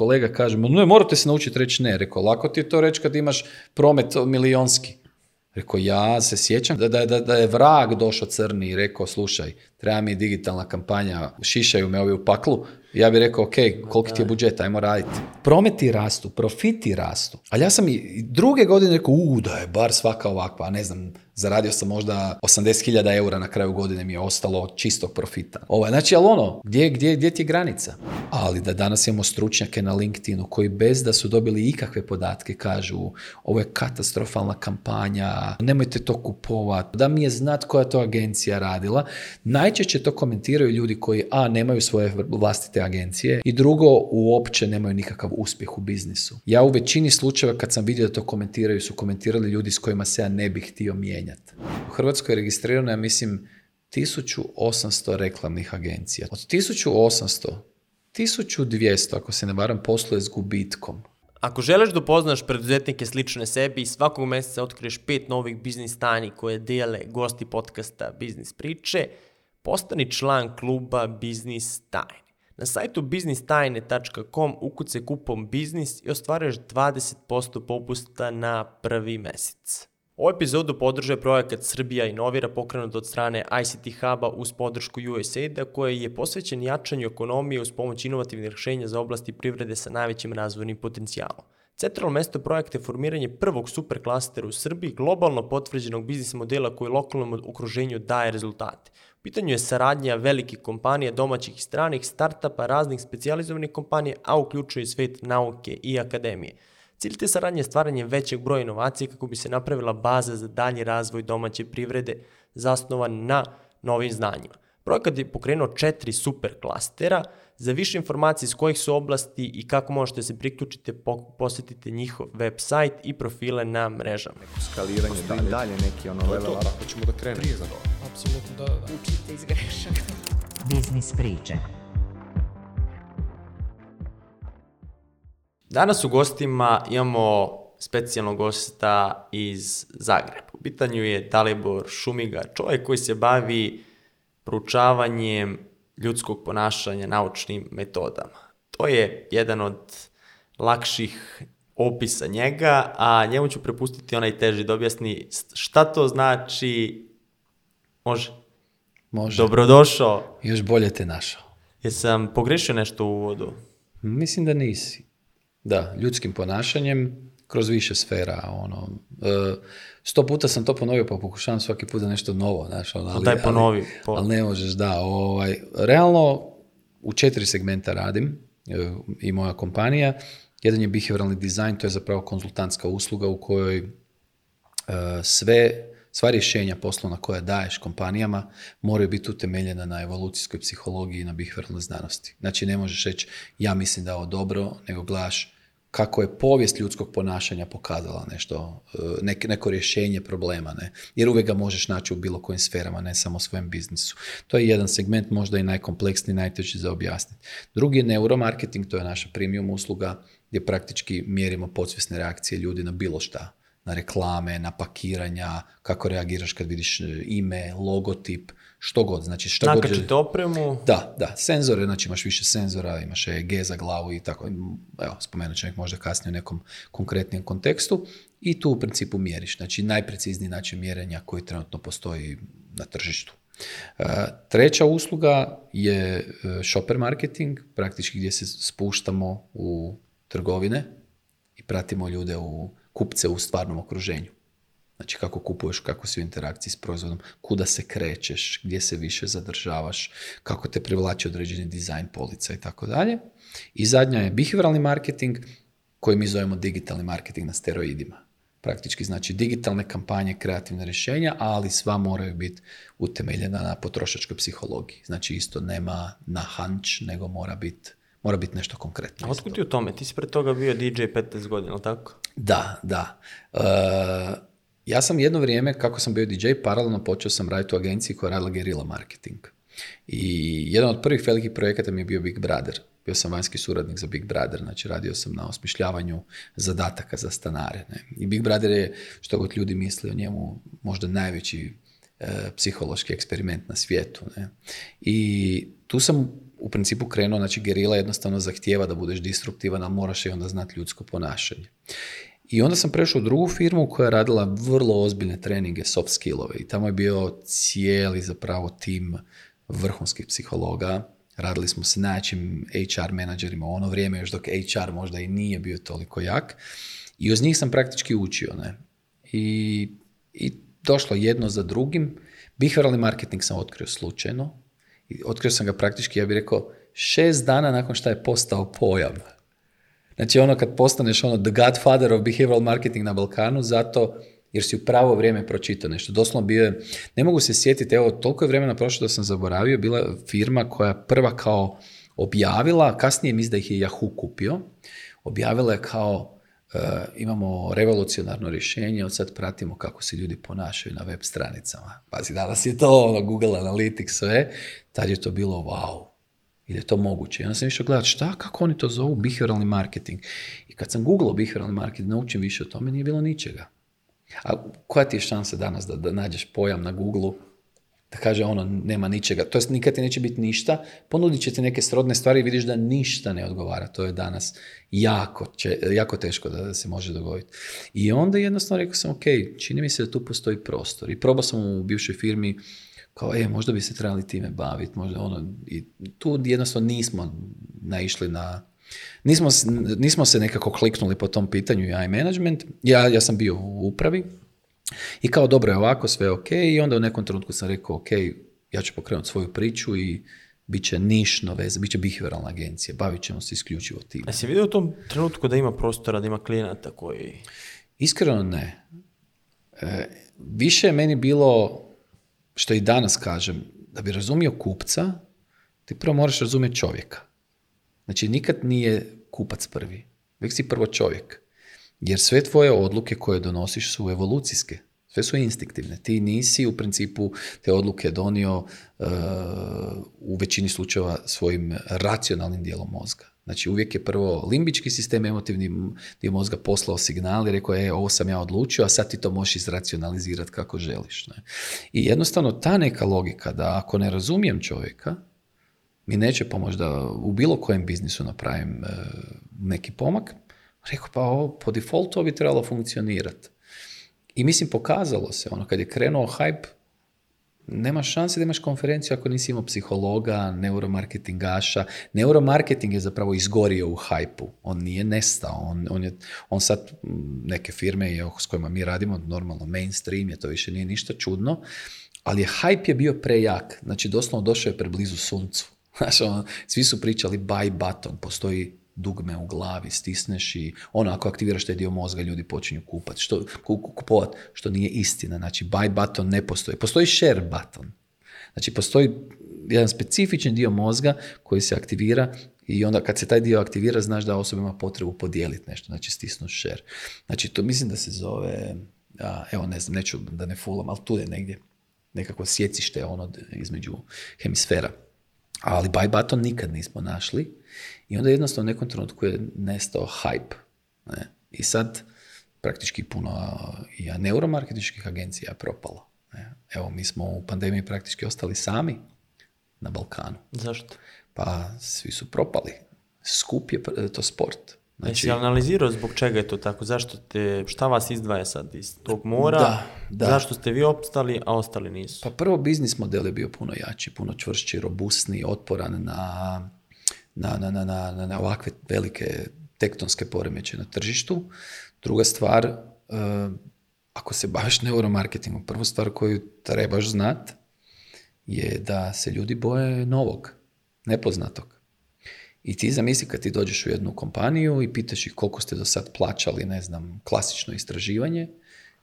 kolega kaže, no morate se naučiti reći ne. Rekao, lako ti je to reći kad imaš promet milionski. Rekao, ja se sjećam da, da, da, je vrag došao crni i rekao, slušaj, treba mi digitalna kampanja, šišaju me ovi u paklu. Ja bih rekao, ok, koliki ti je budžet, ajmo raditi. Prometi rastu, profiti rastu. Ali ja sam i druge godine rekao, u, da je bar svaka ovakva, ne znam, Zaradio sam možda 80.000 eura na kraju godine mi je ostalo čistog profita. Ovo, ovaj, znači, ali ono, gdje, gdje, gdje ti je granica? Ali da danas imamo stručnjake na LinkedInu koji bez da su dobili ikakve podatke kažu ovo je katastrofalna kampanja, nemojte to kupovati, da mi je znat koja to agencija radila. Najčešće to komentiraju ljudi koji a, nemaju svoje vlastite agencije i drugo, uopće nemaju nikakav uspjeh u biznisu. Ja u većini slučajeva kad sam vidio da to komentiraju, su komentirali ljudi s kojima se ja ne bih htio mijenjati mijenjati. U Hrvatskoj je registrirano, ja mislim, 1800 reklamnih agencija. Od 1800, 1200, ako se ne varam, posluje s gubitkom. Ako želiš da upoznaš preduzetnike slične sebi, svakog mjeseca otkriješ pet novih biznis tajni koje dijele gosti podcasta Biznis priče, postani član kluba Biznis Tajne. Na sajtu biznistajne.com ukuce kupom biznis i ostvaruješ 20% popusta na prvi mjesec. Ovu epizodu podržuje projekat Srbija novira pokrenut od strane ICT Hub-a uz podršku USAID-a koji je posvećen jačanju ekonomije uz pomoć inovativnih rješenja za oblasti privrede sa najvećim razvojnim potencijalom. Centralno mesto projekta je formiranje prvog klastera u Srbiji globalno potvrđenog biznis modela koji lokalnom okruženju daje rezultate. U pitanju je saradnja velikih kompanija, domaćih i stranih, startupa, raznih specializovanih kompanija, a uključuje svet nauke i akademije – Cilj te saradnje je stvaranje većeg broja inovacije kako bi se napravila baza za dalji razvoj domaće privrede zasnovan na novim znanjima. Projekat je pokrenuo četiri super klastera. Za više informacije iz kojih su oblasti i kako možete se priključiti, posjetite njihov website i profile na mrežama. skaliranje dalje. dalje neki ono ćemo da krenemo. Apsolutno da, da. Učite iz grešaka. Biznis priče. Danas u gostima imamo specijalnog gosta iz Zagreba. U pitanju je Dalibor Šumiga, čovjek koji se bavi proučavanjem ljudskog ponašanja naučnim metodama. To je jedan od lakših opisa njega, a njemu ću prepustiti onaj teži da objasni šta to znači. Može? Može. Dobrodošao. Još bolje te našao. Jesam pogrešio nešto u uvodu? Mislim da nisi. Da, ljudskim ponašanjem kroz više sfera. Ono, e, sto puta sam to ponovio, pa pokušavam svaki put da nešto novo. Znaš, ono, ali, Ali, ne možeš, da. Ovaj, realno u četiri segmenta radim e, i moja kompanija. Jedan je behavioralni dizajn, to je zapravo konzultantska usluga u kojoj e, sve Sva rješenja poslovna koja daješ kompanijama moraju biti utemeljena na evolucijskoj psihologiji i na bihvrnoj znanosti. Znači ne možeš reći ja mislim da je ovo dobro, nego gledaš kako je povijest ljudskog ponašanja pokazala nešto, e, neko rješenje problema, ne? jer uvijek ga možeš naći u bilo kojim sferama, ne samo u svojem biznisu. To je jedan segment, možda i najkompleksniji, najteži za objasniti. Drugi je neuromarketing, to je naša premium usluga gdje praktički mjerimo podsvjesne reakcije ljudi na bilo šta na reklame, na pakiranja, kako reagiraš kad vidiš e, ime, logotip, što god. Znači, što Nakad god... opremu. Da, da. Senzore, znači imaš više senzora, imaš EG za glavu i tako. Evo, spomenut ću nek možda kasnije u nekom konkretnijem kontekstu. I tu u principu mjeriš. Znači, najprecizniji način mjerenja koji trenutno postoji na tržištu. E, treća usluga je e, shopper marketing, praktički gdje se spuštamo u trgovine i pratimo ljude u kupce u stvarnom okruženju. Znači kako kupuješ, kako si u interakciji s proizvodom, kuda se krećeš, gdje se više zadržavaš, kako te privlači određeni dizajn polica i tako dalje. I zadnja je behavioralni marketing koji mi zovemo digitalni marketing na steroidima. Praktički znači digitalne kampanje, kreativne rješenja, ali sva moraju biti utemeljena na potrošačkoj psihologiji. Znači isto nema na hunch, nego mora biti mora biti nešto konkretno. A otkud ti u tome? Ti si pred toga bio DJ 15 godina, tako? Da, da. E, ja sam jedno vrijeme, kako sam bio DJ, paralelno počeo sam raditi u agenciji koja je radila gerila marketing. I jedan od prvih velikih projekata mi je bio Big Brother. Bio sam vanjski suradnik za Big Brother, znači radio sam na osmišljavanju zadataka za stanare. Ne? I Big Brother je, što god ljudi misle o njemu, možda najveći e, psihološki eksperiment na svijetu. Ne? I tu sam u principu krenuo, znači gerila jednostavno zahtijeva da budeš disruptivan, ali moraš i onda znati ljudsko ponašanje. I onda sam prešao u drugu firmu koja je radila vrlo ozbiljne treninge soft skillove i tamo je bio cijeli zapravo tim vrhunskih psihologa. Radili smo s najjačim HR menadžerima u ono vrijeme, još dok HR možda i nije bio toliko jak. I uz njih sam praktički učio. Ne? I, I došlo jedno za drugim. Bihverali marketing sam otkrio slučajno i otkrio sam ga praktički, ja bih rekao, šest dana nakon što je postao pojam. Znači ono kad postaneš ono the godfather of behavioral marketing na Balkanu, zato jer si u pravo vrijeme pročitao nešto. Doslovno bio je, ne mogu se sjetiti, evo toliko je vremena prošlo da sam zaboravio, bila firma koja prva kao objavila, kasnije mislim da ih je Yahoo kupio, objavila je kao eh, imamo revolucionarno rješenje, od sad pratimo kako se ljudi ponašaju na web stranicama. Pazi, danas je to ono, Google Analytics, sve. Tad je to bilo wow. I je to moguće. Ja sam išao gledati šta, kako oni to zovu behavioralni marketing. I kad sam googlao behavioralni marketing, naučim više o tome, nije bilo ničega. A koja ti je šansa danas da, nađeš pojam na googlu da kaže ono, nema ničega, to je nikad ti neće biti ništa, ponudit će ti neke srodne stvari i vidiš da ništa ne odgovara, to je danas jako, jako teško da, da se može dogoditi. I onda jednostavno rekao sam, ok, čini mi se da tu postoji prostor i probao sam u bivšoj firmi kao e, možda bi se trebali time baviti, možda ono, i tu jednostavno nismo naišli na, nismo, nismo se nekako kliknuli po tom pitanju i management, ja, ja sam bio u upravi i kao dobro je ovako, sve je ok, i onda u nekom trenutku sam rekao ok, ja ću pokrenuti svoju priču i bit će nišno veze, bit će behavioralna agencija, bavit ćemo se isključivo tim. A si vidio u tom trenutku da ima prostora, da ima klijenata koji... Iskreno ne. E, više je meni bilo što i danas kažem, da bi razumio kupca, ti prvo moraš razumjeti čovjeka. Znači, nikad nije kupac prvi. Uvijek si prvo čovjek. Jer sve tvoje odluke koje donosiš su evolucijske. Sve su instinktivne. Ti nisi u principu te odluke donio eh, u većini slučajeva svojim racionalnim dijelom mozga. Znači uvijek je prvo limbički sistem, emotivni dio mozga poslao signal i rekao je ovo sam ja odlučio, a sad ti to možeš izracionalizirati kako želiš. Ne? I jednostavno ta neka logika da ako ne razumijem čovjeka, mi neće pomoći da u bilo kojem biznisu napravim e, neki pomak, rekao pa ovo po defaultu bi trebalo funkcionirati. I mislim pokazalo se, ono kad je krenuo hype, nema šanse da imaš konferenciju ako nisi imao psihologa, neuromarketingaša. Neuromarketing je zapravo izgorio u hajpu. On nije nestao. On, on, je, on sad neke firme je, s kojima mi radimo, normalno mainstream je, to više nije ništa čudno. Ali je hype je bio prejak. Znači, doslovno došao je preblizu suncu. Znači, svi su pričali buy button, postoji dugme u glavi, stisneš i ono ako aktiviraš taj dio mozga ljudi počinju kupati, što, kupovat, što nije istina, znači buy button ne postoji, postoji share button, znači postoji jedan specifičan dio mozga koji se aktivira i onda kad se taj dio aktivira znaš da osoba ima potrebu podijeliti nešto, znači stisnu share. Znači to mislim da se zove, evo ne znam, neću da ne fulam, ali tu je negdje nekako sjecište ono između hemisfera. Ali buy button nikad nismo našli i onda jednostavno u nekom trenutku je nestao hype. Ne? I sad praktički puno ja neuromarketičkih agencija je propalo. Ne? Evo, mi smo u pandemiji praktički ostali sami na Balkanu. Zašto? Pa svi su propali. Skup je e, to sport. Znači, Jesi analizirao zbog čega je to tako? Zašto te, šta vas izdvaja sad iz tog mora? Da, Zašto ste vi opstali, a ostali nisu? Pa prvo biznis model je bio puno jači, puno čvršći, robustni, otporan na na, na, na, na, na ovakve velike tektonske poremeće na tržištu. Druga stvar, e, ako se baviš neuromarketingom, prvu stvar koju trebaš znat je da se ljudi boje novog, nepoznatog. I ti zamisli kad ti dođeš u jednu kompaniju i pitaš ih koliko ste do sad plaćali, ne znam, klasično istraživanje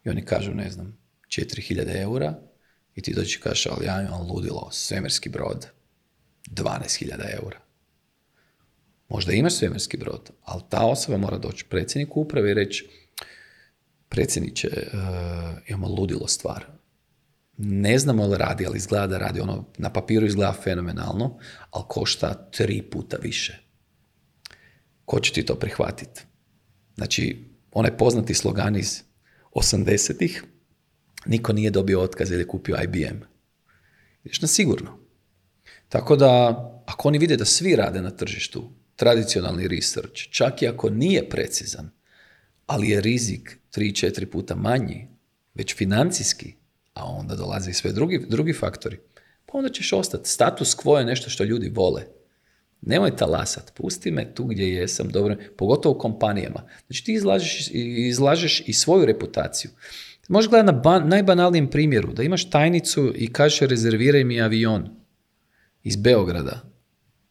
i oni kažu, ne znam, 4000 eura i ti dođeš i kažeš, ali ja imam ludilo, svemirski brod, 12.000 eura. Možda imaš svemirski brod, ali ta osoba mora doći predsjedniku uprave i reći predsjedniče, eh, imamo ludilo stvar. Ne znamo li radi, ali izgleda da radi ono, na papiru izgleda fenomenalno, ali košta tri puta više. Ko će ti to prihvatiti? Znači, onaj poznati slogan iz 80-ih, niko nije dobio otkaz ili kupio IBM. Ideš na sigurno. Tako da, ako oni vide da svi rade na tržištu, tradicionalni research, čak i ako nije precizan, ali je rizik tri, četiri puta manji, već financijski, a onda dolaze i sve drugi, drugi faktori, pa onda ćeš ostati. Status quo je nešto što ljudi vole. Nemoj talasat, pusti me tu gdje jesam, dobro, pogotovo u kompanijama. Znači ti izlažeš, izlažeš i svoju reputaciju. Možeš gledati na najbanalnijem primjeru, da imaš tajnicu i kaže rezerviraj mi avion iz Beograda,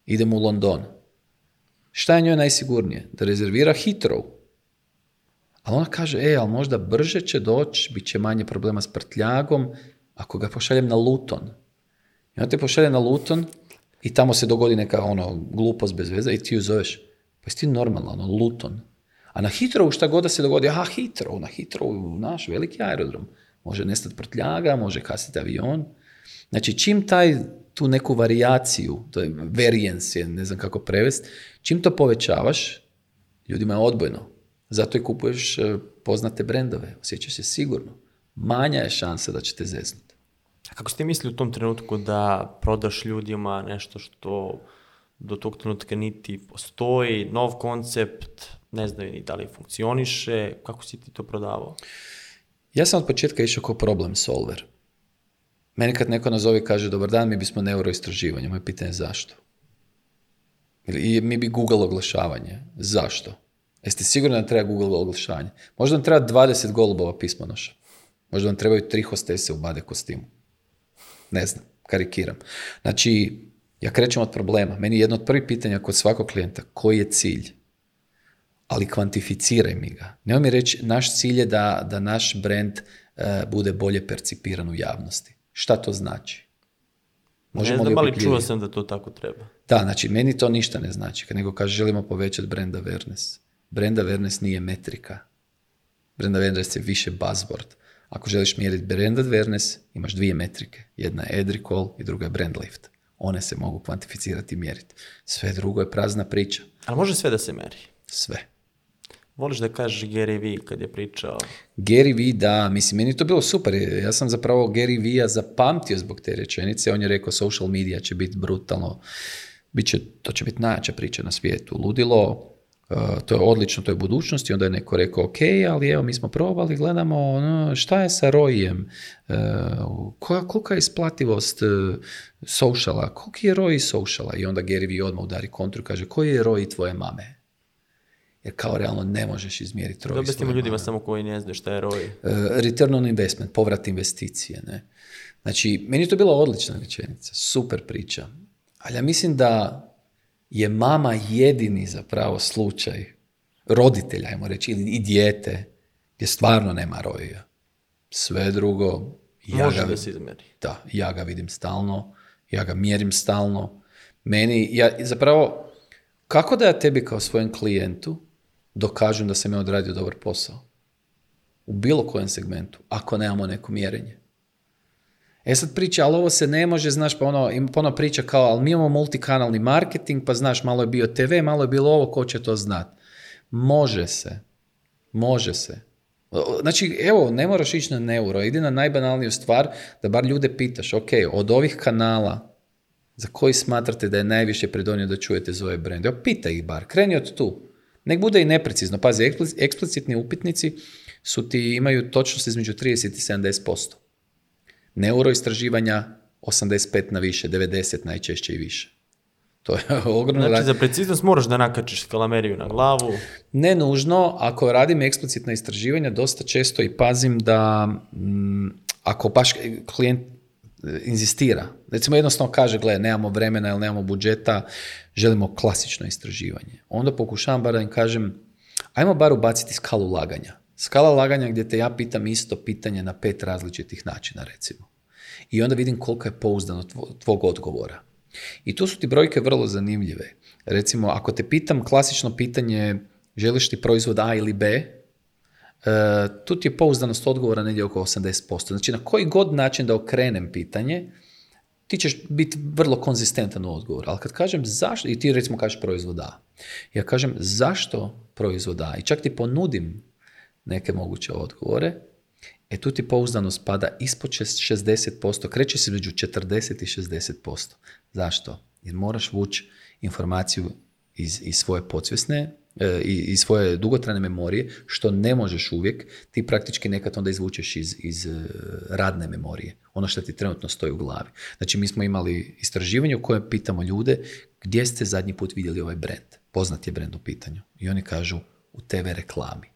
idem u London Šta je njoj najsigurnije? Da rezervira hitrov. Ali ona kaže, e, ali možda brže će doći, bit će manje problema s prtljagom, ako ga pošaljem na Luton. I ona te pošalje na Luton i tamo se dogodi neka ono, glupost bez veze i ti ju zoveš. Pa jesi ti normalno, ono, Luton. A na Hitrovu šta god da se dogodi, aha, Hitrovu, na Hitrovu, naš veliki aerodrom. Može nestati prtljaga, može kasiti avion. Znači, čim taj, tu neku variaciju, to je variance, ne znam kako prevesti, Čim to povećavaš, ljudima je odbojno. Zato i kupuješ e, poznate brendove, osjećaš se sigurno. Manja je šansa da će te zeznuti. A kako ste mislili u tom trenutku da prodaš ljudima nešto što do tog trenutka niti postoji, nov koncept, ne znaju ni da li funkcioniše, kako si ti to prodavao? Ja sam od početka išao kao problem solver. Meni kad neko nazove i kaže dobar dan, mi bismo neuroistraživanje, moje pitanje je zašto? Ili mi bi Google oglašavanje. Zašto? Jeste sigurni da treba Google oglašavanje? Možda nam treba 20 golubova pismonoša. Možda nam trebaju tri hostese u bade kostimu. Ne znam, karikiram. Znači, ja krećem od problema. Meni je jedno od prvih pitanja kod svakog klijenta, koji je cilj? Ali kvantificiraj mi ga. Nemoj mi reći, naš cilj je da, naš brand eh, bude bolje percipiran u javnosti. Šta to znači? Možemo ne znam, čuo sam da to tako treba. Da, znači, meni to ništa ne znači, nego kaže želimo povećati brand awareness. Brenda awareness nije metrika. Brenda awareness je više buzzword. Ako želiš mjeriti Brenda awareness, imaš dvije metrike. Jedna je ad i druga je brand lift. One se mogu kvantificirati i mjeriti. Sve drugo je prazna priča. Ali može sve da se meri? Sve. Voliš da kažeš Gary Vee kad je pričao? Gary Vee, da, mislim, meni to bilo super. Ja sam zapravo Gary Vee-a zapamtio zbog te rečenice. On je rekao social media će biti brutalno, Biće, to će biti najjača priča na svijetu. Ludilo, eh, to je odlično, to je budućnost i onda je neko rekao ok, ali evo mi smo probali, gledamo ono, šta je sa rojem, uh, eh, kolika je isplativost uh, sociala, koliki je roj sociala i onda Gary Vee odmah udari kontru kaže koji je roj tvoje mame? jer kao realno ne možeš izmjeriti roj. tim ljudima samo koji ne znaju šta je roj. E, return on investment, povrat investicije. Ne? Znači, meni je to bila odlična rečenica, super priča. Ali ja mislim da je mama jedini zapravo slučaj roditelja, ajmo reći, ili i dijete, gdje stvarno nema roja. Sve drugo, ja Može ga, da se izmjeri. Da, ja ga vidim stalno, ja ga mjerim stalno. Meni, ja, zapravo, kako da ja tebi kao svojem klijentu dokažem da sam ja odradio dobar posao. U bilo kojem segmentu, ako nemamo neko mjerenje. E sad priča, ali ovo se ne može, znaš, pa ono, pa ono priča kao, ali mi imamo multikanalni marketing, pa znaš, malo je bio TV, malo je bilo ovo, ko će to znat? Može se. Može se. Znači, evo, ne moraš ići na neuro, idi na najbanalniju stvar, da bar ljude pitaš, ok, od ovih kanala za koji smatrate da je najviše pridonio da čujete za ove brende, pita ih bar, kreni od tu. Nek bude i neprecizno. Pazi, eksplicitni upitnici su ti, imaju točnost između 30 i 70%. Neuro istraživanja 85 na više, 90 najčešće i više. To je ogromno. Znači, za preciznost moraš da nakačiš kalameriju na glavu. Ne nužno, ako radim eksplicitna istraživanja, dosta često i pazim da mm, ako baš klijent E, inzistira. Recimo jednostavno kaže, gle, nemamo vremena ili nemamo budžeta, želimo klasično istraživanje. Onda pokušavam bar da im kažem, ajmo bar ubaciti skalu laganja. Skala laganja gdje te ja pitam isto pitanje na pet različitih načina, recimo. I onda vidim koliko je pouzdano tvog odgovora. I tu su ti brojke vrlo zanimljive. Recimo, ako te pitam klasično pitanje želiš ti proizvod A ili B, E, tu ti je pouzdanost odgovora negdje oko 80%. Znači na koji god način da okrenem pitanje, ti ćeš biti vrlo konzistentan u odgovoru. Ali kad kažem zašto, i ti recimo kažeš proizvoda, ja kažem zašto proizvoda i čak ti ponudim neke moguće odgovore, e tu ti pouzdanost pada ispod 60%, kreće se među 40 i 60%. Zašto? Jer moraš vući informaciju iz, iz svoje podsvjesne E, i, i svoje dugotrajne memorije, što ne možeš uvijek, ti praktički nekad onda izvučeš iz, iz e, radne memorije, ono što ti trenutno stoji u glavi. Znači, mi smo imali istraživanje u kojem pitamo ljude gdje ste zadnji put vidjeli ovaj brend? poznat je brend u pitanju, i oni kažu u TV reklami.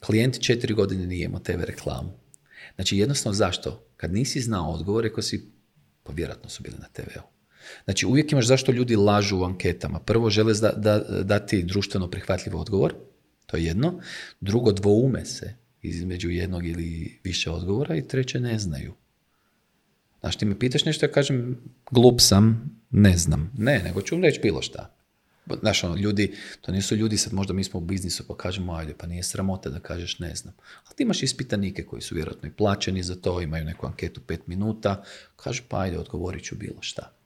Klijent četiri godine nije imao TV reklamu. Znači, jednostavno zašto? Kad nisi znao odgovore koji si, pa vjerojatno su bili na TV-u. Znači, uvijek imaš zašto ljudi lažu u anketama. Prvo, žele da, da, dati društveno prihvatljiv odgovor, to je jedno. Drugo, dvoume se između jednog ili više odgovora i treće, ne znaju. Znaš, ti me pitaš nešto, ja kažem, glup sam, ne znam. Ne, nego ću reći bilo šta. Znaš, ono, ljudi, to nisu ljudi, sad možda mi smo u biznisu pa kažemo, ajde, pa nije sramota da kažeš ne znam. Ali ti imaš ispitanike koji su vjerojatno i plaćeni za to, imaju neku anketu pet minuta, kažu pa ajde, odgovorit ću bilo šta.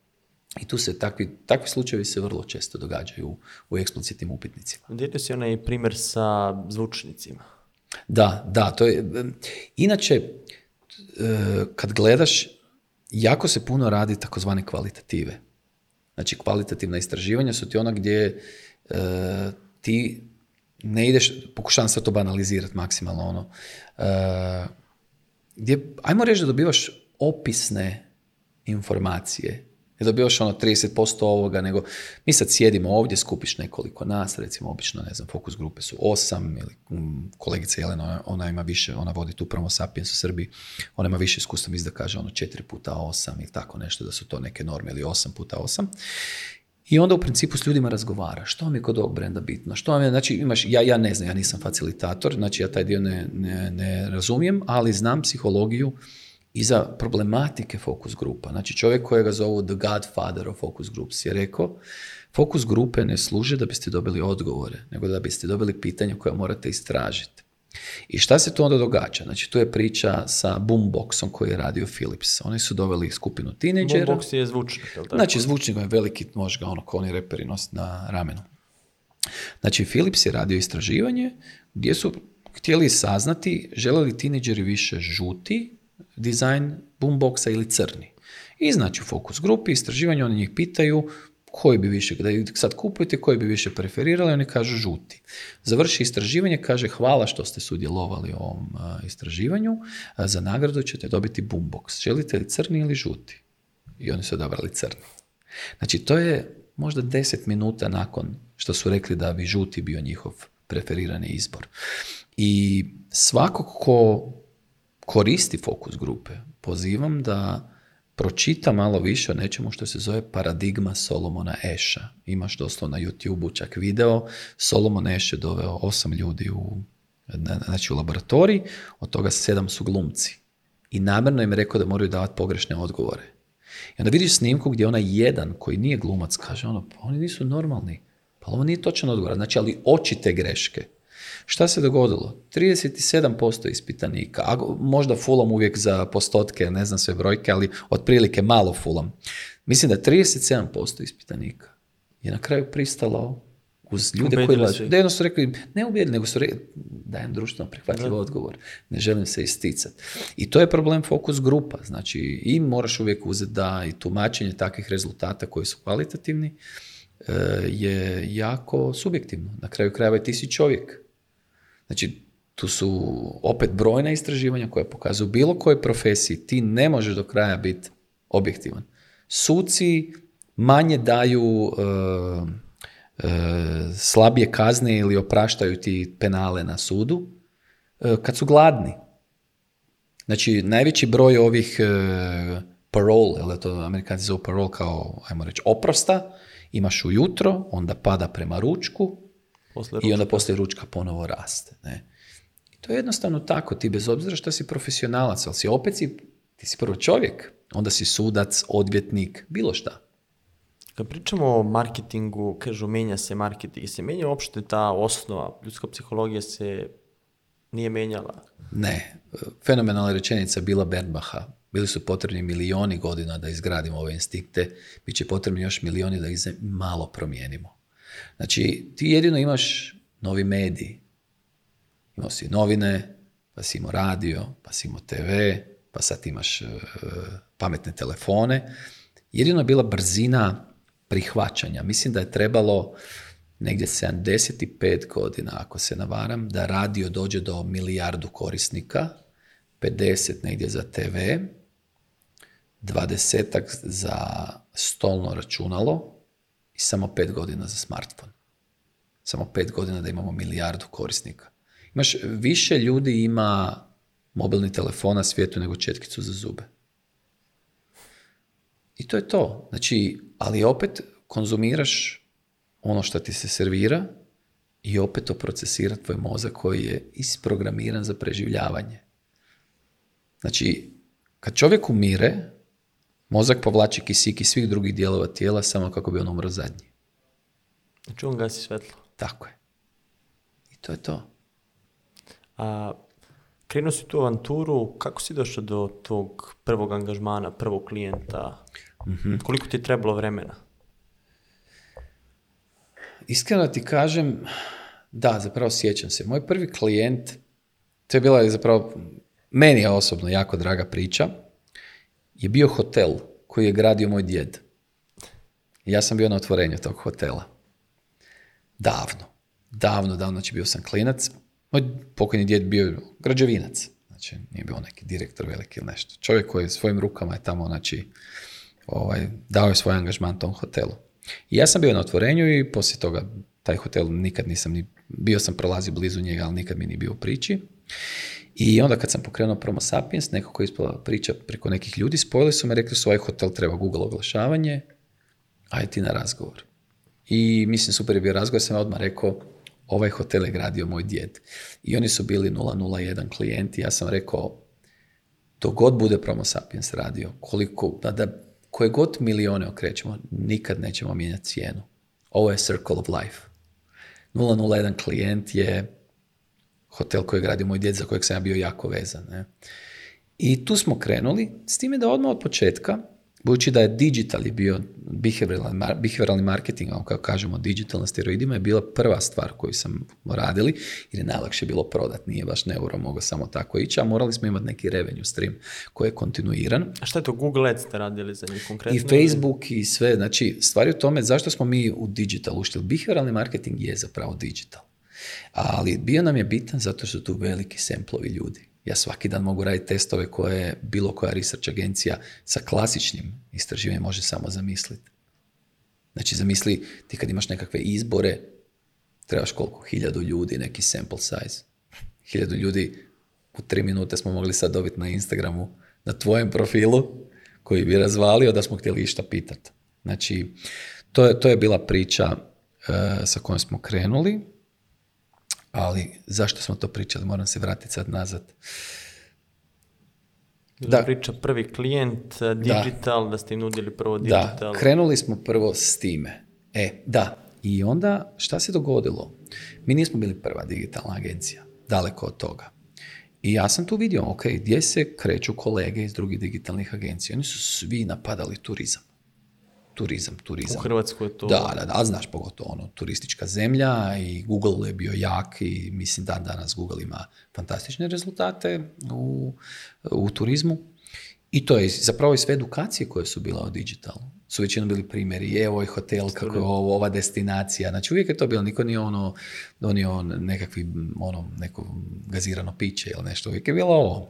I tu se takvi, takvi slučajevi se vrlo često događaju u, u eksplicitnim upitnicima. Dijete si onaj primjer sa zvučnicima. Da, da, to je, inače, e, kad gledaš, jako se puno radi takozvane kvalitative. Znači, kvalitativna istraživanja su ti ona gdje e, ti ne ideš, pokušavam sad to banalizirati maksimalno, ono, e, gdje, ajmo reći da dobivaš opisne informacije ne dobivaš ono 30% ovoga, nego mi sad sjedimo ovdje, skupiš nekoliko nas, recimo obično, ne znam, fokus grupe su osam, ili mm, kolegica Jelena, ona ima više, ona vodi tu promo sapiens u Srbiji, ona ima više iskustva, mislim da kaže ono četiri puta osam ili tako nešto, da su to neke norme ili osam puta osam. I onda u principu s ljudima razgovara. Što vam je kod ovog brenda bitno? Što vam je, znači imaš, ja, ja ne znam, ja nisam facilitator, znači ja taj dio ne, ne, ne razumijem, ali znam psihologiju iza problematike fokus grupa. Znači čovjek kojega zovu the godfather of focus groups je rekao fokus grupe ne služe da biste dobili odgovore, nego da biste dobili pitanja koja morate istražiti. I šta se tu onda događa? Znači, tu je priča sa boomboxom koji je radio Philips. Oni su doveli skupinu tineđera. Boombox je zvučnik, je tako? Znači, zvučnik je veliki, može ga ono, ko oni reperi nositi na ramenu. Znači, Philips je radio istraživanje gdje su htjeli saznati žele li tineđeri više žuti dizajn boomboxa ili crni. I znači u fokus grupi, istraživanje, oni njih pitaju koji bi više, da sad kupujete, koji bi više preferirali, oni kažu žuti. Završi istraživanje, kaže hvala što ste sudjelovali u ovom istraživanju, za nagradu ćete dobiti boombox. Želite li crni ili žuti? I oni su odabrali crni. Znači to je možda 10 minuta nakon što su rekli da bi žuti bio njihov preferirani izbor. I svako ko koristi fokus grupe, pozivam da pročita malo više o nečemu što se zove paradigma Solomona Eša. Imaš doslovno na YouTube-u čak video. Solomon Eš je doveo osam ljudi u, znači u laboratoriji, od toga sedam su glumci. I namjerno im je rekao da moraju davati pogrešne odgovore. I onda vidiš snimku gdje onaj jedan koji nije glumac kaže ono, pa oni nisu normalni. Pa ovo nije točan odgovor. Znači, ali očite greške. Šta se dogodilo? 37% ispitanika, a možda fulom uvijek za postotke, ne znam sve brojke, ali otprilike malo fulom. Mislim da 37% ispitanika je na kraju pristalo uz ljude koji su Da rekli, ne nego su rekli, dajem društveno prihvatljiv odgovor, ne želim se isticati. I to je problem fokus grupa, znači i moraš uvijek uzeti da i tumačenje takvih rezultata koji su kvalitativni e, je jako subjektivno. Na kraju krajeva ti si čovjek Znači, tu su opet brojna istraživanja koja pokazuju bilo kojoj profesiji ti ne možeš do kraja biti objektivan. Suci manje daju e, e slabije kazne ili opraštaju ti penale na sudu e, kad su gladni. Znači, najveći broj ovih e, parole, ili to amerikanci zovu parole kao, ajmo reći, oprosta, imaš ujutro, onda pada prema ručku, i onda poslije ručka ponovo raste. Ne? to je jednostavno tako, ti bez obzira što si profesionalac, ali si opet ti si prvo čovjek, onda si sudac, odvjetnik, bilo šta. Kad pričamo o marketingu, kažu menja se marketing, se menja uopšte ta osnova, ljudska psihologija se nije menjala? Ne, fenomenalna rečenica bila Bernbaha. Bili su potrebni milioni godina da izgradimo ove instinkte, bit će potrebni još milioni da ih malo promijenimo. Znači, ti jedino imaš novi medij. Imao si novine, pa si imao radio, pa si imao TV, pa sad imaš e, pametne telefone. Jedino je bila brzina prihvaćanja. Mislim da je trebalo negdje 75 godina, ako se navaram, da radio dođe do milijardu korisnika, 50 negdje za TV, 20 za stolno računalo, i samo pet godina za smartfon. Samo pet godina da imamo milijardu korisnika. Imaš, više ljudi ima mobilni telefon na svijetu nego četkicu za zube. I to je to. Znači, ali opet konzumiraš ono što ti se servira i opet to procesira tvoj mozak koji je isprogramiran za preživljavanje. Znači, kad čovjek umire, Mozak povlači kisik iz svih drugih dijelova tijela samo kako bi on umro zadnji. Znači on gasi svetlo. Tako je. I to je to. A, krenuo si tu avanturu, kako si došao do tog prvog angažmana, prvog klijenta? Mhm. Koliko ti je trebalo vremena? Iskreno ti kažem, da, zapravo sjećam se. Moj prvi klijent, to je bila zapravo, meni osobno jako draga priča, je bio hotel koji je gradio moj djed. Ja sam bio na otvorenju tog hotela. Davno. Davno, davno, znači bio sam klinac. Moj pokojni djed bio građevinac. Znači, nije bio neki direktor veliki ili nešto. Čovjek koji svojim rukama je tamo, znači, ovaj, dao je svoj angažman tom hotelu. I ja sam bio na otvorenju i poslije toga taj hotel nikad nisam ni, bio sam prolazi blizu njega, ali nikad mi nije bio u priči. I onda kad sam pokrenuo Promo Sapiens, koji je ispala priča preko nekih ljudi, spojili su me, rekli su ovaj hotel treba Google oglašavanje, aj ti na razgovor. I mislim, super je bio razgovor, sam odmah rekao, ovaj hotel je gradio moj djed. I oni su bili 001 klijenti, ja sam rekao, dok god bude Promo Sapiens radio, koliko, da, da, koje god milione okrećemo, nikad nećemo mijenjati cijenu. Ovo je circle of life. 001 klijent je hotel koji gradio moj djed za kojeg sam ja bio jako vezan. Ne? I tu smo krenuli s time da odmah od početka, budući da je digital bio behavioralni marketing, ono kako kažemo digital na steroidima, je bila prva stvar koju sam radili, jer je najlakše bilo prodat, nije baš neuro mogao samo tako ići, a morali smo imati neki revenue stream koji je kontinuiran. A što je to Google Ads ste radili za njih konkretno? I Facebook i sve, znači stvari u tome zašto smo mi u digital ušli. Behavioralni marketing je zapravo digital. Ali bio nam je bitan zato što tu veliki semplovi ljudi. Ja svaki dan mogu raditi testove koje bilo koja research agencija sa klasičnim istraživanjem može samo zamisliti. Znači zamisli ti kad imaš nekakve izbore, trebaš koliko? Hiljadu ljudi, neki sample size. Hiljadu ljudi u tri minute smo mogli sad dobiti na Instagramu, na tvojem profilu, koji bi razvalio da smo htjeli išta pitati. Znači, to je, to je bila priča uh, sa kojom smo krenuli. Ali zašto smo to pričali? Moram se vratiti sad nazad. Da. Priča prvi klijent, digital, da. ste im nudili prvo digital. Da, krenuli smo prvo s time. E, da. I onda šta se dogodilo? Mi nismo bili prva digitalna agencija, daleko od toga. I ja sam tu vidio, ok, gdje se kreću kolege iz drugih digitalnih agencija? Oni su svi napadali turizam turizam, turizam. U Hrvatskoj je to... Da, da, da, znaš pogotovo ono, turistička zemlja i Google je bio jak i mislim da danas Google ima fantastične rezultate u, u turizmu. I to je zapravo i sve edukacije koje su bila o digitalu su većinom bili primjeri, evo ovaj hotel, kako je ova destinacija, znači uvijek je to bilo, niko nije ono, donio nekakvi, ono, neko gazirano piće ili nešto, uvijek je bilo ovo.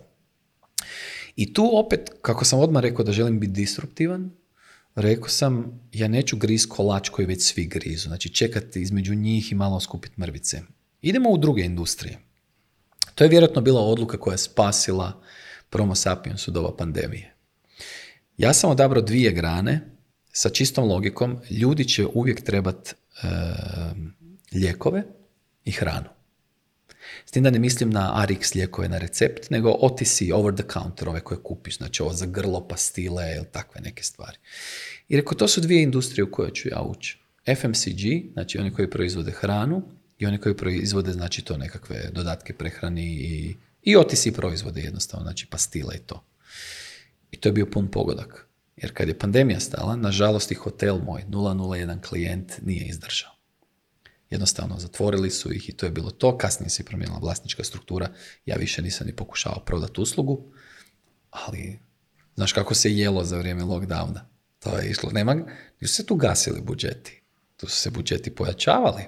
I tu opet, kako sam odmah rekao da želim biti disruptivan, rekao sam, ja neću griz kolač koji već svi grizu, znači čekati između njih i malo skupit mrvice. Idemo u druge industrije. To je vjerojatno bila odluka koja je spasila Promo Sapiens u doba pandemije. Ja sam odabrao dvije grane sa čistom logikom, ljudi će uvijek trebati e, eh, ljekove i hranu tim da ne mislim na RX lijekove na recept, nego OTC, over the counter, ove koje kupiš, znači ovo za grlo, pastile ili takve neke stvari. I rekao, to su dvije industrije u koje ću ja ući. FMCG, znači oni koji proizvode hranu i oni koji proizvode, znači to nekakve dodatke prehrani i, i OTC proizvode jednostavno, znači pastile i to. I to je bio pun pogodak. Jer kad je pandemija stala, nažalost i hotel moj 001 klijent nije izdržao. Jednostavno zatvorili su ih i to je bilo to. Kasnije se promijenila vlasnička struktura. Ja više nisam ni pokušao prodati uslugu. Ali, znaš kako se jelo za vrijeme lockdowna? To je išlo. Nema, nisu se tu gasili budžeti. Tu su se budžeti pojačavali.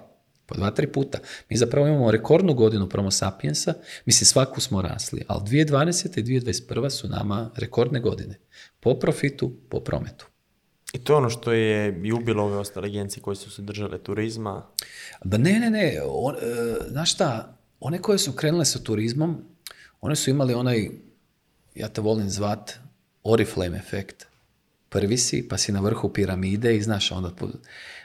Po dva, tri puta. Mi zapravo imamo rekordnu godinu promo sapiensa. Mislim, svaku smo rasli. Ali 2020. i 2021. su nama rekordne godine. Po profitu, po prometu. I to je ono što je i ove ostale agencije koje su se držale turizma. Ba ne, ne, ne. On, e, znaš šta, one koje su krenule sa turizmom, one su imali onaj, ja te volim zvat, oriflame efekt. Prvi si, pa si na vrhu piramide i znaš, onda...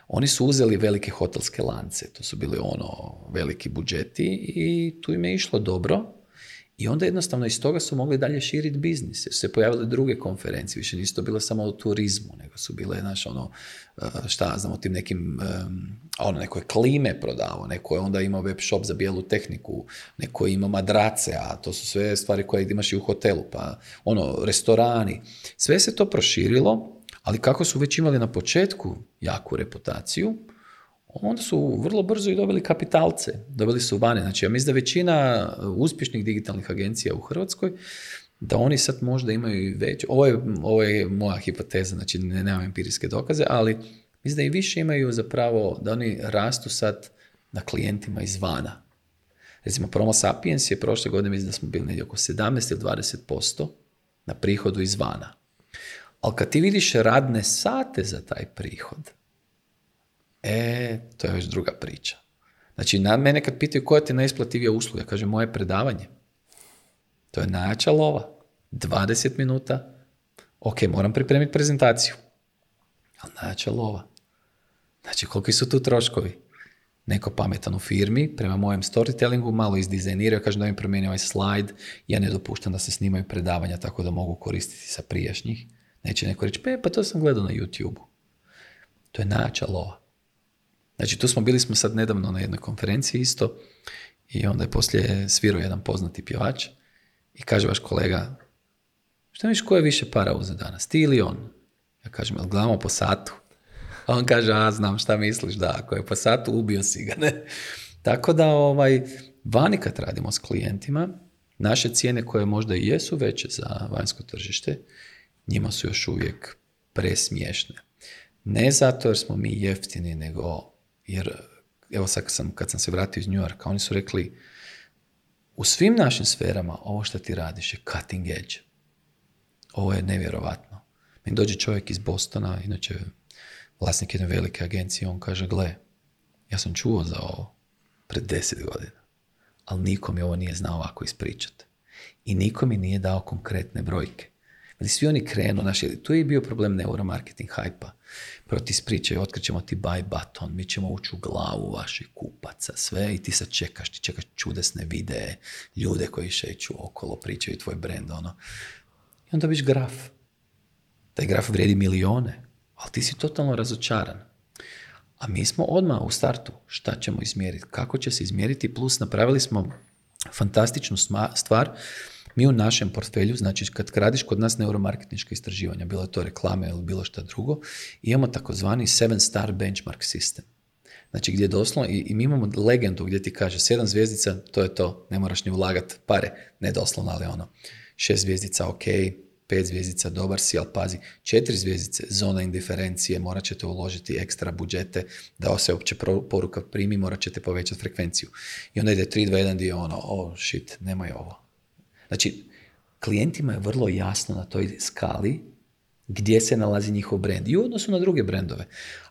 Oni su uzeli velike hotelske lance, to su bili ono veliki budžeti i tu im je išlo dobro. I onda jednostavno iz toga su mogli dalje širiti biznis. Jer su se pojavile druge konferencije, više nisu to bile samo o turizmu, nego su bile, znaš, ono, e, šta znam, o tim nekim, ono, neko je klime prodavao, neko je onda imao web shop za bijelu tehniku, neko je imao madrace, a to su sve stvari koje imaš i u hotelu, pa ono, restorani. Sve se to proširilo, ali kako su već imali na početku jaku reputaciju, onda su vrlo brzo i dobili kapitalce, dobili su vani. Znači, ja mislim da većina uh, uspješnih digitalnih agencija u Hrvatskoj, da oni sad možda imaju i već, ovo je, ovo je moja hipoteza, znači ne, nemam empirijske dokaze, ali mislim da i više imaju zapravo, da oni rastu sad na klijentima izvana. Recimo, Promo Sapiens je prošle godine, mislim da smo bili oko 17 ili 20% na prihodu izvana. Ali kad ti vidiš radne sate za taj prihod, E, to je već druga priča. Znači, na mene kad pitaju koja ti je najisplativija usluga, kaže moje predavanje. To je najjača lova. 20 minuta. Ok, moram pripremiti prezentaciju. Ali najjača lova. Znači, koliki su tu troškovi? Neko pametan u firmi, prema mojem storytellingu, malo izdizajnirao, kaže da im promijeni ovaj slajd, ja ne dopuštam da se snimaju predavanja tako da mogu koristiti sa prijašnjih. Neće neko reći, e, pa to sam gledao na youtube To je najjača lova. Znači tu smo bili smo sad nedavno na jednoj konferenciji isto i onda je poslije svirao jedan poznati pjevač i kaže vaš kolega što misliš ko je više para uze danas, ti ili on? Ja kažem, jel gledamo po satu? A on kaže, a znam šta misliš, da, ako je po satu, ubio si ga, ne? Tako da, ovaj, vani kad radimo s klijentima, naše cijene koje možda i jesu veće za vanjsko tržište, njima su još uvijek presmiješne. Ne zato jer smo mi jeftini, nego jer evo sad sam, kad sam se vratio iz New Yorka, oni su rekli u svim našim sferama ovo što ti radiš je cutting edge. Ovo je nevjerovatno. Meni dođe čovjek iz Bostona, inače vlasnik jedne velike agencije, on kaže, gle, ja sam čuo za ovo pred deset godina, ali nikom je ovo nije znao ovako ispričati. I niko mi nije dao konkretne brojke. Ali svi oni krenu, tu je bio problem neuromarketing hajpa ti spriče, otkrićemo ti buy button, mi ćemo ući u glavu vaših kupaca, sve i ti sad čekaš, ti čekaš čudesne videe, ljude koji šeću okolo, pričaju tvoj brend ono. I onda biš graf. Taj graf vrijedi milione, ali ti si totalno razočaran. A mi smo odmah u startu šta ćemo izmjeriti, kako će se izmjeriti, plus napravili smo fantastičnu stvar mi u našem portfelju, znači kad radiš kod nas neuromarketnička istraživanja, bilo to reklame ili bilo šta drugo, imamo takozvani seven star benchmark sistem. Znači gdje doslovno, i, mi imamo legendu gdje ti kaže sedam zvjezdica, to je to, ne moraš ni ulagati pare, ne doslovno, ali ono, Šest zvjezdica, ok, pet zvjezdica, dobar si, ali pazi, četiri zvjezdice, zona indiferencije, morat ćete uložiti ekstra budžete, da se uopće poruka primi, morat ćete povećati frekvenciju. I onda ide 3, 2, 1 dio, ono, oh shit, nemoj ovo, Znači, klijentima je vrlo jasno na toj skali gdje se nalazi njihov brend i u odnosu na druge brendove.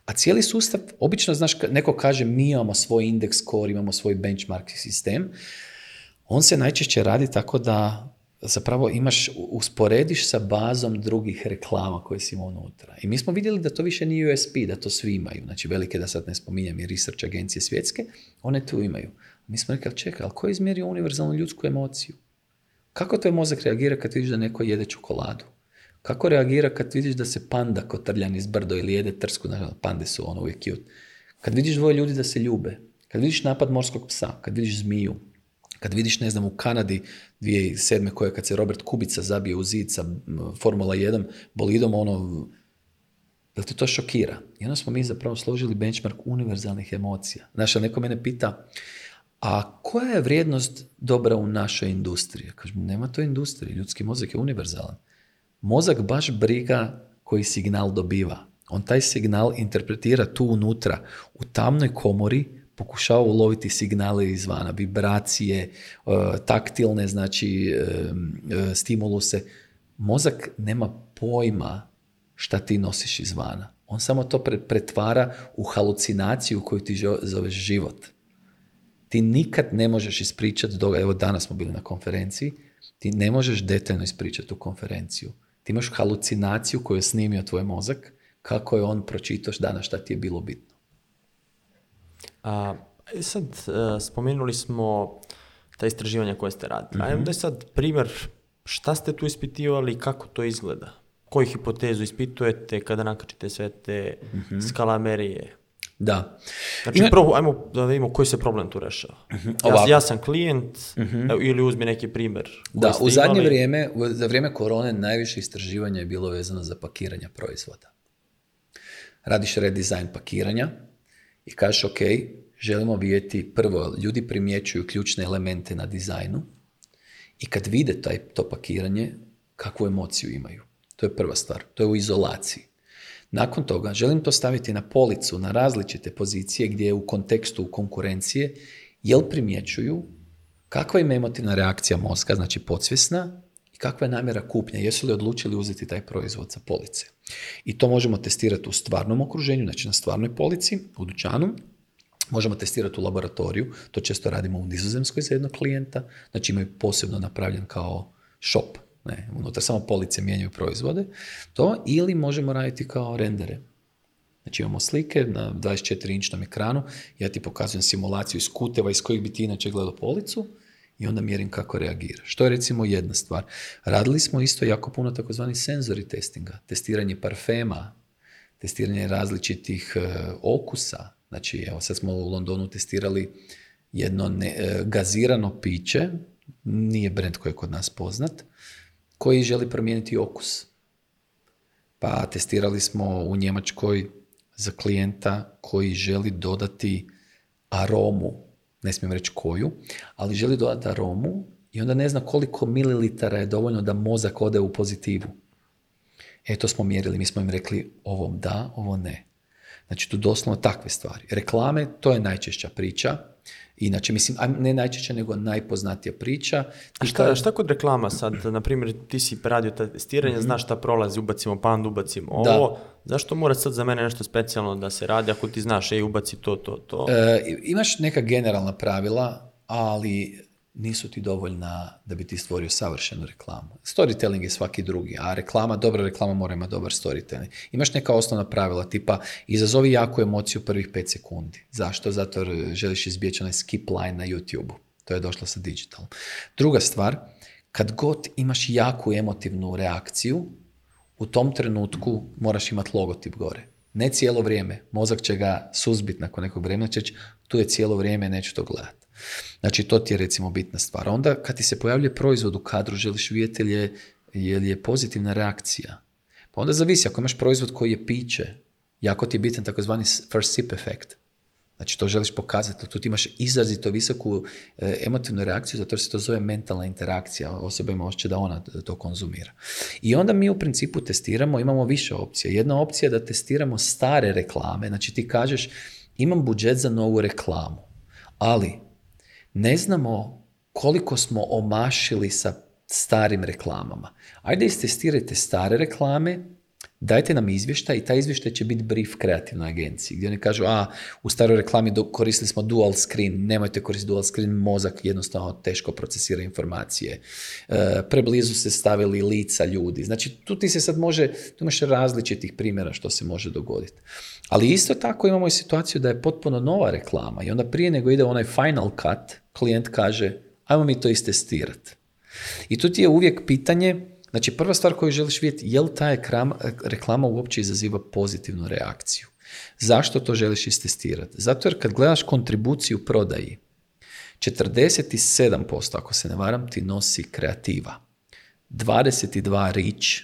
A cijeli sustav, obično, znaš, neko kaže mi imamo svoj indeks score, imamo svoj benchmark sistem, on se najčešće radi tako da zapravo imaš, usporediš sa bazom drugih reklama koje si imao unutra. I mi smo vidjeli da to više nije USP, da to svi imaju. Znači velike, da sad ne spominjem i research agencije svjetske, one tu imaju. Mi smo rekli, čekaj, ali ko je izmjerio univerzalnu ljudsku emociju? Kako tvoj mozak reagira kad vidiš da neko jede čokoladu? Kako reagira kad vidiš da se panda kotrljan iz brdo ili jede trsku, na ono, pande su ono uvijek cute. Kad vidiš dvoje ljudi da se ljube, kad vidiš napad morskog psa, kad vidiš zmiju, kad vidiš, ne znam, u Kanadi 2007. koja kad se Robert Kubica zabije u zid sa Formula 1 bolidom, ono, jel te to šokira? I onda smo mi zapravo složili benchmark univerzalnih emocija. Znaš, neko mene pita, a koja je vrijednost dobra u našoj industriji? Kažem, nema to industrije, ljudski mozak je univerzalan. Mozak baš briga koji signal dobiva. On taj signal interpretira tu unutra, u tamnoj komori, pokušava uloviti signale izvana, vibracije, e, taktilne, znači e, e, stimuluse. Mozak nema pojma šta ti nosiš izvana. On samo to pretvara u halucinaciju koju ti zoveš život ti nikad ne možeš ispričati, evo danas smo bili na konferenciji, ti ne možeš detaljno ispričati tu konferenciju. Ti imaš halucinaciju koju je snimio tvoj mozak, kako je on pročitoš danas šta ti je bilo bitno. A, e sad, e, spomenuli smo ta istraživanja koje ste radili. Mhm. da je sad primjer šta ste tu ispitivali i kako to izgleda. Koju hipotezu ispitujete kada nakačite sve te mm skalamerije? Da. Znači, prvo, ajmo da vidimo koji se problem tu rešava. Uh-huh. Ja, sam klijent, mhm. ili uzmi neki primjer. Da, u zadnje vrijeme, za vrijeme korone, najviše istraživanja je bilo vezano za pakiranje proizvoda. Radiš redizajn pakiranja i kažeš, ok, želimo vidjeti, prvo, ljudi primjećuju ključne elemente na dizajnu i kad vide taj, to pakiranje, kakvu emociju imaju. To je prva stvar. To je u izolaciji. Nakon toga želim to staviti na policu, na različite pozicije gdje je u kontekstu konkurencije, jel primjećuju kakva im emotivna reakcija mozga, znači podsvjesna, i kakva je namjera kupnja, jesu li odlučili uzeti taj proizvod sa police. I to možemo testirati u stvarnom okruženju, znači na stvarnoj polici, u dućanu, Možemo testirati u laboratoriju, to često radimo u nizozemskoj za jednog klijenta, znači imaju posebno napravljen kao shop ne, unutar samo police mijenjaju proizvode, to ili možemo raditi kao rendere. Znači imamo slike na 24-inčnom ekranu, ja ti pokazujem simulaciju iz kuteva iz kojih bi ti inače gledao policu i onda mjerim kako reagira. Što je recimo jedna stvar. Radili smo isto jako puno takozvani senzori testinga, testiranje parfema, testiranje različitih e, okusa. Znači evo sad smo u Londonu testirali jedno e, gazirano piće, nije brend koji je kod nas poznat, koji želi promijeniti okus. Pa testirali smo u Njemačkoj za klijenta koji želi dodati aromu, ne smijem reći koju, ali želi dodati aromu i onda ne zna koliko mililitara je dovoljno da mozak ode u pozitivu. E, to smo mjerili, mi smo im rekli ovom da, ovo ne. Znači tu doslovno takve stvari. Reklame, to je najčešća priča, inače. Mislim, ne najčešće, nego najpoznatija priča. A šta, kod reklama sad? na primjer ti si pa radio testiranje, mhm. znaš šta prolazi, ubacimo pand, ubacimo ovo. Zašto mora sad za mene nešto specijalno da se radi ako ti znaš, ej, ubaci to, to, to? E, imaš neka generalna pravila, ali nisu ti dovoljna da bi ti stvorio savršenu reklamu. Storytelling je svaki drugi, a reklama, dobra reklama mora imati dobar storytelling. Imaš neka osnovna pravila, tipa izazovi jaku emociju prvih 5 sekundi. Zašto? Zato jer želiš izbjeći onaj skip line na YouTube-u. To je došlo sa digitalom. Druga stvar, kad god imaš jaku emotivnu reakciju, u tom trenutku moraš imati logotip gore. Ne cijelo vrijeme, mozak će ga suzbiti nakon nekog vremena, će tu je cijelo vrijeme, neću to gledat. Znači, to ti je recimo bitna stvar. Onda kad ti se pojavlja proizvod u kadru, želiš vidjeti je, je, li je pozitivna reakcija. Pa onda zavisi, ako imaš proizvod koji je piće, jako ti je bitan takozvani first sip efekt. Znači, to želiš pokazati. Tu ti imaš izrazito visoku eh, emotivnu reakciju, zato se to zove mentalna interakcija. Osoba ima ošće da ona to konzumira. I onda mi u principu testiramo, imamo više opcija. Jedna opcija je da testiramo stare reklame. Znači, ti kažeš, imam budžet za novu reklamu, ali ne znamo koliko smo omašili sa starim reklamama. Ajde istestirajte stare reklame dajte nam izvještaj i taj izvještaj će biti brief kreativnoj agenciji gdje oni kažu a u staroj reklami koristili smo dual screen, nemojte koristiti dual screen, mozak jednostavno teško procesira informacije. E, preblizu se stavili lica ljudi. Znači tu ti se sad može, tu imaš različitih primjera što se može dogoditi. Ali isto tako imamo i situaciju da je potpuno nova reklama i onda prije nego ide onaj final cut, klijent kaže ajmo mi to istestirati. I tu ti je uvijek pitanje Znači, prva stvar koju želiš vidjeti, je li ta reklama uopće izaziva pozitivnu reakciju? Zašto to želiš istestirati? Zato jer kad gledaš kontribuciju prodaji, 47%, ako se ne varam, ti nosi kreativa. 22 rič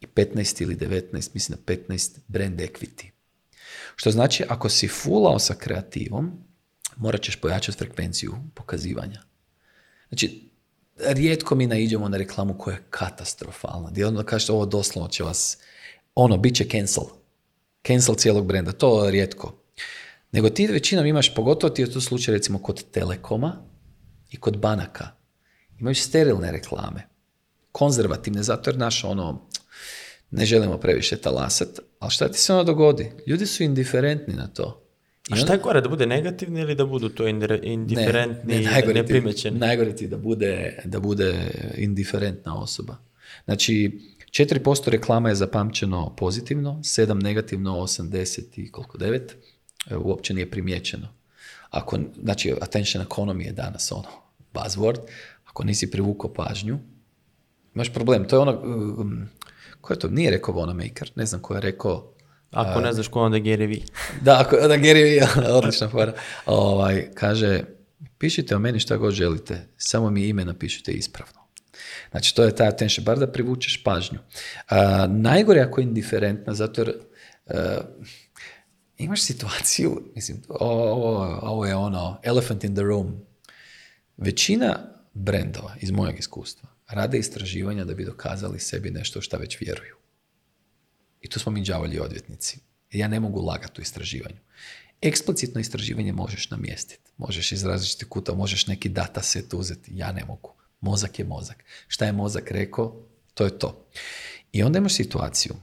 i 15 ili 19, mislim na 15 brand equity. Što znači, ako si fulao sa kreativom, morat ćeš pojačati frekvenciju pokazivanja. Znači, rijetko mi naiđemo na reklamu koja je katastrofalna. Gdje onda kažete ovo doslovno će vas, ono, bit će cancel. Cancel cijelog brenda, to je rijetko. Nego ti većinom imaš, pogotovo ti je to slučaj recimo kod telekoma i kod banaka. Imaju sterilne reklame. Konzervativne, zato jer naš ono, ne želimo previše talasat. Ali šta ti se ono dogodi? Ljudi su indiferentni na to. A šta je gore, da bude negativni ili da budu to indiferentni, ne, ne, da bude, da bude indiferentna osoba. Znači, 4% reklama je zapamćeno pozitivno, 7 negativno, 80 i koliko, 9 e, uopće nije primjećeno. Ako, znači, attention economy je danas ono, buzzword, ako nisi privukao pažnju, imaš problem. To je ono, um, ko je to, nije rekao Maker, ne znam ko je rekao, ako ne znaš ko onda Gary da, ako, onda Gary Vee, odlična fora. Ovaj, kaže, pišite o meni šta god želite, samo mi ime napišite ispravno. Znači, to je ta attention bar da privučeš pažnju. A, najgore ako je indiferentna, zato jer e, imaš situaciju, mislim, ovo, ovo je ono, elephant in the room. Većina brendova, iz mojeg iskustva, rade istraživanja da bi dokazali sebi nešto što već vjeruju. I tu smo mi đavolji odvjetnici. Ja ne mogu lagati u istraživanju. Eksplicitno istraživanje možeš namjestiti. Možeš iz različitih kuta, možeš neki dataset uzeti. Ja ne mogu. Mozak je mozak. Šta je mozak rekao, to je to. I onda imaš situaciju.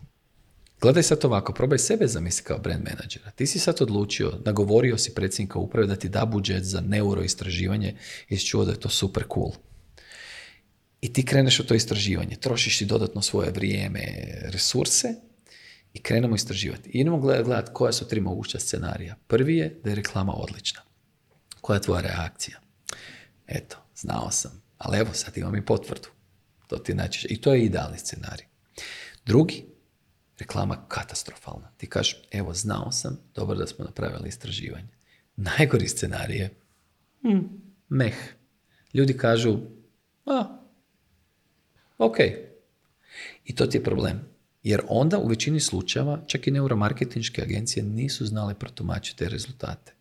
Gledaj sad ovako, probaj sebe zamisliti kao brand menadžera. Ti si sad odlučio, nagovorio si predsjednika uprave da ti da budžet za neuro istraživanje i si čuo da je to super cool. I ti kreneš u to istraživanje, trošiš ti dodatno svoje vrijeme, resurse i krenemo istraživati. I idemo gledati koja su tri moguća scenarija. Prvi je da je reklama odlična. Koja je tvoja reakcija? Eto, znao sam. Ali evo, sad imam i potvrdu. To ti najčešće. I to je idealni scenarij. Drugi, reklama katastrofalna. Ti kažeš, evo, znao sam, dobro da smo napravili istraživanje. Najgori scenarij je hmm. meh. Ljudi kažu, a, ok. I to ti je problem. Jer onda u većini slučajeva čak i neuromarketinške agencije nisu znale protumačiti te rezultate.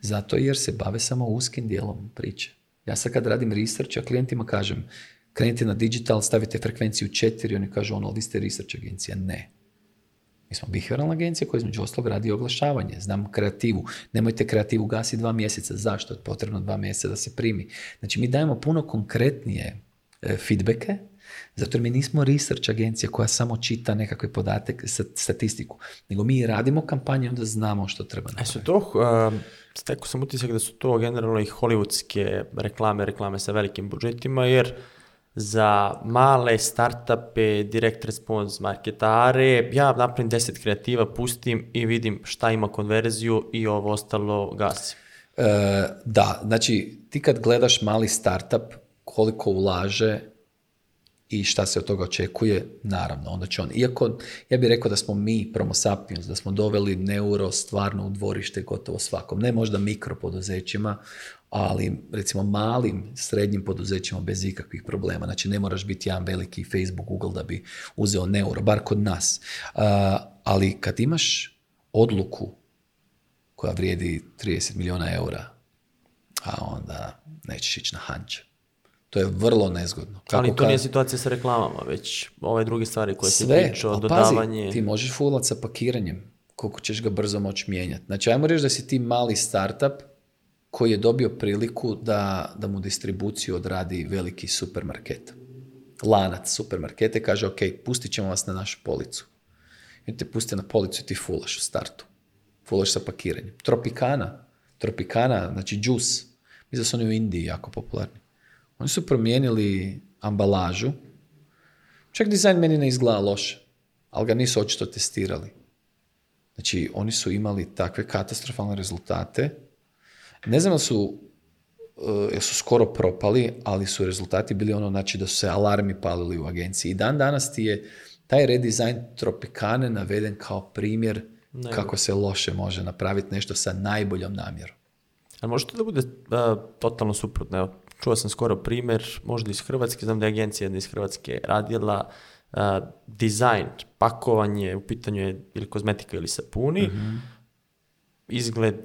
Zato jer se bave samo uskim dijelom priče. Ja sad kad radim research, ja klijentima kažem krenite na digital, stavite frekvenciju 4, oni kažu ono, ali ste research agencija. Ne. Mi smo behavioralna agencija koja između ostalog radi oglašavanje. Znam kreativu. Nemojte kreativu gasi dva mjeseca. Zašto? Potrebno dva mjeseca da se primi. Znači mi dajemo puno konkretnije e, feedbacke zato mi nismo research agencija koja samo čita nekakve podatke, statistiku, nego mi radimo kampanje onda znamo što treba e, napraviti. to, eh, stekao sam utisak da su to generalno i hollywoodske reklame, reklame sa velikim budžetima, jer za male startupe, direct response marketare, ja napravim deset kreativa, pustim i vidim šta ima konverziju i ovo ostalo gasim. Eh, da, znači ti kad gledaš mali startup, koliko ulaže, i šta se od toga očekuje, naravno, onda će on. Iako, ja bih rekao da smo mi, Promo Sapiens, da smo doveli neuro stvarno u dvorište gotovo svakom. Ne možda mikro poduzećima, ali recimo malim, srednjim poduzećima bez ikakvih problema. Znači ne moraš biti jedan veliki Facebook, Google da bi uzeo neuro, bar kod nas. ali kad imaš odluku koja vrijedi 30 milijuna eura, a onda nećeš ići na hanče. To je vrlo nezgodno. Kako Ali to nije situacija sa reklamama, već ove druge stvari koje Sve, si pričao, dodavanje... Pazi, ti možeš fulat sa pakiranjem, koliko ćeš ga brzo moći mijenjati. Znači, ajmo reći da si ti mali startup koji je dobio priliku da, da mu distribuciju odradi veliki supermarket. Lanac supermarkete kaže, ok, pustit ćemo vas na našu policu. I te puste na policu i ti fulaš u startu. Fulaš sa pakiranjem. Tropikana, tropikana, znači džus. Mislim da su oni u Indiji jako popularni. Oni su promijenili ambalažu. Čak dizajn meni ne izgleda loše, ali ga nisu očito testirali. Znači, oni su imali takve katastrofalne rezultate. Ne znam da su eh, su skoro propali, ali su rezultati bili ono znači da su se alarmi palili u agenciji. I dan danas ti je taj redizajn Tropikane naveden kao primjer kako se loše može napraviti nešto sa najboljom namjerom. A može to da bude eh, totalno suprotno? Čuo sam skoro primjer, možda iz Hrvatske, znam da je agencija jedna iz Hrvatske radila uh, dizajn, pakovanje, u pitanju je ili kozmetika ili sapuni, mhm. izgled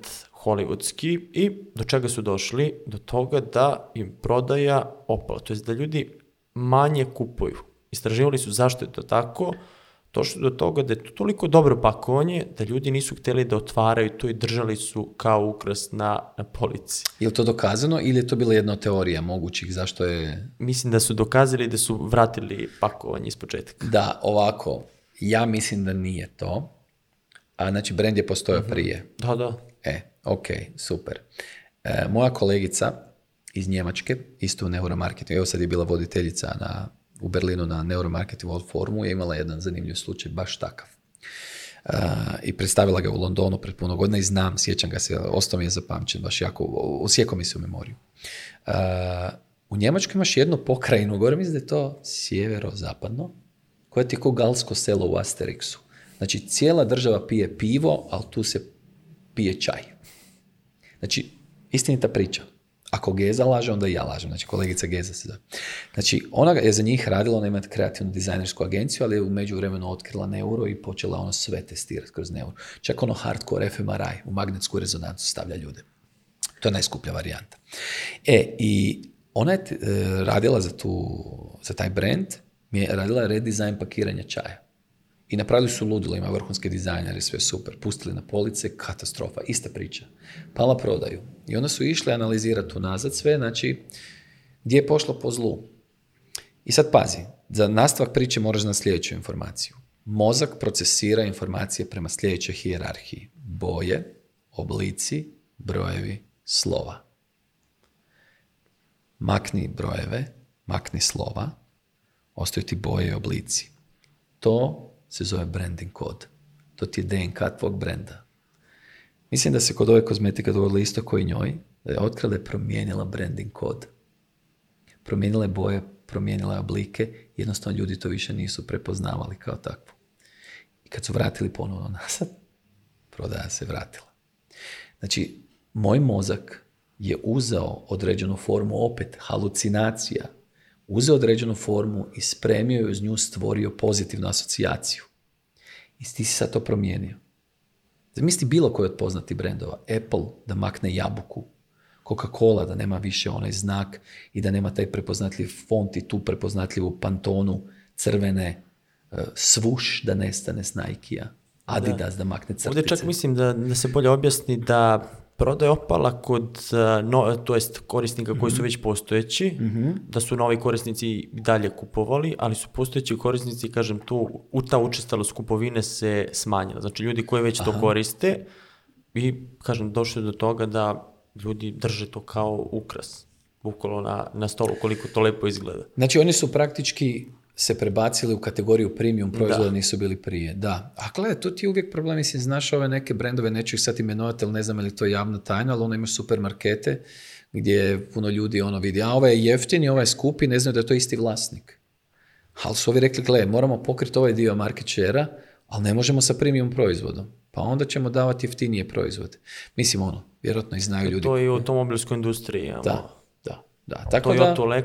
hollywoodski i do čega su došli? Do toga da im prodaja opala, to je da ljudi manje kupuju. Istraživali su zašto je to tako, što do toga da je to toliko dobro pakovanje da ljudi nisu htjeli da otvaraju to i držali su kao ukras na, na polici. Je li to dokazano ili je to bila jedna teorija mogućih? Zašto je... Mislim da su dokazali da su vratili pakovanje iz početka. Da, ovako, ja mislim da nije to. A znači, brend je postojao mhm. prije. Da, da. E, ok, super. E, moja kolegica iz Njemačke, isto u neuromarketingu, evo sad je bila voditeljica na u Berlinu na neuromarket World Forumu je imala jedan zanimljiv slučaj, baš takav. Uh, I predstavila ga u Londonu pred puno godina i znam, sjećam ga se, ostao mi je zapamćen, baš jako, osjekao mi se u memoriju. Uh, u Njemačkoj imaš jednu pokrajinu, gore mi da je to sjeverozapadno, koja ti je ko galsko selo u Asterixu. Znači, cijela država pije pivo, ali tu se pije čaj. Znači, istinita priča. Ako Geza laže, onda i ja lažem. Znači, kolegica Geza se zove. Znači, ona je za njih radila, ona ima kreativnu dizajnersku agenciju, ali je u međuvremenu otkrila neuro i počela ono sve testirati kroz neuro. Čak ono hardcore fMRI u magnetsku rezonancu stavlja ljude. To je najskuplja varijanta. E, i ona je e, radila za, taj brand, radila je redizajn pakiranja čaja. I napravili su ludilo, ima vrhunske dizajnere, sve super. Pustili na police, katastrofa, ista priča. Pala prodaju. I onda su išli analizirati unazad sve, znači, gdje je pošlo po zlu. I sad pazi, za nastavak priče moraš na sljedeću informaciju. Mozak procesira informacije prema sljedećoj hijerarhiji. Boje, oblici, brojevi, slova. Makni brojeve, makni slova, ostaju ti boje i oblici. To se zove branding kod. To ti je DNK tvog brenda. Mislim da se kod ove kozmetike dogodilo isto koji njoj, da je otkrila je promijenila branding kod. Promijenila je boje, promijenila je oblike, jednostavno ljudi to više nisu prepoznavali kao takvu. I kad su vratili ponovno nazad, prodaja se vratila. Znači, moj mozak je uzeo određenu formu opet halucinacija, uzeo određenu formu i spremio je uz nju stvorio pozitivnu asocijaciju. I ti si sad to promijenio. Zamisli bilo koji od poznati brendova, Apple da makne jabuku, Coca-Cola da nema više onaj znak i da nema taj prepoznatljiv font i tu prepoznatljivu pantonu crvene e, svuš da nestane s Nike-a. Adidas da, makne crtice. Ovdje čak mislim da, da se bolje objasni da je opala kod eh, eh, to jest korisnika koji su mhm. već postojeći, mhm. da su novi korisnici dalje kupovali, ali su postojeći korisnici, kažem tu, u ta učestalost kupovine se smanjila. Znači ljudi koji već to koriste i, kažem, došli do toga da ljudi drže to kao ukras bukolo na, na stolu koliko to lepo izgleda. Znači oni su praktički se prebacili u kategoriju premium proizvoda, nisu bili prije. Da. A gledaj, tu ti je uvijek problem, mislim, znaš ove neke brendove, neću ih sad imenovati, ali ne znam je li to javna tajna, ali ono imaš supermarkete gdje puno ljudi ono vidi, a ovaj je jeftin i ovaj je skupi, ne znaju da je to isti vlasnik. Ali su ovi rekli, gle, moramo pokriti ovaj dio market ali ne možemo sa premium proizvodom. Pa onda ćemo davati jeftinije proizvode. Mislim, ono, vjerojatno i znaju ljudi. To je i u automobilskoj industriji. Da, ono. da, da. to je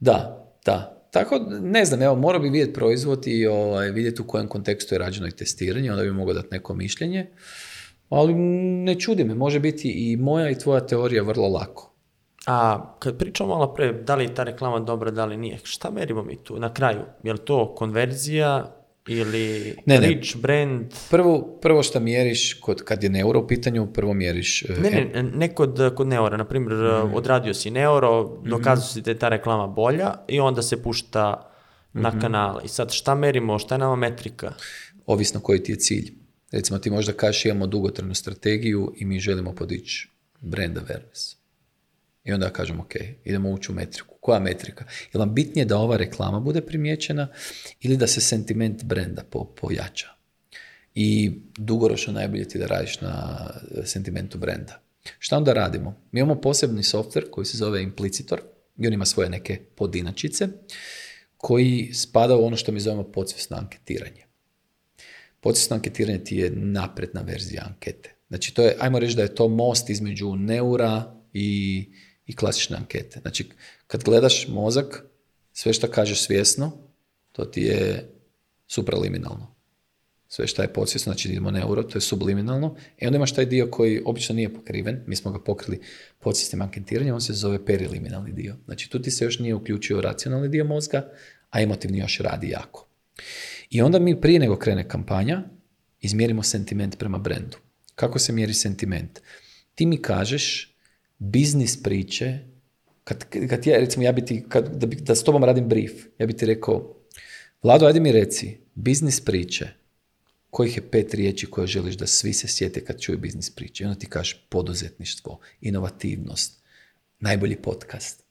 Da, da. Tako, ne znam, evo, morao bi vidjeti proizvod i ovaj, vidjeti u kojem kontekstu je rađeno i testiranje, onda bi mogao dati neko mišljenje. Ali ne čudi me, može biti i moja i tvoja teorija vrlo lako. A kad pričamo malo pre, da li je ta reklama dobra, da li nije, šta merimo mi tu na kraju? Je to konverzija, ili ne, ne. brand? Prvo, prvo što mjeriš kod, kad je neuro u pitanju, prvo mjeriš... Eh, ne, ne, ne kod, eh, kod neora. Naprimjer, eh, mm. odradio si neuro, mm si da je ta reklama bolja i onda se pušta na mm-hmm. kanal. I sad šta merimo, šta je nama metrika? Ovisno koji ti je cilj. Recimo ti možda kažeš imamo dugotrajnu strategiju i mi želimo podići brand awareness. I onda kažem, ok, idemo ući u metriku. Koja metrika? Je vam bitnije da ova reklama bude primijećena ili da se sentiment brenda pojača? I dugoročno najbolje ti da radiš na e, sentimentu brenda. Šta onda radimo? Mi imamo posebni softver koji se zove Implicitor i on ima svoje neke podinačice koji spada u ono što mi zovemo podsvjesno anketiranje. Podsvjesno anketiranje ti je napredna verzija ankete. Znači, to je, ajmo reći da je to most između neura i i klasične ankete. Znači, kad gledaš mozak, sve što kažeš svjesno, to ti je supraliminalno. Sve što je podsvjesno, znači idemo neuro, to je subliminalno. I e, onda imaš taj dio koji obično nije pokriven, mi smo ga pokrili podsvjesnim anketiranjem, on se zove periliminalni dio. Znači tu ti se još nije uključio racionalni dio mozga, a emotivni još radi jako. I onda mi prije nego krene kampanja, izmjerimo sentiment prema brendu. Kako se mjeri sentiment? Ti mi kažeš biznis priče, kad, kad ja, recimo, ja bi ti, kad, da, bi, da s tobom radim brief, ja bi ti rekao, Vlado, ajde mi reci, biznis priče, kojih je pet riječi koje želiš da svi se sjete kad čuju biznis priče. I onda ti kažeš poduzetništvo, inovativnost, najbolji podcast.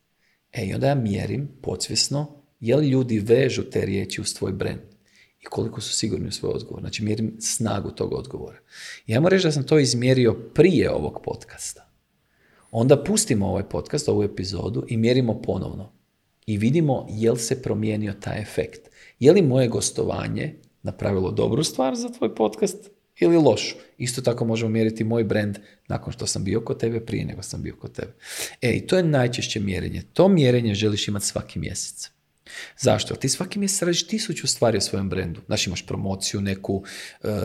E, i onda ja mjerim podsvjesno je li ljudi vežu te riječi uz svoj brand i koliko su sigurni u svoj odgovor. Znači, mjerim snagu tog odgovora. Ja moram reći da sam to izmjerio prije ovog podcasta onda pustimo ovaj podcast, ovu epizodu i mjerimo ponovno. I vidimo jel se promijenio taj efekt. Je li moje gostovanje napravilo dobru stvar za tvoj podcast ili lošu. Isto tako možemo mjeriti moj brand nakon što sam bio kod tebe, prije nego sam bio kod tebe. E, i to je najčešće mjerenje. To mjerenje želiš imati svaki mjesec. Zašto? Ti svaki mjesec radiš tisuću stvari o svojem brendu. Znači imaš promociju neku, e, e,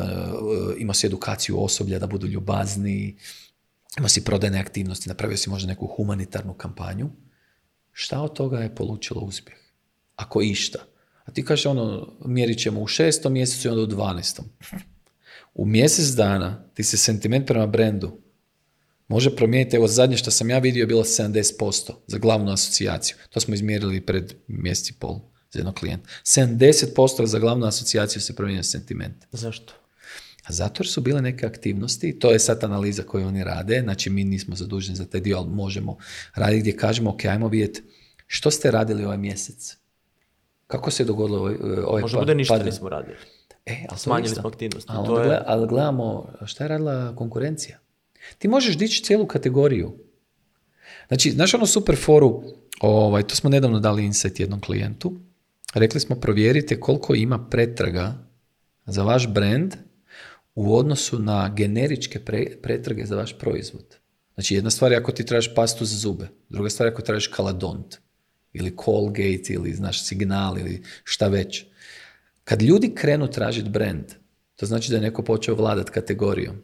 imaš edukaciju osoblja da budu ljubazni imao si prodajne aktivnosti, napravio si možda neku humanitarnu kampanju, šta od toga je polučilo uspjeh? Ako išta. A ti kažeš ono, mjerit ćemo u šestom mjesecu i onda u dvanestom. U mjesec dana ti se sentiment prema brendu može promijeniti, evo zadnje što sam ja vidio je bilo 70% za glavnu asocijaciju. To smo izmjerili pred mjesec i pol za jednog klijenta. 70% za glavnu asocijaciju se promijenio sentiment. Zašto? Zato jer su bile neke aktivnosti, to je sad analiza koju oni rade, znači mi nismo zaduženi za taj dio, ali možemo raditi gdje kažemo, ok, ajmo vidjeti što ste radili ovaj mjesec, kako se je dogodilo ovaj, e, ovaj Možda bude ništa nismo radili. E, ali Smanjili smo aktivnosti. Ali, to gledamo šta je radila konkurencija. Ti možeš dići cijelu kategoriju. Znači, znaš ono super foru, ovaj, to smo nedavno dali inset jednom klijentu, rekli smo provjerite koliko ima pretraga za vaš brand u odnosu na generičke pre, pretrage za vaš proizvod. Znači jedna stvar je ako ti tražiš pastu za zube, druga stvar je ako tražiš kaladont ili Colgate ili znaš signal ili šta već. Kad ljudi krenu tražiti brand, to znači da je neko počeo vladat kategorijom.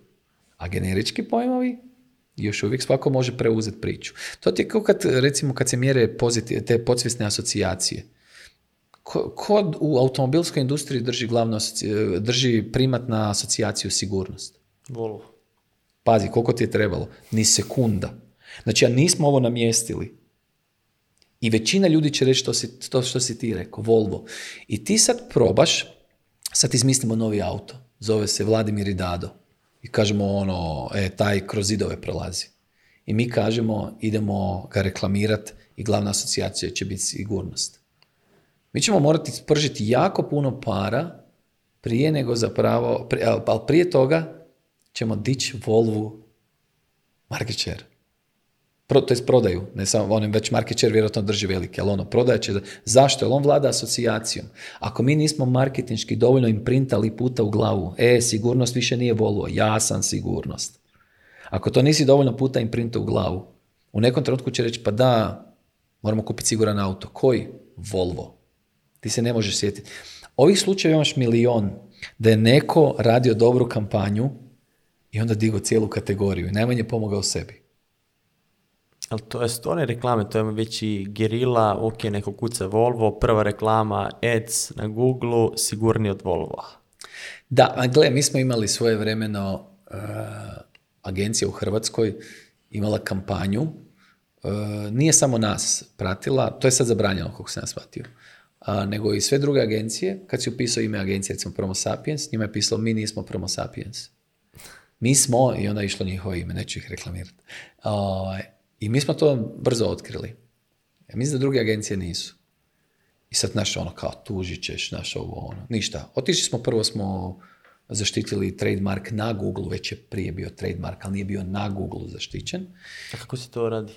A generički pojmovi još uvijek svako može preuzeti priču. To ti je kao kad, recimo, kad se mjere te podsvjesne asocijacije kod u automobilskoj industriji drži, glavno, drži primat na asocijaciju sigurnost? Volvo. Pazi, koliko ti je trebalo? Ni sekunda. Znači, ja nismo ovo namjestili. I većina ljudi će reći to, što si ti rekao, Volvo. I ti sad probaš, sad izmislimo novi auto. Zove se Vladimir i Dado. I kažemo ono, e, taj kroz zidove prolazi. I mi kažemo, idemo ga reklamirati i glavna asocijacija će biti sigurnost. Mi ćemo morati spržiti jako puno para prije nego zapravo, prije, ali prije toga ćemo dići Volvu market share. Pro, to je prodaju, ne samo on već market vjerojatno drži velike, ali ono prodaje će. Zašto? Jer on vlada asocijacijom. Ako mi nismo marketinški dovoljno imprintali puta u glavu, e, sigurnost više nije Volvo, ja sam sigurnost. Ako to nisi dovoljno puta imprinta u glavu, u nekom trenutku će reći, pa da, moramo kupiti siguran auto. Koji? Volvo. Ti se ne možeš sjetiti. Ovih slučajeva imaš milion da je neko radio dobru kampanju i onda digo cijelu kategoriju i najmanje pomogao sebi. Ali to je one reklame, to je već i gerila, ok, neko kuca Volvo, prva reklama, ads na Google, sigurni od Volvo. Da, a mi smo imali svoje vremeno, e, agencija u Hrvatskoj imala kampanju, e, nije samo nas pratila, to je sad zabranjeno kako sam ja shvatio, a, nego i sve druge agencije, kad si upisao ime agencije, recimo Promo Sapiens, njima je pisalo mi nismo Promo Sapiens. Mi smo, i onda je išlo njihovo ime, neću ih reklamirati. A, ovaj, I mi smo to brzo otkrili. Ja mislim da druge agencije nisu. I sad, naš ono, kao, tužit ćeš, ovo, ono, ništa. Otišli smo, prvo smo zaštitili trademark na Google, već je prije bio trademark, ali nije bio na Google zaštićen. A kako se to radi?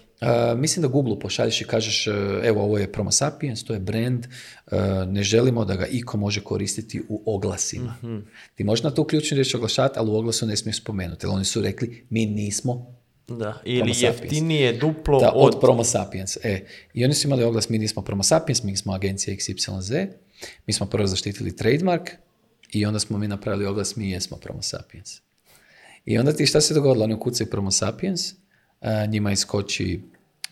mislim da Google pošalješ i kažeš, e, evo ovo je Promo Sapiens, to je brand, e, ne želimo da ga iko može koristiti u oglasima. mm Ti možeš na to ključnu riječ oglašati, ali u oglasu ne smiješ spomenuti, oni su rekli, mi nismo da, ili jeftinije duplo od... od Promo Sapiens. E, I oni su imali oglas, mi nismo Promo Sapiens, mi smo agencija XYZ, mi smo prvo zaštitili trademark, i onda smo mi napravili oglas, mi jesmo Promo Sapiens. I onda ti šta se dogodilo? Oni ukucaju Promo Sapiens, e, njima iskoči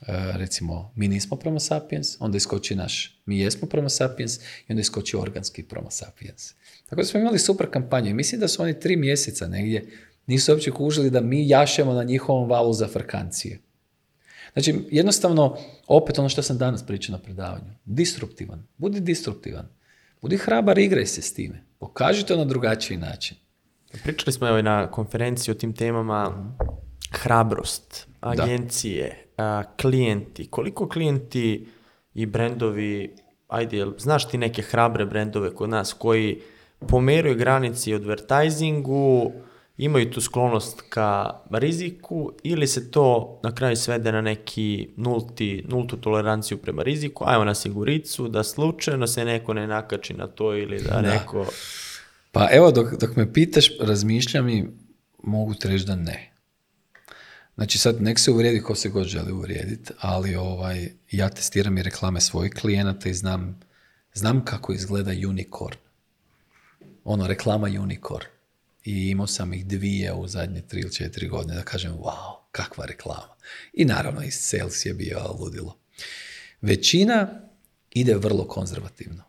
e, recimo mi nismo Promo Sapiens, onda iskoči naš mi jesmo Promo Sapiens i onda iskoči organski Promo Sapiens. Tako da smo imali super kampanju i mislim da su oni tri mjeseca negdje nisu uopće kužili da mi jašemo na njihovom valu za frkancije. Znači, jednostavno, opet ono što sam danas pričao na predavanju, disruptivan, budi disruptivan, budi hrabar, igraj se s time. Pokaži to na drugačiji način. Pričali smo evo na konferenciji o tim temama hrabrost, agencije, klijenti. Koliko klijenti i brendovi, ajde, znaš ti neke hrabre brendove kod nas koji pomeruju granici u advertisingu, imaju tu sklonost ka riziku ili se to na kraju svede na neki nulti, nultu toleranciju prema riziku, ajmo na siguricu, da slučajno se neko ne nakači na to ili da, da. neko... Pa evo, dok, dok me pitaš, razmišljam i mogu treći reći da ne. Znači sad nek se uvrijedi ko se god želi uvrijediti, ali ovaj, ja testiram i reklame svojih klijenata i znam, znam kako izgleda unicorn. Ono, reklama unicorn i imao sam ih dvije u zadnje tri ili četiri godine da kažem wow, kakva reklama. I naravno i sales je bio ludilo. Većina ide vrlo konzervativno.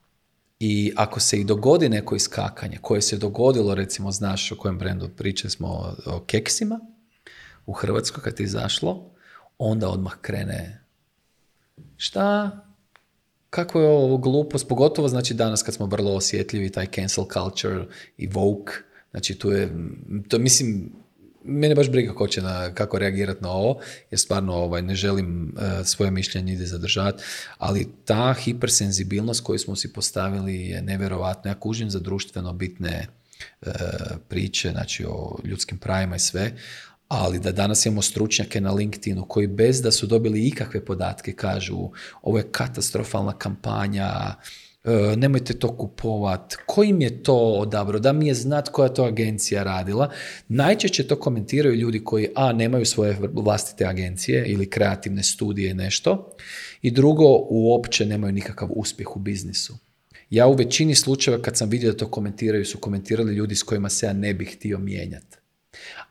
I ako se i dogodi neko iskakanje koje se dogodilo, recimo znaš o kojem brendu priče smo o keksima, u Hrvatskoj kad je izašlo, onda odmah krene šta, kako je ovo glupost, pogotovo znači danas kad smo vrlo osjetljivi, taj cancel culture i woke, Znači tu je, to mislim, mene baš briga ko će na, kako reagirati na ovo, jer stvarno ovaj, ne želim e, svoje mišljenje ide zadržati, ali ta hipersenzibilnost koju smo si postavili je nevjerojatna. Ja kužim za društveno bitne e, priče, znači o ljudskim pravima i sve, ali da danas imamo stručnjake na LinkedInu koji bez da su dobili ikakve podatke kažu ovo je katastrofalna kampanja, E, nemojte to kupovat, kojim je to odabro, da mi je znat koja to agencija radila. Najčešće to komentiraju ljudi koji a, nemaju svoje vlastite agencije ili kreativne studije nešto i drugo, uopće nemaju nikakav uspjeh u biznisu. Ja u većini slučajeva kad sam vidio da to komentiraju, su komentirali ljudi s kojima se ja ne bih htio mijenjati.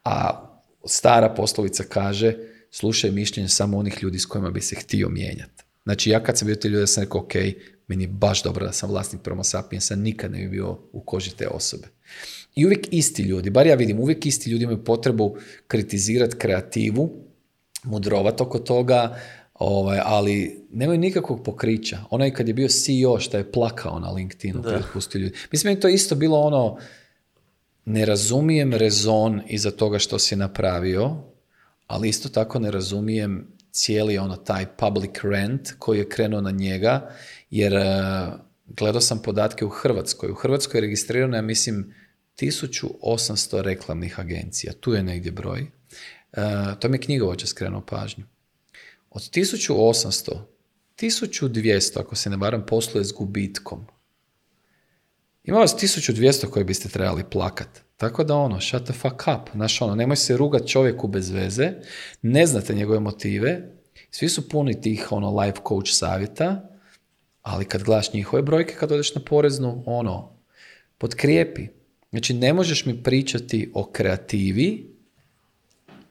A stara poslovica kaže, slušaj mišljenje samo onih ljudi s kojima bi se htio mijenjati. Znači ja kad sam vidio te ljude, sam rekao, ok, meni je baš dobro da sam vlasnik Promo Sapiensa, nikad ne bi bio u koži te osobe. I uvijek isti ljudi, bar ja vidim, uvijek isti ljudi imaju potrebu kritizirati kreativu, mudrovat oko toga, ovaj, ali nemaju nikakvog pokrića. Onaj kad je bio CEO što je plakao na LinkedInu, kad ljudi. Mislim, je to isto bilo ono, ne razumijem rezon iza toga što si napravio, ali isto tako ne razumijem cijeli ono taj public rent koji je krenuo na njega, jer e, gledao sam podatke u Hrvatskoj. U Hrvatskoj je registrirano, ja mislim, 1800 reklamnih agencija. Tu je negdje broj. E, to mi je knjigovođa skrenuo pažnju. Od 1800, 1200, ako se ne varam, posluje s gubitkom. Ima vas 1200 koje biste trebali plakat. Tako da ono, shut the fuck up. Znaš ono, nemoj se rugat čovjeku bez veze, ne znate njegove motive, svi su puni tih ono life coach savjeta, ali kad gledaš njihove brojke, kad odeš na poreznu, ono, podkrijepi. Znači, ne možeš mi pričati o kreativi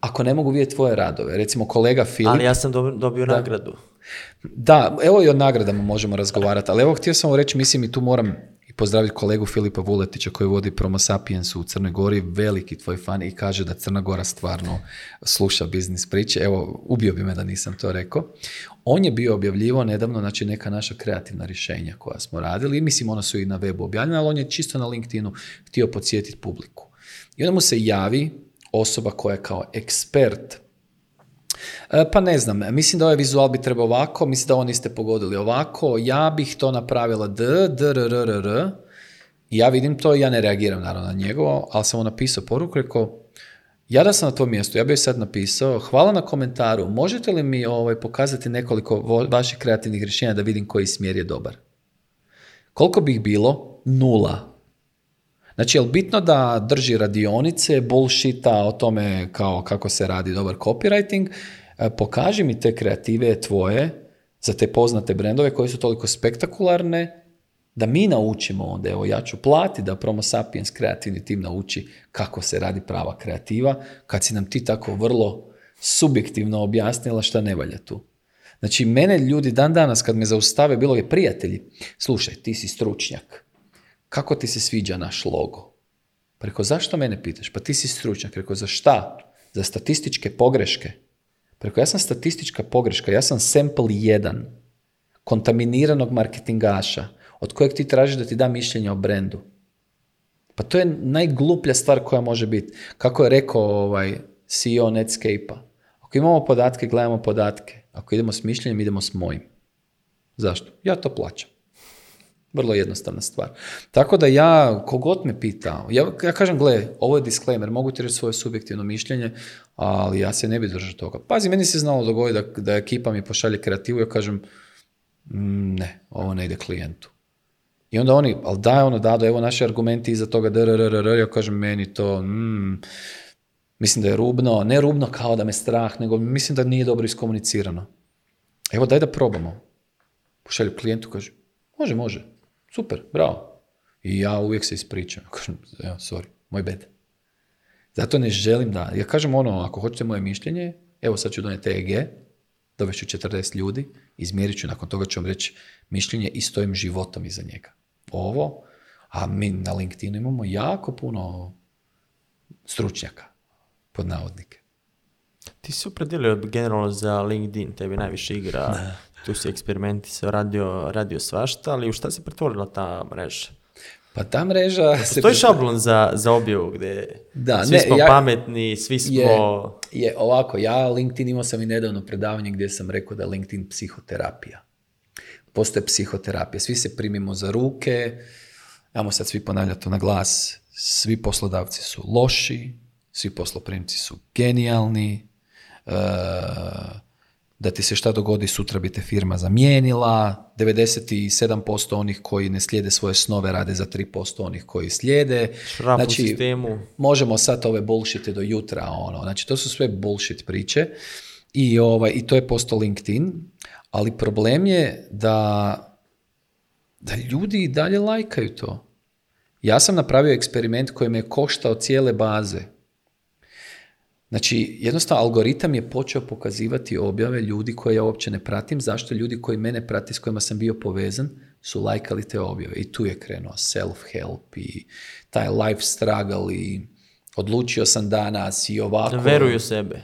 ako ne mogu vidjeti tvoje radove. Recimo, kolega Filip... Ali ja sam dobio nagradu. Da, evo i o nagradama možemo razgovarati, ali evo htio sam vam reći, mislim i tu moram pozdraviti kolegu Filipa Vuletića koji vodi Promo Sapiens u Crnoj Gori, veliki tvoj fan i kaže da Crna Gora stvarno sluša biznis priče. Evo, ubio bi me da nisam to rekao. On je bio objavljivo nedavno, znači neka naša kreativna rješenja koja smo radili i mislim ona su i na webu objavljena, ali on je čisto na LinkedInu htio podsjetiti publiku. I onda mu se javi osoba koja je kao ekspert E, pa ne znam, mislim da ovaj vizual bi trebao ovako, mislim da ovo niste pogodili ovako, ja bih to napravila d, d, r, r, r, r. ja vidim to i ja ne reagiram naravno na njegovo, ali sam mu napisao poruku, rekao, ja da sam na tom mjestu, ja bih sad napisao, hvala na komentaru, možete li mi ovaj, pokazati nekoliko vaših kreativnih rješenja da vidim koji smjer je dobar? Koliko bih bilo? Nula. Znači, je li bitno da drži radionice, bullshita o tome kao kako se radi dobar copywriting E, pokaži mi te kreative tvoje za te poznate brendove koji su toliko spektakularne da mi naučimo onda, evo ja ću plati da Promo Sapiens kreativni tim nauči kako se radi prava kreativa kad si nam ti tako vrlo subjektivno objasnila šta ne valja tu. Znači, mene ljudi dan danas kad me zaustave, bilo je prijatelji, slušaj, ti si stručnjak, kako ti se sviđa naš logo? Pa rekao, zašto mene pitaš? Pa ti si stručnjak. Rekao, za šta? Za statističke pogreške. Preko ja sam statistička pogreška, ja sam sample 1 kontaminiranog marketingaša od kojeg ti tražiš da ti da mišljenje o brendu. Pa to je najgluplja stvar koja može biti. Kako je rekao ovaj CEO Netscape-a. Ako imamo podatke, gledamo podatke. Ako idemo s mišljenjem, idemo s mojim. Zašto? Ja to plaćam. Vrlo jednostavna stvar. Tako da ja, kogod me pitao, ja, ja kažem, gle, ovo je disclaimer, mogu ti reći svoje subjektivno mišljenje, ali ja se ne bi držao toga. Pazi, meni se znalo dogoditi da, da ekipa mi pošalje kreativu, ja kažem, mm, ne, ovo ne ide klijentu. I onda oni, ali daj ono, dado, evo naši argumenti iza toga, dr, ja kažem, meni to, mm, mislim da je rubno, ne rubno kao da me strah, nego mislim da nije dobro iskomunicirano. Evo, daj da probamo. Pošalju klijentu, kaže, može, može super, bravo. I ja uvijek se ispričam. sorry, moj bed. Zato ne želim da, ja kažem ono, ako hoćete moje mišljenje, evo sad ću donijeti EG, dovešću 40 ljudi, izmjerit ću, nakon toga ću vam reći mišljenje i stojim životom iza njega. Ovo, a mi na LinkedInu imamo jako puno stručnjaka, pod navodnike. Ti si opredelio generalno za LinkedIn, tebi najviše igra tu si eksperimenti se radio, radio svašta, ali u šta se pretvorila ta mreža? Pa ta mreža... se to je šablon za, za objavu gdje da, svi ne, smo ja, pametni, svi smo... Je, ovako, ja LinkedIn imao sam i nedavno predavanje gdje sam rekao da LinkedIn psihoterapija. Postoje psihoterapija, svi se primimo za ruke, amo sad svi ponavljati to na glas, svi poslodavci su loši, svi posloprimci su genijalni, uh, da ti se šta dogodi, sutra bi te firma zamijenila, 97% onih koji ne slijede svoje snove rade za 3% onih koji slijede. Šrap znači, sistemu. možemo sad ove bullshite do jutra, ono. Znači, to su sve bullshit priče i, ovaj, i to je posto LinkedIn, ali problem je da, da ljudi i dalje lajkaju to. Ja sam napravio eksperiment koji me je koštao cijele baze Znači, jednostavno, algoritam je počeo pokazivati objave ljudi koje ja uopće ne pratim. Zašto? Ljudi koji mene prati, s kojima sam bio povezan, su lajkali te objave. I tu je krenuo self-help i taj life struggle i odlučio sam danas i ovako. Veruju sebe.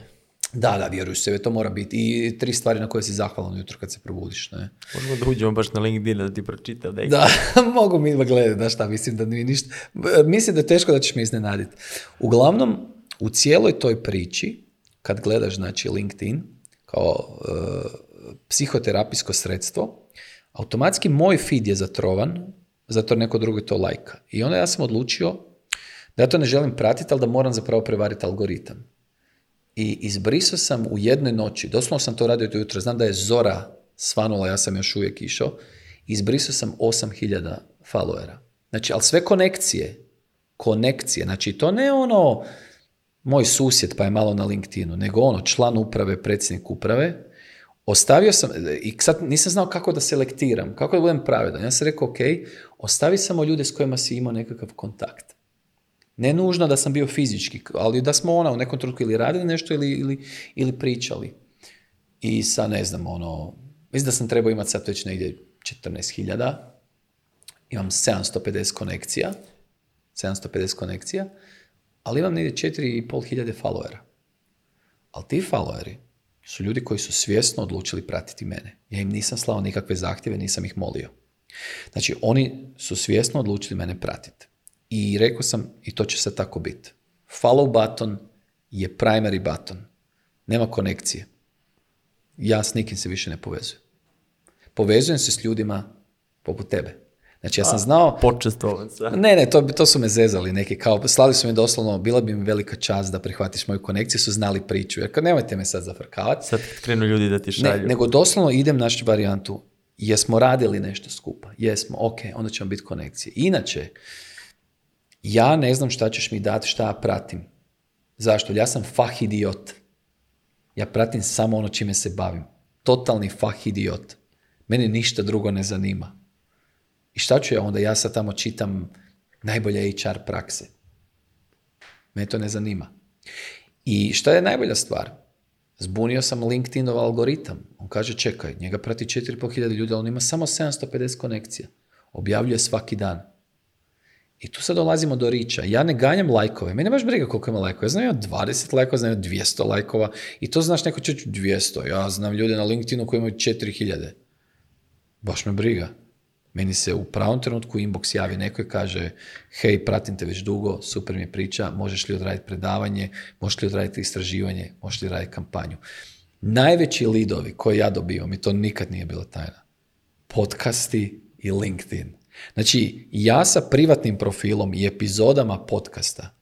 Da, da, vjeruju sebe, to mora biti. I tri stvari na koje si zahvalan jutro kad se probudiš. Ne? Možemo da uđemo baš na LinkedIn da ti pročitam. Da, da mogu mi gledati, da šta, mislim da nije ništa. Mislim da je teško da ćeš me iznenaditi. Uglavnom, u cijeloj toj priči, kad gledaš znači LinkedIn kao e, psihoterapijsko sredstvo, automatski moj feed je zatrovan, zato neko drugi to lajka. I onda ja sam odlučio da ja to ne želim pratiti, ali da moram zapravo prevariti algoritam. I izbrisao sam u jednoj noći, doslovno sam to radio to jutro, znam da je zora svanula, ja sam još uvijek išao, izbrisao sam 8000 followera. Znači, ali sve konekcije, konekcije, znači to ne ono moj susjed pa je malo na LinkedInu, nego ono član uprave, predsjednik uprave, ostavio sam, i sad nisam znao kako da selektiram, kako da budem pravedan. Ja sam rekao, ok, ostavi samo ljude s kojima si imao nekakav kontakt. Ne nužno da sam bio fizički, ali da smo ona u nekom trenutku ili radili nešto ili, ili, ili pričali. I sa, ne znam, ono, mislim da sam trebao imati sad već negdje 14.000, imam 750 konekcija, 750 konekcija, ali imam negdje pol hiljade followera. Ali ti followeri su ljudi koji su svjesno odlučili pratiti mene. Ja im nisam slao nikakve zahtjeve, nisam ih molio. Znači, oni su svjesno odlučili mene pratiti. I rekao sam, i to će se tako biti. Follow button je primary button. Nema konekcije. Ja s nikim se više ne povezujem. Povezujem se s ljudima poput tebe. Znači ja sam znao... Ne, ne, to, to su me zezali neki, kao slali su mi doslovno, bila bi mi velika čast da prihvatiš moju konekciju, su znali priču, jer nemojte me sad zafrkavati. Sad krenu ljudi da ti šalju. Ne, nego doslovno idem našu varijantu, jesmo radili nešto skupa, jesmo, ok, onda ćemo biti konekcije. Inače, ja ne znam šta ćeš mi dati, šta ja pratim. Zašto? Ja sam fah idiot. Ja pratim samo ono čime se bavim. Totalni fah idiot. Mene ništa drugo ne zanima. I šta ću ja onda? Ja sad tamo čitam najbolje HR prakse. Me to ne zanima. I šta je najbolja stvar? Zbunio sam LinkedInov algoritam. On kaže, čekaj, njega prati 4500 ljudi, ali on ima samo 750 konekcija. Objavljuje svaki dan. I tu sad dolazimo do riča. Ja ne ganjam lajkove. Mene baš briga koliko ima lajkova. Ja znam 20 lajkova, znam 200 lajkova. I to znaš neko će 200. Ja znam ljude na LinkedInu koji imaju 4000. Baš me briga. Meni se u pravom trenutku inbox javi neko i kaže hej, pratim te već dugo, super mi je priča, možeš li odraditi predavanje, možeš li odraditi istraživanje, možeš li raditi kampanju. Najveći lidovi koje ja dobivam, i to nikad nije bila tajna, podcasti i LinkedIn. Znači, ja sa privatnim profilom i epizodama podcasta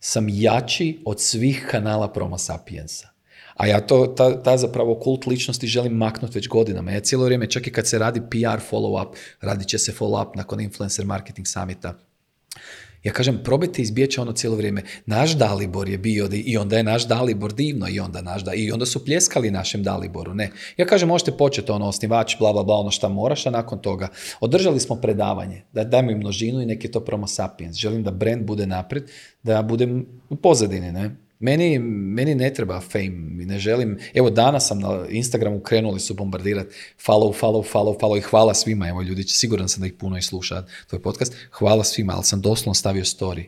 sam jači od svih kanala Promo Sapiensa. A ja to, ta, ta zapravo kult ličnosti želim maknuti već godinama. Ja cijelo vrijeme, čak i kad se radi PR follow-up, radit će se follow-up nakon influencer marketing summita, ja kažem, probajte izbjeći ono cijelo vrijeme. Naš Dalibor je bio i onda je naš Dalibor divno i onda naš da, i onda su pljeskali našem Daliboru, ne. Ja kažem, možete početi ono osnivač, bla, bla, bla, ono šta moraš, a nakon toga. Održali smo predavanje, da daj mi množinu i neki to promo sapiens. Želim da brand bude napred, da budem u pozadini, ne. Meni, meni ne treba fame, ne želim, evo danas sam na Instagramu krenuli su bombardirati follow, follow, follow, follow i hvala svima, evo ljudi siguran sam da ih puno i sluša tvoj podcast, hvala svima, ali sam doslovno stavio story.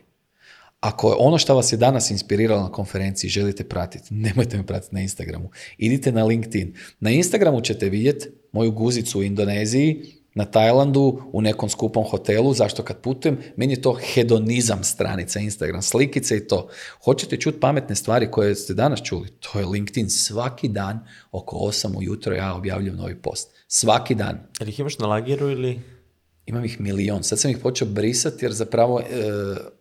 Ako je ono što vas je danas inspiriralo na konferenciji želite pratiti, nemojte me pratiti na Instagramu, idite na LinkedIn. Na Instagramu ćete vidjeti moju guzicu u Indoneziji, na Tajlandu u nekom skupom hotelu, zašto kad putujem, meni je to hedonizam stranica, Instagram, slikice i to. Hoćete čuti pametne stvari koje ste danas čuli? To je LinkedIn. Svaki dan oko 8 ujutro ja objavljam novi post. Svaki dan. Jel ih imaš na lagiru ili? Imam ih milion. Sad sam ih počeo brisati jer zapravo e,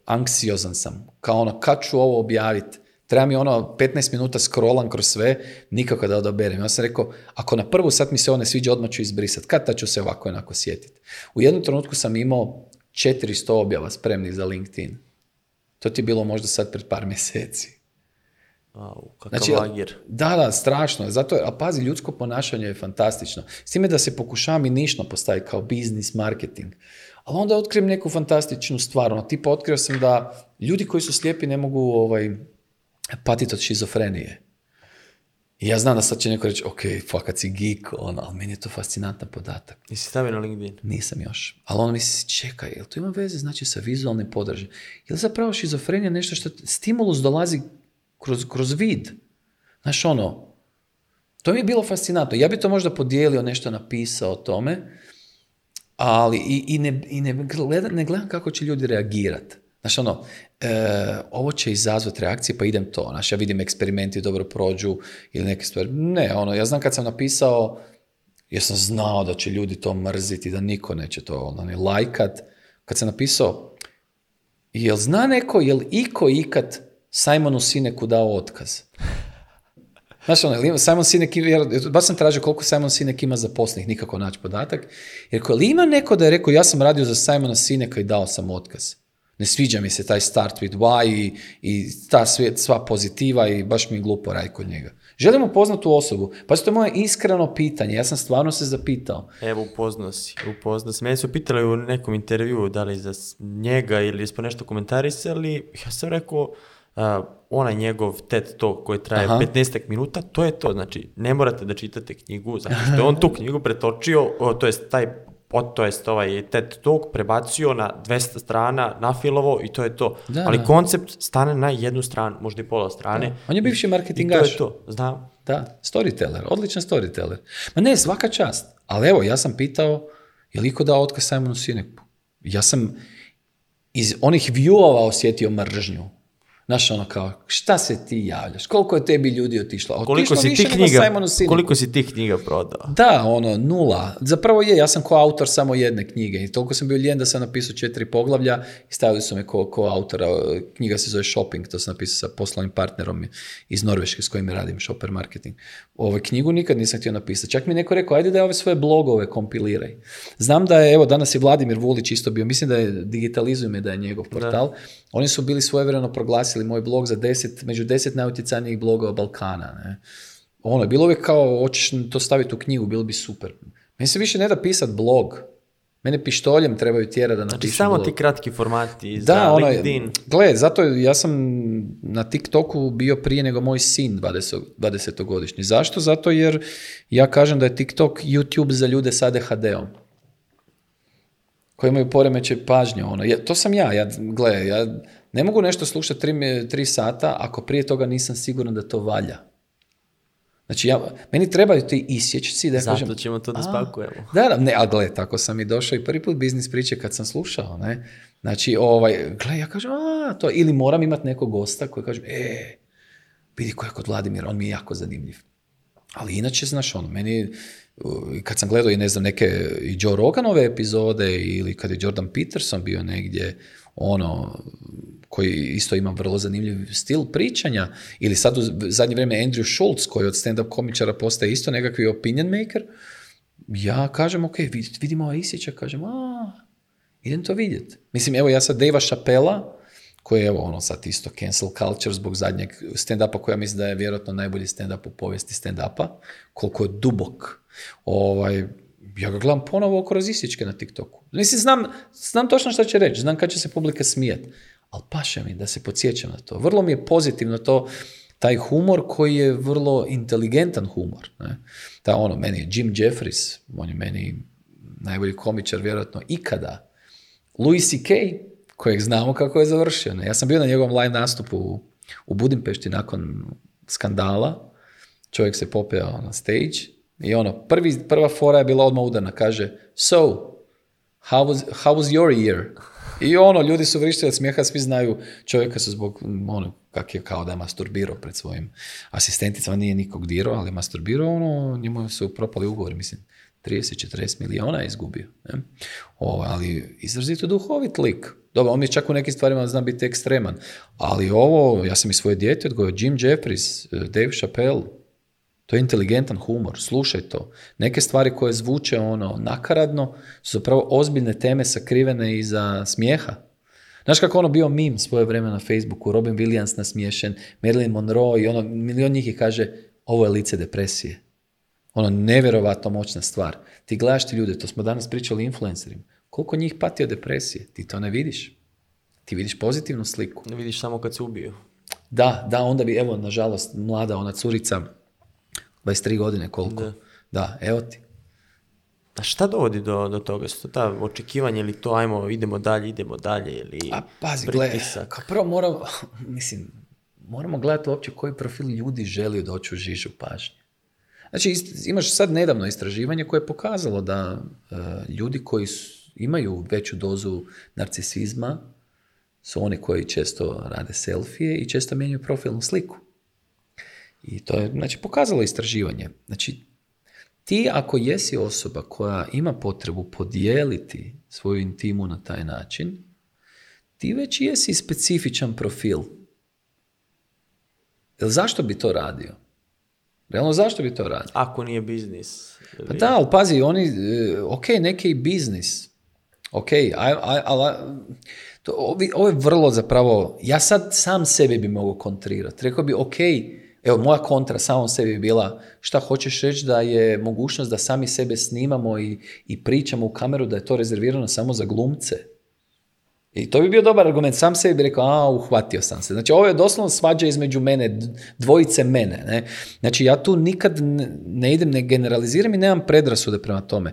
anksiozan sam. Kao ono, kad ću ovo objaviti? Treba mi ono 15 minuta scrollam kroz sve, nikako da odaberem. Ja sam rekao, ako na prvu sat mi se ovo ne sviđa, odmah ću izbrisati. Kad ta ću se ovako onako sjetiti? U jednom trenutku sam imao 400 objava spremnih za LinkedIn. To ti je bilo možda sad pred par mjeseci. Wow, kakav znači, Da, da, strašno. Zato, a pazi, ljudsko ponašanje je fantastično. S time da se pokušavam i nišno postaviti kao biznis, marketing. Ali onda otkrijem neku fantastičnu stvar. Ono, tipa, otkrio sam da ljudi koji su slijepi ne mogu ovaj, patiti od šizofrenije. I ja znam da sad će neko reći, ok, fakat si geek, on, ali meni je to fascinantan podatak. Nisi stavio na LinkedIn? Nisam još. Ali on misli, čekaj, jel to ima veze znači sa vizualnim podržajem? Jel zapravo šizofrenija nešto što stimulus dolazi kroz, kroz vid? Znaš ono, to mi je bilo fascinantno. Ja bi to možda podijelio, nešto napisao o tome, ali i, i, ne, i ne, ne gledam kako će ljudi reagirati. Znaš ono, e, ovo će izazvati reakcije, pa idem to. Znaš, ja vidim eksperimenti dobro prođu ili neke stvari. Ne, ono, ja znam kad sam napisao, ja sam znao da će ljudi to mrziti, da niko neće to ono, ne lajkat. Kad sam napisao, jel zna neko, jel iko ikad Simonu Sineku dao otkaz? Znaš, ono, Simon Sinek, jer, baš sam tražio koliko Simon Sinek ima zaposlenih, nikako naći podatak. Jer ima neko da je rekao, ja sam radio za Simona Sineka i dao sam otkaz. Ne sviđa mi se taj start with why i, ta svijet, sva pozitiva i baš mi je glupo raj kod njega. Želimo poznatu tu osobu. Pa to je moje iskreno pitanje. Ja sam stvarno se zapitao. Evo, upoznao si. Upoznao si. Mene su pitali u nekom intervjuu da li za njega ili smo nešto komentarisali. Ja sam rekao, Uh, onaj njegov TED Talk koji traje Aha. 15 minuta, to je to. Znači, ne morate da čitate knjigu, zato što je on tu knjigu pretočio, to je taj Otto to jest ovaj TED Talk prebacio na 200 strana na filovo i to je to. Ali koncept stane na jednu stranu, možda i pola strane. On je bivši marketingaš. I to je to, znam. Da, storyteller, odličan storyteller. Ma ne, svaka čast. Ali evo, ja sam pitao, je li iko dao otkaz Simonu Sineku? Ja sam iz onih viewova osjetio mržnju. Znaš, ono kao, šta se ti javljaš? Koliko je tebi ljudi otišlo? Otišlo koliko si ti knjiga, Koliko si ti knjiga prodao? Da, ono, nula. Zapravo je, ja sam ko autor samo jedne knjige i toliko sam bio lijen da sam napisao četiri poglavlja i stavili su me ko, autora. Knjiga se zove Shopping, to sam napisao sa poslovnim partnerom iz Norveške s kojim radim, shopper marketing. Ovo ovaj knjigu nikad nisam htio napisati. Čak mi neko rekao, ajde da ove svoje blogove kompiliraj. Znam da je, evo, danas je Vladimir Vulić isto bio, mislim da je Digitalizuj me da je njegov portal. Oni su bili svojevremeno proglasili proglasili moj blog za deset, među deset najutjecajnijih blogova Balkana. Ne? Ono, je bilo uvijek kao, hoćeš to staviti u knjigu, bilo bi super. Meni se više ne da pisat blog. Mene pištoljem trebaju tjera da znači, napišem Znači samo ti kratki formati za da, ono LinkedIn. Gle, zato ja sam na TikToku bio prije nego moj sin 20, 20-godišnji. Zašto? Zato jer ja kažem da je TikTok YouTube za ljude sa ADHD-om koji imaju poremeće pažnje. Ono. to sam ja, ja, gle, ja ne mogu nešto slušati tri, tri sata ako prije toga nisam siguran da to valja. Znači, ja, meni trebaju ti isječci da kažem... Zato ćemo to da spakujemo. Da, ne, a gle, tako sam i došao i prvi put biznis priče kad sam slušao, ne. Znači, ovaj, gle, ja kažem, a, to, ili moram imati nekog gosta koji kaže, e, vidi ko je kod Vladimira, on mi je jako zanimljiv. Ali inače, znaš, ono, meni, kad sam gledao i ne znam, neke i Joe Roganove epizode ili kad je Jordan Peterson bio negdje, ono, koji isto ima vrlo zanimljiv stil pričanja, ili sad u zadnje vrijeme Andrew Schultz, koji od stand-up komičara postaje isto nekakvi opinion maker, ja kažem, ok, vidimo ovaj isjeća, kažem, a, idem to vidjet. Mislim, evo ja sad Deva Šapela, koji je, evo, ono sad isto cancel culture zbog zadnjeg stand-upa, koja mislim da je vjerojatno najbolji stand-up u povijesti stand-upa, koliko je dubok. Ovaj, ja ga gledam ponovo kroz isječke na TikToku. Mislim, znam, točno što će reći, znam kad će se publika smijati ali paše mi da se podsjećam na to. Vrlo mi je pozitivno to, taj humor koji je vrlo inteligentan humor. Ne? Ta ono, meni je Jim Jeffries, on je meni najbolji komičar vjerojatno ikada. Louis C.K., kojeg znamo kako je završio. Ne? Ja sam bio na njegovom live nastupu u, Budimpešti nakon skandala. Čovjek se popeo na stage i ono, prvi, prva fora je bila odmah udana. Kaže, so, how was, how was your year? I ono, ljudi su vrištili od smijeha, svi znaju čovjeka su zbog, ono, kak je kao da je masturbirao pred svojim asistenticama, nije nikog dirao, ali je masturbirao, ono, njemu su propali ugovori, mislim, 30-40 miliona je izgubio. ali izrazito duhovit lik. Dobro, on je čak u nekim stvarima zna biti ekstreman, ali ovo, ja sam i svoje dijete odgojio, Jim Jeffries, e, Dave Chappelle, to je inteligentan humor, slušaj to. Neke stvari koje zvuče ono nakaradno su zapravo ozbiljne teme sakrivene iza smijeha. Znaš kako ono bio mim svoje vreme na Facebooku, Robin Williams nasmiješen, Marilyn Monroe i ono milion njih i kaže ovo je lice depresije. Ono nevjerovatno moćna stvar. Ti gledaš ti ljude, to smo danas pričali influencerima, koliko njih pati od depresije, ti to ne vidiš. Ti vidiš pozitivnu sliku. Ne vidiš samo kad se ubiju. Da, da, onda bi, evo, nažalost, mlada ona curica, 23 godine koliko. Da. evo ti. A šta dovodi do, do toga? Su to ta očekivanja ili to ajmo, idemo dalje, idemo dalje ili A pazi, pritisak? kao prvo moramo, mislim, moramo gledati uopće koji profil ljudi želi doći u žižu pažnje. Znači, imaš sad nedavno istraživanje koje je pokazalo da e, ljudi koji imaju veću dozu narcisizma su oni koji često rade selfije i često mijenjaju profilnu sliku. I to je, znači, pokazalo istraživanje. Znači, ti ako jesi osoba koja ima potrebu podijeliti svoju intimu na taj način, ti već jesi specifičan profil. Jel zašto bi to radio? Realno, zašto bi to radio? Ako nije biznis. Pa da, ali pazi, oni, e, ok, neki biznis. Ok, ali to, ovo je vrlo zapravo, ja sad sam sebi bi mogao kontrirati. Rekao bi, ok, Evo, moja kontra samom sebi bila, šta hoćeš reći da je mogućnost da sami sebe snimamo i, i pričamo u kameru da je to rezervirano samo za glumce. I to bi bio dobar argument. Sam sebi bi rekao, a, uhvatio sam se. Znači, ovo je doslovno svađa između mene, dvojice mene. Ne? Znači, ja tu nikad ne idem, ne generaliziram i nemam predrasude prema tome.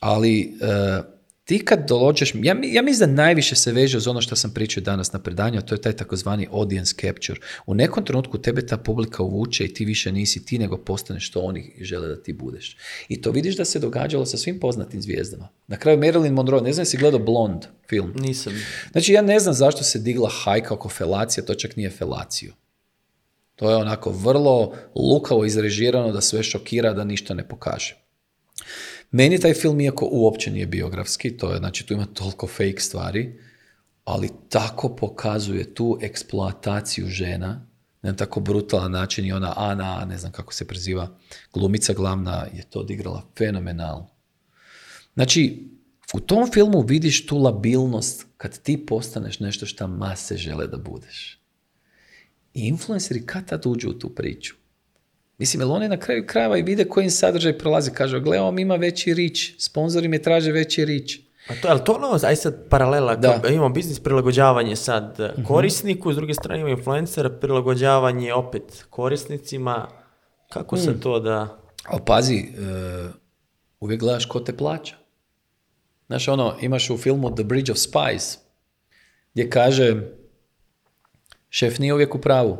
Ali, e, ti kad dođeš, ja, ja mislim da najviše se veže uz ono što sam pričao danas na predanju, a to je taj takozvani audience capture. U nekom trenutku tebe ta publika uvuče i ti više nisi ti, nego postaneš što oni žele da ti budeš. I to vidiš da se događalo sa svim poznatim zvijezdama. Na kraju Marilyn Monroe, ne znam si gledao Blond film. Nisam. Znači ja ne znam zašto se digla hajka oko felacija, to čak nije felaciju. To je onako vrlo lukavo izrežirano da sve šokira, da ništa ne pokaže. Meni taj film, iako uopće nije biografski, to je, znači tu ima toliko fake stvari, ali tako pokazuje tu eksploataciju žena, na tako brutalan način i ona Ana, ne znam kako se preziva, glumica glavna je to odigrala fenomenalno. Znači, u tom filmu vidiš tu labilnost kad ti postaneš nešto što mase žele da budeš. I influenceri kad tad uđu u tu priču. Mislim, jel oni na kraju krajeva i vide kojim sadržaj prolazi. Kaže, gle, ima veći rič, sponzori mi traže veći rič. A pa to, ali to ono, aj sad paralela, da. imamo biznis prilagođavanje sad e, mhm. korisniku, s druge strane imamo influencer, prilagođavanje opet korisnicima. Kako se hmm. to da... Ali pazi, e, uvijek gledaš ko te plaća. Znaš, ono, imaš u filmu The Bridge of Spies, gdje kaže, šef nije uvijek u pravu,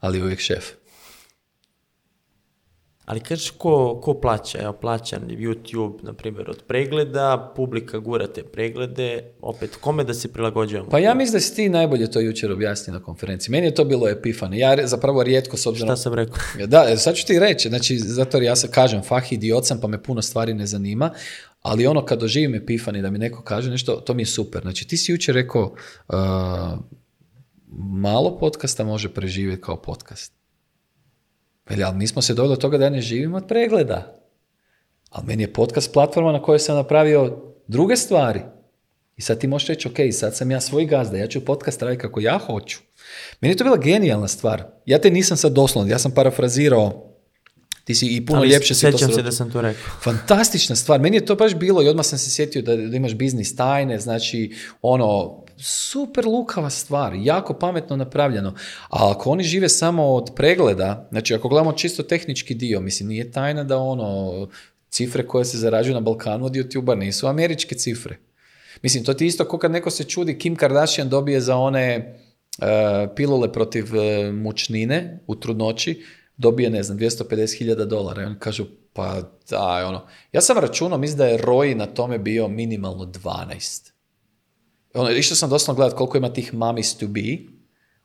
ali uvijek šef ali kažeš ko, ko plaća, evo plaća YouTube, na primjer, od pregleda, publika gura te preglede, opet kome da se prilagođujemo? Pa ja mislim da si ti najbolje to jučer objasnio na konferenciji. Meni je to bilo Epifani. Ja zapravo rijetko s obzirom... Šta sam rekao? Da, e, sad ću ti reći, znači, zato jer ja se kažem, fah idiot sam, pa me puno stvari ne zanima, ali ono kad doživim epifani da mi neko kaže nešto, to mi je super. Znači, ti si jučer rekao, malo podcasta može preživjeti kao podcast. Veli, ali nismo se doveli do toga da ja ne živim od pregleda. Ali meni je podcast platforma na kojoj sam napravio druge stvari. I sad ti možeš reći, ok, sad sam ja svoj gazda, ja ću podcast raditi kako ja hoću. Meni je to bila genijalna stvar. Ja te nisam sad doslovno, ja sam parafrazirao ti si i puno ljepše se to se da sam to rekao. Fantastična stvar. Meni je to baš bilo i odmah sam se sjetio da, da imaš biznis tajne, znači ono super lukava stvar, jako pametno napravljeno. A ako oni žive samo od pregleda, znači ako gledamo čisto tehnički dio, mislim nije tajna da ono cifre koje se zarađuju na Balkanu od YouTube-a nisu američke cifre. Mislim, to ti isto ko kad neko se čudi Kim Kardashian dobije za one e, pilule protiv e, mučnine u trudnoći, dobije, ne znam, 250.000 dolara. I oni kažu, pa da, ono. Ja sam računao, mislim da je Roy na tome bio minimalno 12 ono, išao sam doslovno gledat koliko ima tih mamis to be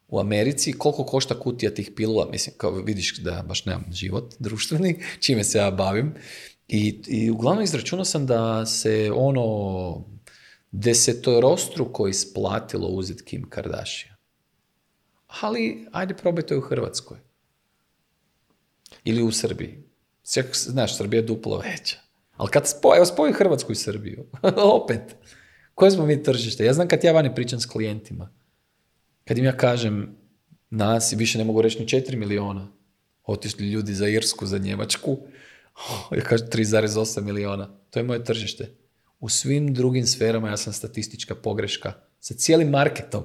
u Americi, koliko košta kutija tih pilula, mislim, kao vidiš da baš nemam život društveni, čime se ja bavim. I, i uglavnom izračunao sam da se ono koji isplatilo uzet Kim Kardashian. Ali, ajde probaj to u Hrvatskoj. Ili u Srbiji. Znaš, Srbija je duplo veća. Ali kad spoj, evo spoji Hrvatsku i Srbiju, opet, koje smo mi tržište? Ja znam kad ja vani pričam s klijentima, kad im ja kažem nas i više ne mogu reći ni 4 miliona, otišli ljudi za Irsku, za Njemačku, ja kažem 3,8 miliona. To je moje tržište. U svim drugim sferama ja sam statistička pogreška sa cijelim marketom.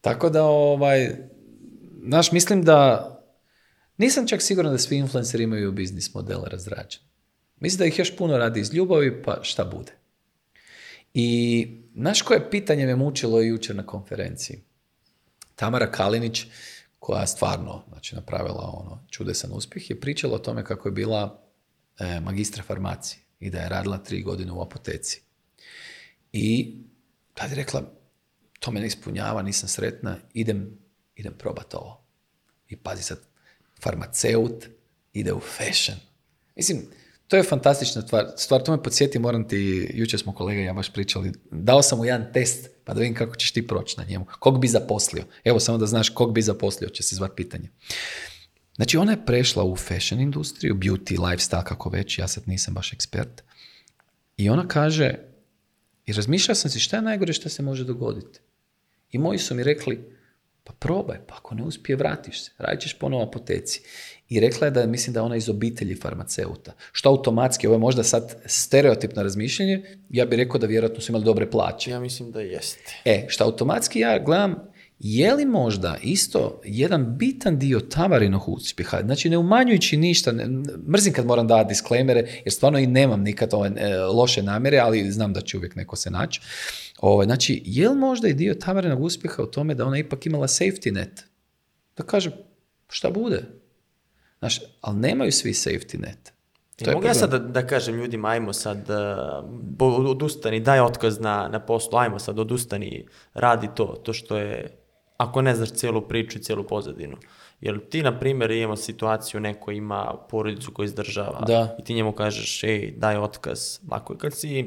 Tako da, ovaj, znaš, mislim da nisam čak siguran da svi influenceri imaju biznis model razrađen. Mislim da ih još puno radi iz ljubavi, pa šta bude. I naš koje pitanje me mučilo jučer na konferenciji? Tamara Kalinić, koja je stvarno znači, napravila ono čudesan uspjeh, je pričala o tome kako je bila e, magistra farmacije i da je radila tri godine u apoteci. I tad je rekla, to me ne ispunjava, nisam sretna, idem, idem probat ovo. I pazi sad, farmaceut ide u fashion. Mislim, to je fantastična stvar. Stvar, to me podsjeti, moram ti, jučer smo kolega i ja baš pričali, dao sam mu jedan test, pa da vidim kako ćeš ti proći na njemu. Kog bi zaposlio? Evo, samo da znaš kog bi zaposlio, će se zvati pitanje. Znači, ona je prešla u fashion industriju, beauty, lifestyle, kako već, ja sad nisam baš ekspert. I ona kaže, i razmišljao sam si šta je najgore što se može dogoditi. I moji su mi rekli, pa probaj, pa ako ne uspije, vratiš se, radit ćeš ponovo apoteci i rekla je da mislim da je ona iz obitelji farmaceuta. Što automatski, ovo je možda sad stereotipno razmišljanje, ja bih rekao da vjerojatno su imali dobre plaće. Ja mislim da jeste. E, što automatski ja gledam, je li možda isto jedan bitan dio Tamarinog uspjeha, znači ne umanjujući ništa, mrzim kad moram dati disklemere, jer stvarno i nemam nikad ove ovaj, loše namjere, ali znam da će uvijek neko se naći. Ovaj, znači, je li možda i dio Tamarinog uspjeha u tome da ona ipak imala safety net? Da kažem, šta bude? Znaš, ali nemaju svi safety net. mogu ja sad da, kažem ljudima, ajmo sad, e, odustani, daj otkaz na, na poslu, ajmo sad, odustani, radi to, to što je, ako ne znaš cijelu priču i cijelu pozadinu. Jer ti, na primjer, imamo situaciju, neko ima porodicu koja izdržava i ti njemu kažeš, ej, daj otkaz. Lako je kad si e,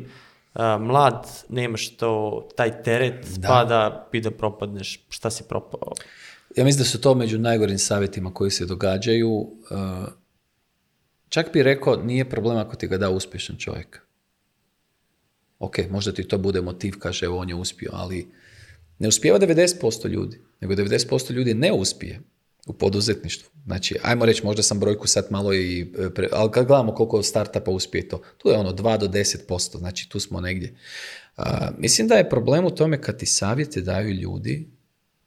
mlad, nemaš to, taj teret, da. pada, da propadneš, šta si propao? Ja mislim da su to među najgorim savjetima koji se događaju. E, čak bi rekao, nije problem ako ti ga da uspješan čovjek. Ok, možda ti to bude motiv, kaže, evo on je uspio, ali ne uspijeva 90% ljudi, nego 90% ljudi ne uspije u poduzetništvu. Znači, ajmo reći, možda sam brojku sad malo i... E, ali kad gledamo koliko startupa uspije to, tu je ono 2 do 10%, znači tu smo negdje. mislim da je problem u tome kad ti savjete daju ljudi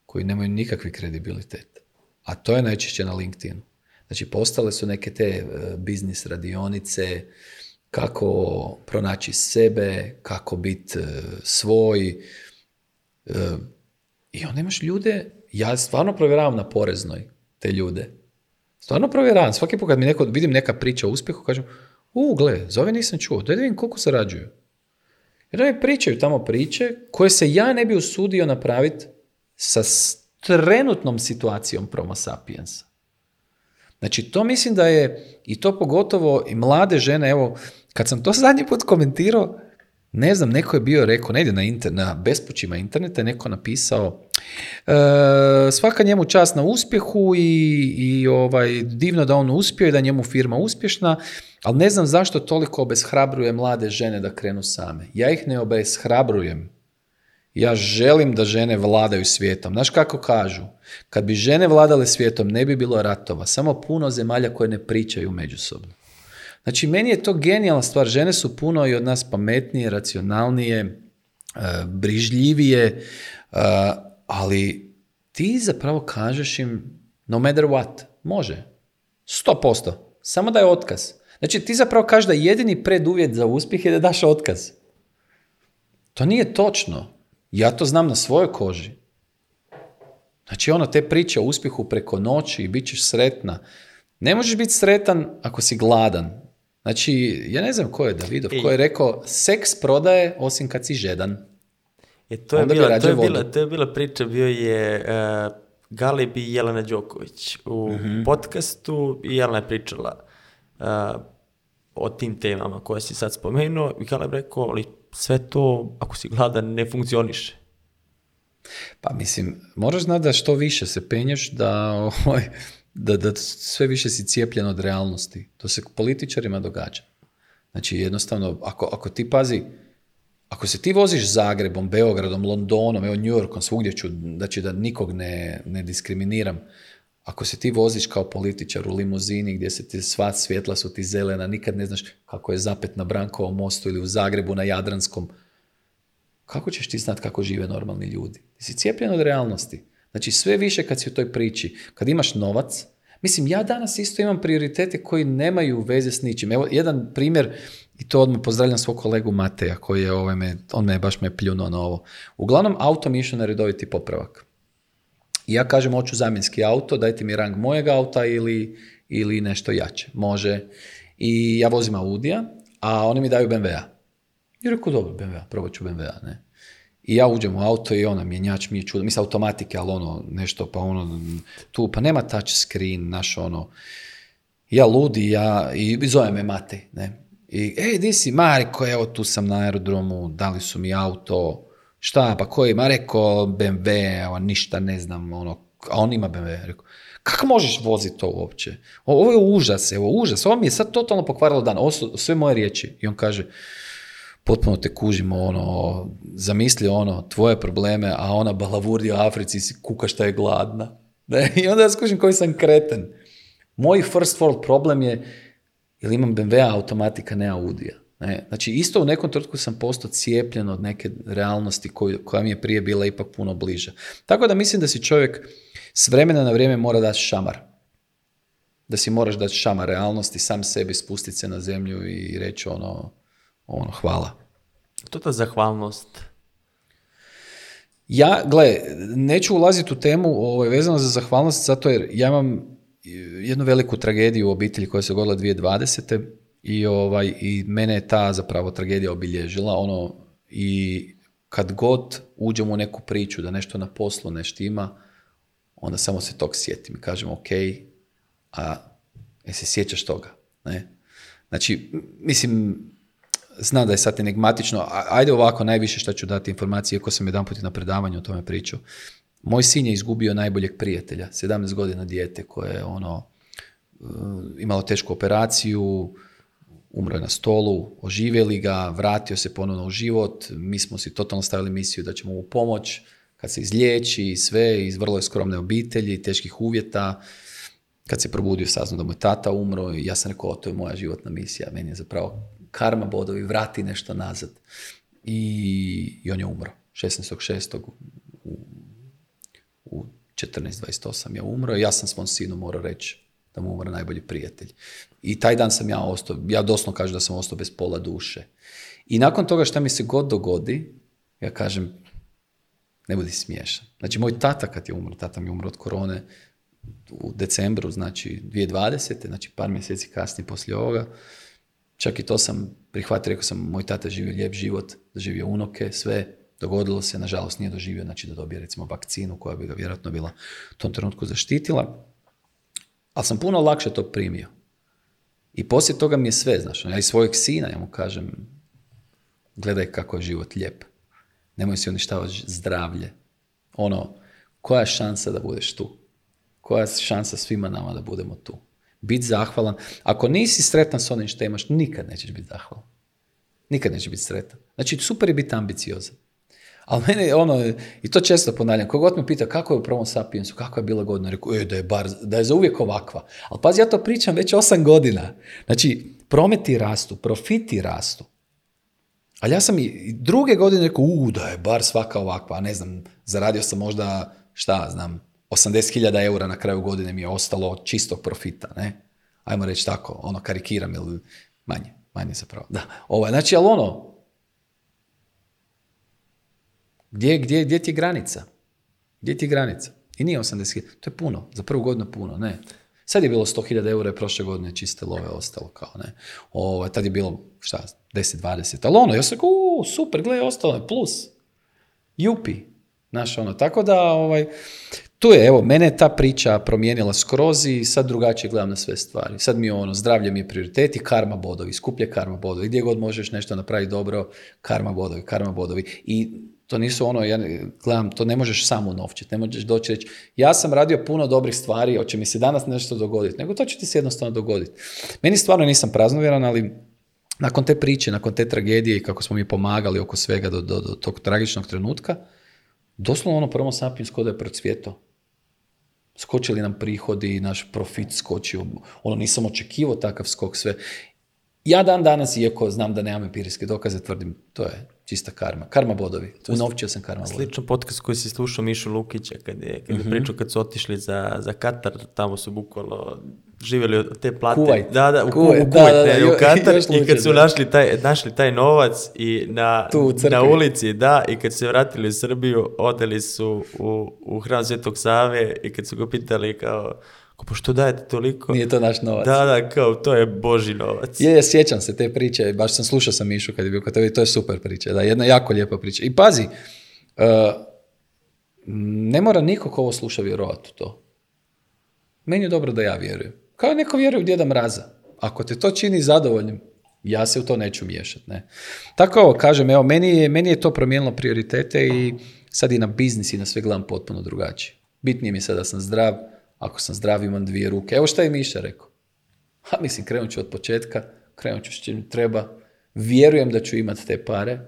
koji nemaju nikakvi kredibilitet. A to je najčešće na LinkedInu. Znači, postale su neke te e, biznis radionice, kako pronaći sebe, kako biti e, svoj. E, I onda imaš ljude, ja stvarno provjeravam na poreznoj te ljude. Stvarno provjeravam. Svaki put kad mi neko, vidim neka priča o uspjehu, kažem, u, gle, za ove nisam čuo, da vidim koliko zarađuju. Jer oni pričaju tamo priče koje se ja ne bi usudio napraviti sa trenutnom situacijom promo sapiensa. Znači, to mislim da je, i to pogotovo i mlade žene, evo, kad sam to zadnji put komentirao, ne znam, neko je bio rekao, negdje na, inter, na bespućima interneta, je neko napisao e, svaka njemu čast na uspjehu i, i ovaj, divno da on uspio i da njemu firma uspješna, ali ne znam zašto toliko obeshrabruje mlade žene da krenu same. Ja ih ne obeshrabrujem ja želim da žene vladaju svijetom. Znaš kako kažu? Kad bi žene vladale svijetom, ne bi bilo ratova. Samo puno zemalja koje ne pričaju međusobno. Znači, meni je to genijalna stvar. Žene su puno i od nas pametnije, racionalnije, e, brižljivije, e, ali ti zapravo kažeš im no matter what, može. 100%. Samo da je otkaz. Znači, ti zapravo kažeš da jedini preduvjet za uspjeh je da daš otkaz. To nije točno. Ja to znam na svojoj koži. Znači ono te priče o uspjehu preko noći i bit ćeš sretna. Ne možeš biti sretan ako si gladan. Znači, ja ne znam ko je Davidov, ko je rekao seks prodaje osim kad si žedan. E, to, je bila, to, je bila, je bila priča, bio je uh, e, Galib i Jelena Đoković u mhm. podcastu i Jelena je pričala e, o tim temama koje si sad spomenuo i Galeb rekao, ali sve to, ako si gladan, ne funkcioniš. Pa mislim, moraš znati da što više se penješ, da, ovaj, da, da sve više si cijepljen od realnosti. To se političarima događa. Znači jednostavno, ako, ako ti pazi, ako se ti voziš Zagrebom, Beogradom, Londonom, evo New Yorkom, svugdje ću, znači da nikog ne, ne diskriminiram, ako se ti voziš kao političar u limuzini gdje se ti sva svjetla su ti zelena, nikad ne znaš kako je zapet na Brankovom mostu ili u Zagrebu na Jadranskom, kako ćeš ti znat kako žive normalni ljudi? Ti si cijepljen od realnosti. Znači sve više kad si u toj priči, kad imaš novac, mislim ja danas isto imam prioritete koji nemaju veze s ničim. Evo jedan primjer i to odmah pozdravljam svog kolegu Mateja koji je ovaj me, on me baš me pljunuo na ovo. Uglavnom autom išao na redoviti popravak. I ja kažem, hoću zamjenski auto, dajte mi rang mojeg auta ili, ili nešto jače. Može. I ja vozim Audija, a oni mi daju BMW-a. I rekao, dobro, BMW-a, probat ću BMW-a, ne. I ja uđem u auto i ona mjenjač mi je čudo, mislim automatike, ali ono nešto, pa ono tu, pa nema touch screen, naš ono, ja ludi, ja, i zove me Matej, ne. I, ej, di si, Mariko, evo tu sam na aerodromu, dali su mi auto, šta, pa ko ima, rekao BMW, ništa ne znam, ono, a on ima BMW, rekao, kako možeš voziti to uopće? Ovo je užas, evo, užas, ovo mi je sad totalno pokvarilo dan, ovo su sve moje riječi. I on kaže, potpuno te kužimo, ono, zamisli ono, tvoje probleme, a ona balavurdi u Africi si kuka šta je gladna. I onda ja skužim koji sam kreten. Moj first world problem je, ili imam BMW automatika, ne Audija. Ne? Znači, isto u nekom trenutku sam postao cijepljen od neke realnosti koja mi je prije bila ipak puno bliža. Tako da mislim da si čovjek s vremena na vrijeme mora dati šamar. Da si moraš dati šamar realnosti, sam sebi spustiti se na zemlju i reći ono, ono hvala. To je ta zahvalnost. Ja, gle, neću ulaziti u temu ovaj, vezano za zahvalnost, zato jer ja imam jednu veliku tragediju u obitelji koja se godila 2020 i, ovaj, I mene je ta zapravo tragedija obilježila. Ono, I kad god uđem u neku priču da nešto na poslu nešto ima onda samo se tog sjetim i kažem ok, a je se sjećaš toga? Ne? Znači, mislim, znam da je sad enigmatično, ajde ovako, najviše što ću dati informacije, iako sam jedan put na predavanju o tome pričao. Moj sin je izgubio najboljeg prijatelja, 17 godina dijete koje je ono, e, imalo tešku operaciju, umro je na stolu, oživjeli ga, vratio se ponovno u život, mi smo si totalno stavili misiju da ćemo mu pomoć, kad se izliječi i sve, iz vrlo skromne obitelji, teških uvjeta, kad se probudio saznao da mu je tata umro, ja sam rekao, to je moja životna misija, meni je zapravo karma bodovi, vrati nešto nazad. I, on je umro. 16.6. u, u 14.28 je umro. Ja sam svom sinu morao reći, da mu umre najbolji prijatelj. I taj dan sam ja ostao, ja doslovno kažem da sam ostao bez pola duše. I nakon toga što mi se god dogodi, ja kažem, ne budi smiješan. Znači, moj tata kad je umro, tata mi je umro od korone u decembru, znači 2020. Znači, par mjeseci kasnije poslije ovoga. Čak i to sam prihvatio, rekao sam, moj tata živio lijep život, živio unoke, sve, dogodilo se, nažalost nije doživio, znači da dobije recimo vakcinu koja bi ga vjerojatno bila u tom trenutku zaštitila ali sam puno lakše to primio. I poslije toga mi je sve, znaš. Ono, ja i svojeg sina, ja mu kažem, gledaj kako je život lijep. Nemoj si uništavati zdravlje. Ono, koja je šansa da budeš tu? Koja je šansa svima nama da budemo tu? Biti zahvalan. Ako nisi sretan s onim što imaš, nikad nećeš biti zahvalan. Nikad nećeš biti sretan. Znači, super je biti ambiciozan. Ali meni ono, i to često ponavljam, kogod me pita kako je u prvom Sapiensu, kako je bila godina, rekao, e, da je bar, da je za uvijek ovakva. Ali pazi, ja to pričam već osam godina. Znači, prometi rastu, profiti rastu. Ali ja sam i druge godine rekao, u, da je bar svaka ovakva, a ne znam, zaradio sam možda, šta znam, 80.000 eura na kraju godine mi je ostalo čistog profita, ne? Ajmo reći tako, ono, karikiram ili manje, manje zapravo, da. Ovaj, znači, ali ono, gdje, gdje, gdje ti je granica? Gdje ti je granica? I nije 80.000, to je puno, za prvu godinu puno, ne. Sad je bilo 100.000 eura prošle godine čiste love ostalo, kao ne. Ovaj, tad je bilo, šta, 10-20, ali ono, ja sam kao, super, gledaj, ostalo je plus. Jupi, znaš, ono, tako da, ovaj, tu je, evo, mene je ta priča promijenila skroz i sad drugačije gledam na sve stvari. Sad mi je ono, zdravlje mi je prioritet i karma bodovi, skuplje karma bodovi. Gdje god možeš nešto napraviti dobro, karma bodovi, karma bodovi. I to nisu ono, ja gledam, to ne možeš samo unovčiti, ne možeš doći reći ja sam radio puno dobrih stvari, hoće mi se danas nešto dogoditi, nego to će ti se jednostavno dogoditi. Meni stvarno nisam praznovjeran, ali nakon te priče, nakon te tragedije i kako smo mi pomagali oko svega do, tog tragičnog trenutka, doslovno ono prvo sapiens da je procvjeto. Skočili nam prihodi, naš profit skočio, ono nisam očekivao takav skok sve. Ja dan danas, iako znam da nemam empirijske dokaze, tvrdim, to je čista karma. Karma bodovi. To Unovčio sam karma bodovi. Sličan podcast koji si slušao Mišu Lukića kad je, kad je mhm. pričao kad su otišli za, za Katar, tamo su bukvalo živjeli od te plate. Da, da, u, u, Katar. I kad su našli taj, novac i na, na ulici, da, i kad su se vratili u Srbiju, odeli su u, u hran Save i kad su ga pitali kao Pošto pa što dajete toliko? Nije to naš novac. Da, da, kao, to je Boži novac. Je, je, sjećam se te priče, baš sam slušao sam Mišu kad je bio kod tebi, to je super priča, da, jedna jako lijepa priča. I pazi, e, ne mora niko ko ovo sluša vjerovati u to. Meni je dobro da ja vjerujem. Kao neko vjeruje u djeda mraza. Ako te to čini zadovoljnim, ja se u to neću miješati. Ne? Tako ovo, kažem, evo, meni je, meni je to promijenilo prioritete i sad i na biznis i na sve gledam potpuno drugačije. Bitnije mi je da sam zdrav, ako sam zdrav, imam dvije ruke. Evo šta je Miša rekao. Ha, mislim, krenut ću od početka, krenut ću s čim treba. Vjerujem da ću imati te pare,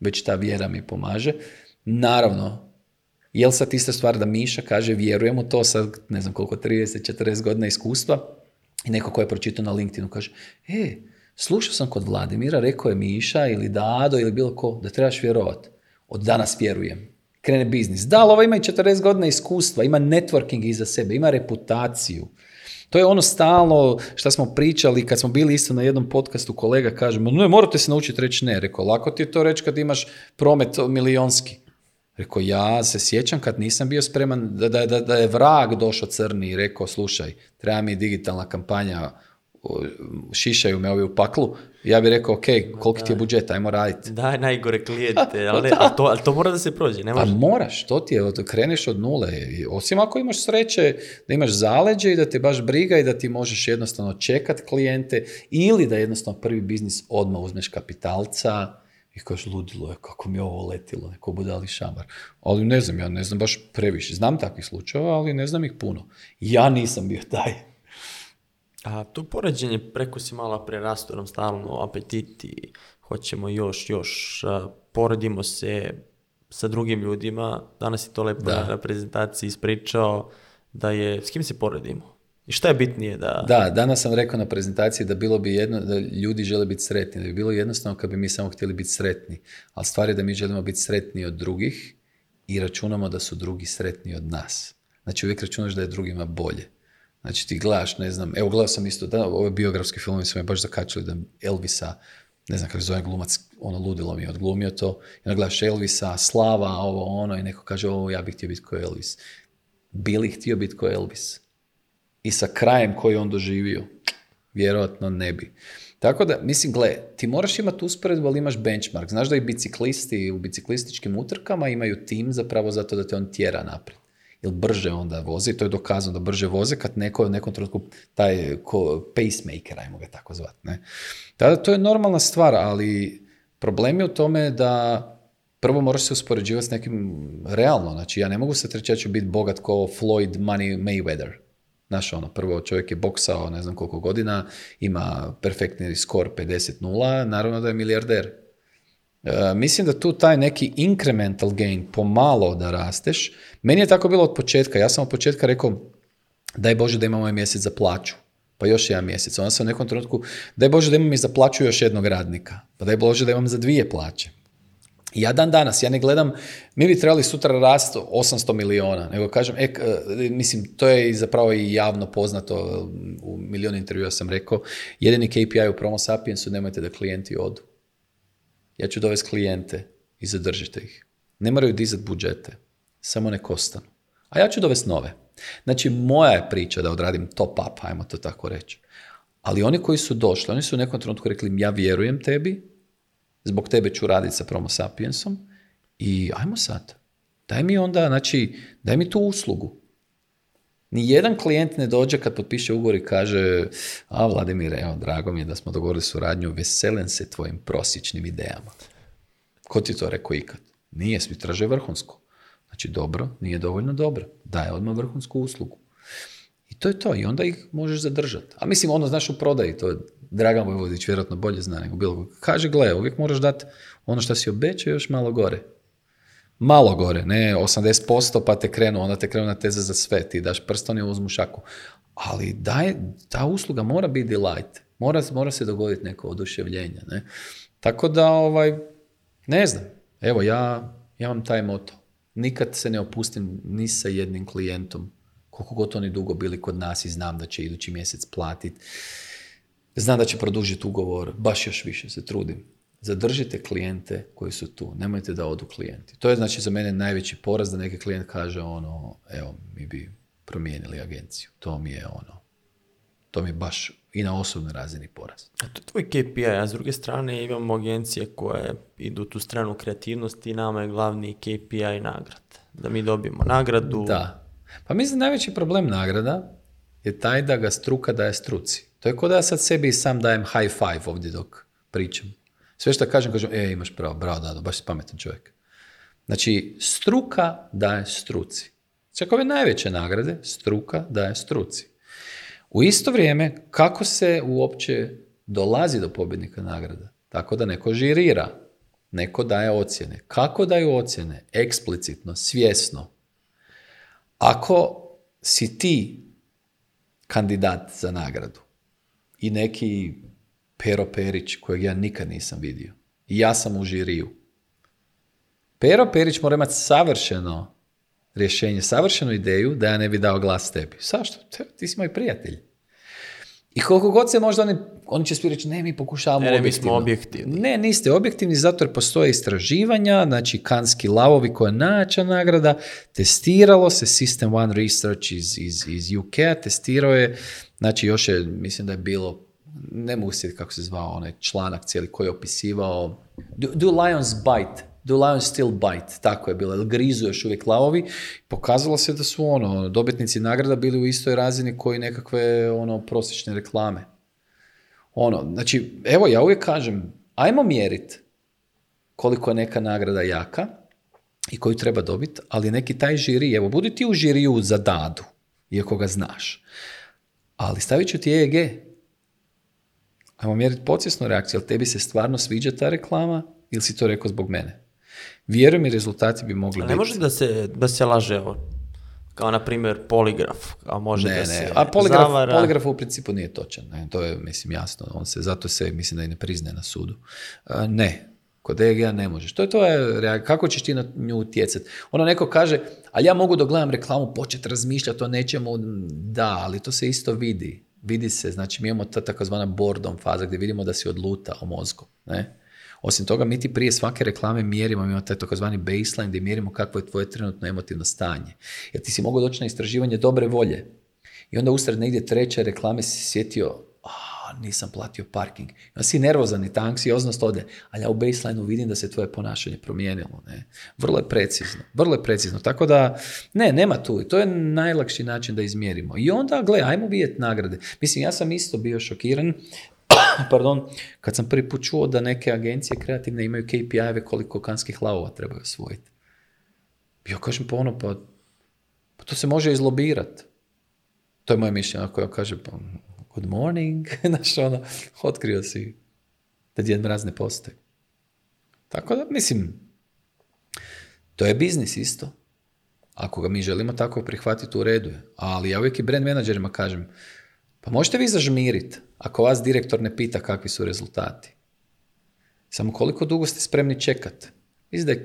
već ta vjera mi pomaže. Naravno, jel sad ista stvar da Miša kaže vjerujem u to sad, ne znam koliko, 30-40 godina iskustva i neko ko je pročitao na LinkedInu kaže, e, slušao sam kod Vladimira, rekao je Miša ili Dado ili bilo ko, da trebaš vjerovati. Od danas vjerujem krene biznis. Da, ali ova ima i 40 godina iskustva, ima networking iza sebe, ima reputaciju. To je ono stalno što smo pričali kad smo bili isto na jednom podcastu, kolega kaže, no morate se naučiti reći ne. Rekao, lako ti je to reći kad imaš promet milionski. Rekao, ja se sjećam kad nisam bio spreman da, da je vrag došao crni i rekao, slušaj, treba mi digitalna kampanja šišaju me ovi u paklu, ja bih rekao, ok, koliki ti je budžet, ajmo raditi. Da, najgore klijente, ali, to, ali to mora da se prođe. Ne pa moraš, to ti je, kreneš od nule. Osim ako imaš sreće da imaš zaleđe i da te baš briga i da ti možeš jednostavno čekat klijente ili da jednostavno prvi biznis odmah uzmeš kapitalca i kažeš ludilo je, kako mi je ovo letilo, neko budali šamar. Ali ne znam, ja ne znam baš previše. Znam takvih slučajeva, ali ne znam ih puno. Ja nisam bio taj. A to poređenje preko si malo prerastorom nam stalno apetiti, hoćemo još, još, poredimo se sa drugim ljudima. Danas je to lepo na prezentaciji ispričao da je, s kim se poredimo? I šta je bitnije da... Da, danas sam rekao na prezentaciji da bilo bi jedno, da ljudi žele biti sretni, da bi bilo jednostavno kad bi mi samo htjeli biti sretni. Ali stvar je da mi želimo biti sretni od drugih i računamo da su drugi sretni od nas. Znači uvijek računaš da je drugima bolje. Znači ti gledaš, ne znam, evo gledao sam isto, da, ove biografski filmovi su me baš zakačili da Elvisa, ne znam kako zove glumac, ono ludilo mi je odglumio to, i onda gledaš Elvisa, Slava, ovo ono, i neko kaže, ovo ja bih htio biti ko Elvis. Bili htio biti ko Elvis. I sa krajem koji on doživio, vjerojatno ne bi. Tako da, mislim, gle, ti moraš imati usporedbu, ali imaš benchmark. Znaš da i biciklisti u biciklističkim utrkama imaju tim zapravo zato da te on tjera naprijed jer brže onda vozi, to je dokazano da brže voze kad neko je u nekom trenutku taj ko, pacemaker, ajmo ga tako zvati. Ne? Tada to je normalna stvar, ali problem je u tome da prvo moraš se uspoređivati s nekim realno, znači ja ne mogu se treći, ja ću biti bogat ko Floyd Money Mayweather. Znaš, ono, prvo čovjek je boksao ne znam koliko godina, ima perfektni skor 50-0, naravno da je milijarder E, mislim da tu taj neki incremental gain pomalo da rasteš. Meni je tako bilo od početka. Ja sam od početka rekao daj Bože da imamo ovaj mjesec za plaću. Pa još jedan mjesec. Onda sam u nekom trenutku daj Bože da imam i za plaću još jednog radnika. Pa daj Bože da imam za dvije plaće. Ja dan danas, ja ne gledam, mi bi trebali sutra rast 800 miliona, nego kažem, e, e, mislim, to je zapravo i javno poznato, u milion intervjua sam rekao, jedini KPI u Promo Sapiensu, nemojte da klijenti odu ja ću dovesti klijente i zadržite ih. Ne moraju dizati budžete, samo nek ostanu. A ja ću dovesti nove. Znači, moja je priča da odradim top up, ajmo to tako reći. Ali oni koji su došli, oni su u nekom trenutku rekli, ja vjerujem tebi, zbog tebe ću raditi sa Promo Sapiensom i ajmo sad. Daj mi onda, znači, daj mi tu uslugu. Nijedan klijent ne dođe kad potpiše ugovor i kaže a Vladimir, evo, drago mi je da smo dogovorili suradnju, veselen se tvojim prosječnim idejama. Ko ti to rekao ikad? Nije, svi traže vrhunsko. Znači dobro, nije dovoljno dobro. Daje odmah vrhunsku uslugu. I to je to. I onda ih možeš zadržati. A mislim, ono znaš u prodaji, to je Dragan Vojvodić vjerojatno bolje zna nego bilo. Kaže, gle, uvijek moraš dati ono što si obećao još malo gore malo gore, ne 80%, pa te krenu, onda te krenu na teze za sve, ti daš prstom i uzmu šaku. Ali daj, ta usluga mora biti delight, mora, mora se dogoditi neko oduševljenje. Ne? Tako da, ovaj, ne znam, evo ja, ja imam taj moto. Nikad se ne opustim ni sa jednim klijentom, koliko god oni dugo bili kod nas i znam da će idući mjesec platiti. Znam da će produžiti ugovor, baš još više se trudim zadržite klijente koji su tu, nemojte da odu klijenti. To je znači za mene najveći poraz da neki klijent kaže ono, evo mi bi promijenili agenciju. To mi je ono, to mi je baš i na osobnoj razini poraz. A to je tvoj KPI, a s druge strane imamo agencije koje idu tu stranu kreativnosti i nama je glavni KPI nagrad. Da mi dobijemo nagradu. Da. Pa mislim najveći problem nagrada je taj da ga struka daje struci. To je kod da ja sad sebi sam dajem high five ovdje dok pričam. Sve što kažem, kažem, e, imaš pravo, bravo, Dado, baš si pametan čovjek. Znači, struka daje struci. Čak ove najveće nagrade, struka daje struci. U isto vrijeme, kako se uopće dolazi do pobjednika nagrada? Tako da neko žirira, neko daje ocjene. Kako daju ocjene? Eksplicitno, svjesno. Ako si ti kandidat za nagradu i neki Pero Perić kojeg ja nikad nisam vidio. I ja sam u žiriju. Pero Perić mora imati savršeno rješenje, savršenu ideju da ja ne bi dao glas tebi. Zašto? Ti si moj prijatelj. I koliko god se možda oni, će svi reći, ne, mi pokušavamo ne, ne, objektivni. Ne, niste objektivni, zato jer postoje istraživanja, znači kanski lavovi koja je najjača nagrada, testiralo se System One Research iz, UK, testirao je, znači još je, mislim da je bilo ne mogu kako se zvao onaj članak cijeli koji je opisivao do, do lions bite, do lions still bite, tako je bilo, El grizu još uvijek lavovi. Pokazalo se da su ono, dobitnici nagrada bili u istoj razini koji nekakve ono prosječne reklame. Ono, znači, evo ja uvijek kažem, ajmo mjerit koliko je neka nagrada jaka i koju treba dobit, ali neki taj žiri, evo, budi ti u žiriju za dadu, iako ga znaš. Ali stavit ću ti EEG, ajmo mjeriti podsjesnu reakciju, ali tebi se stvarno sviđa ta reklama ili si to rekao zbog mene? Vjerujem i rezultati bi mogli biti. Ne može da se, da laže Kao, na primjer, poligraf. A može ne, ne. A poligraf, poligraf u principu nije točan. Ne? To je, mislim, jasno. On se, zato se, mislim, da i ne priznaje na sudu. ne. Kod EGA ne možeš. To je to je, kako ćeš ti na nju utjecati? Ono neko kaže, a ja mogu da gledam reklamu, počet razmišljati o nečemu, da, ali to se isto vidi vidi se, znači mi imamo ta takozvana boredom faza gdje vidimo da si odluta o mozgu. Ne? Osim toga, mi ti prije svake reklame mjerimo, imamo taj takozvani baseline gdje mjerimo kakvo je tvoje trenutno emotivno stanje. Jer ti si mogao doći na istraživanje dobre volje. I onda usred negdje treće reklame si sjetio, ah, nisam platio parking. Ja si nervozan i ta oznost ode, ali ja u baseline vidim da se tvoje ponašanje promijenilo. Ne? Vrlo je precizno, vrlo je precizno. Tako da, ne, nema tu. to je najlakši način da izmjerimo. I onda, gle, ajmo vidjeti nagrade. Mislim, ja sam isto bio šokiran, pardon, kad sam prvi put čuo da neke agencije kreativne imaju KPI-eve koliko kanskih lavova trebaju osvojiti. Bio kažem pa ono, pa, pa to se može izlobirati. To je moje mišljenje, ako ja kažem, pa good morning, znaš ono, otkrio si da Djed Mraz ne postoji. Tako da, mislim, to je biznis isto. Ako ga mi želimo tako prihvatiti, u redu je. Ali ja uvijek i brand menadžerima kažem, pa možete vi zažmiriti ako vas direktor ne pita kakvi su rezultati. Samo koliko dugo ste spremni čekati. Mislim e,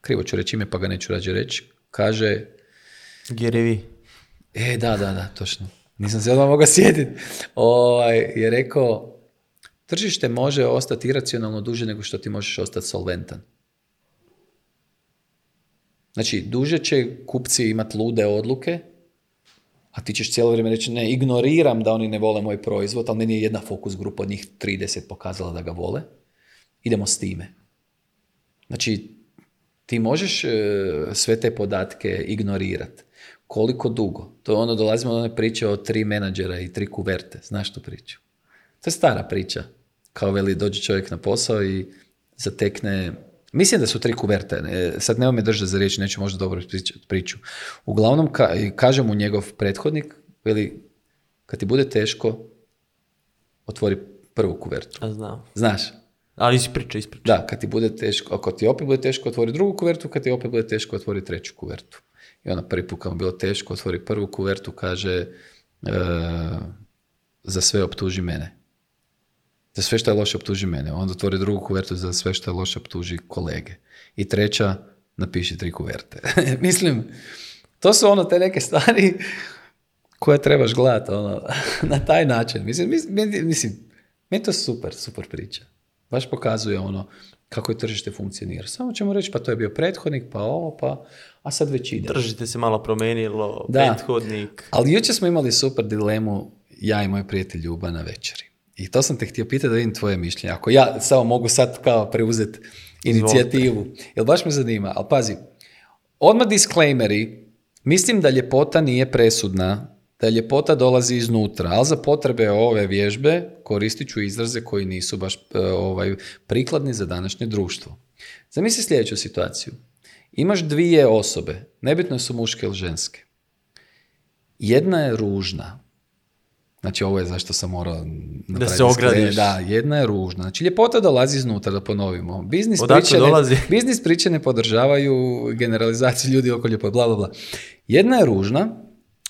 krivo ću reći ime, pa ga neću rađe reći. Kaže... Gerevi. E, da, da, da, točno nisam se odmah mogao sjetiti, ovaj, je rekao, tržište može ostati iracionalno duže nego što ti možeš ostati solventan. Znači, duže će kupci imati lude odluke, a ti ćeš cijelo vrijeme reći, ne, ignoriram da oni ne vole moj proizvod, ali meni je jedna fokus grupa od njih 30 pokazala da ga vole. Idemo s time. Znači, ti možeš e, sve te podatke ignorirati koliko dugo? To je ono, dolazimo do one priče o tri menadžera i tri kuverte. Znaš tu priču? To je stara priča. Kao veli, dođe čovjek na posao i zatekne... Mislim da su tri kuverte. Sad nema me drža za riječ, neću možda dobro priču. Uglavnom, ka, kaže mu njegov prethodnik, veli, kad ti bude teško, otvori prvu kuvertu. Znaš? Ali ispriča, ispriča. Da, kad ti bude teško, ako ti opet bude teško, otvori drugu kuvertu, kad ti opet bude teško, otvori treću kuvertu. I ona prvi put kao bilo teško, otvori prvu kuvertu, kaže e, za sve optuži mene. Za sve što je loše optuži mene. Onda otvori drugu kuvertu za sve što je loše optuži kolege. I treća, napiši tri kuverte. Mislim, to su ono te neke stvari koje trebaš gledati ono, na taj način. Mislim, mislim, mi je to super, super priča. Baš pokazuje ono kako je tržište funkcionira. Samo ćemo reći pa to je bio prethodnik, pa ovo, pa a sad već ide. Tržište se malo promijenilo, da. prethodnik. Ali jučer smo imali super dilemu ja i moj prijatelj Ljuba na večeri. I to sam te htio pitati da vidim tvoje mišljenje. Ako ja samo mogu sad kao preuzeti inicijativu. Jel baš me zanima, ali pazi, odmah disclaimeri, mislim da ljepota nije presudna da ljepota dolazi iznutra, ali za potrebe ove vježbe koristit ću izraze koji nisu baš e, ovaj, prikladni za današnje društvo. Zamisli sljedeću situaciju. Imaš dvije osobe, nebitno su muške ili ženske. Jedna je ružna. Znači, ovo je zašto sam morao Da se ogradiš. Da, jedna je ružna. Znači, ljepota dolazi iznutra, da ponovimo. Biznis priče, Ne, biznis priče ne podržavaju generalizaciju ljudi oko ljepote, bla, bla, bla. Jedna je ružna,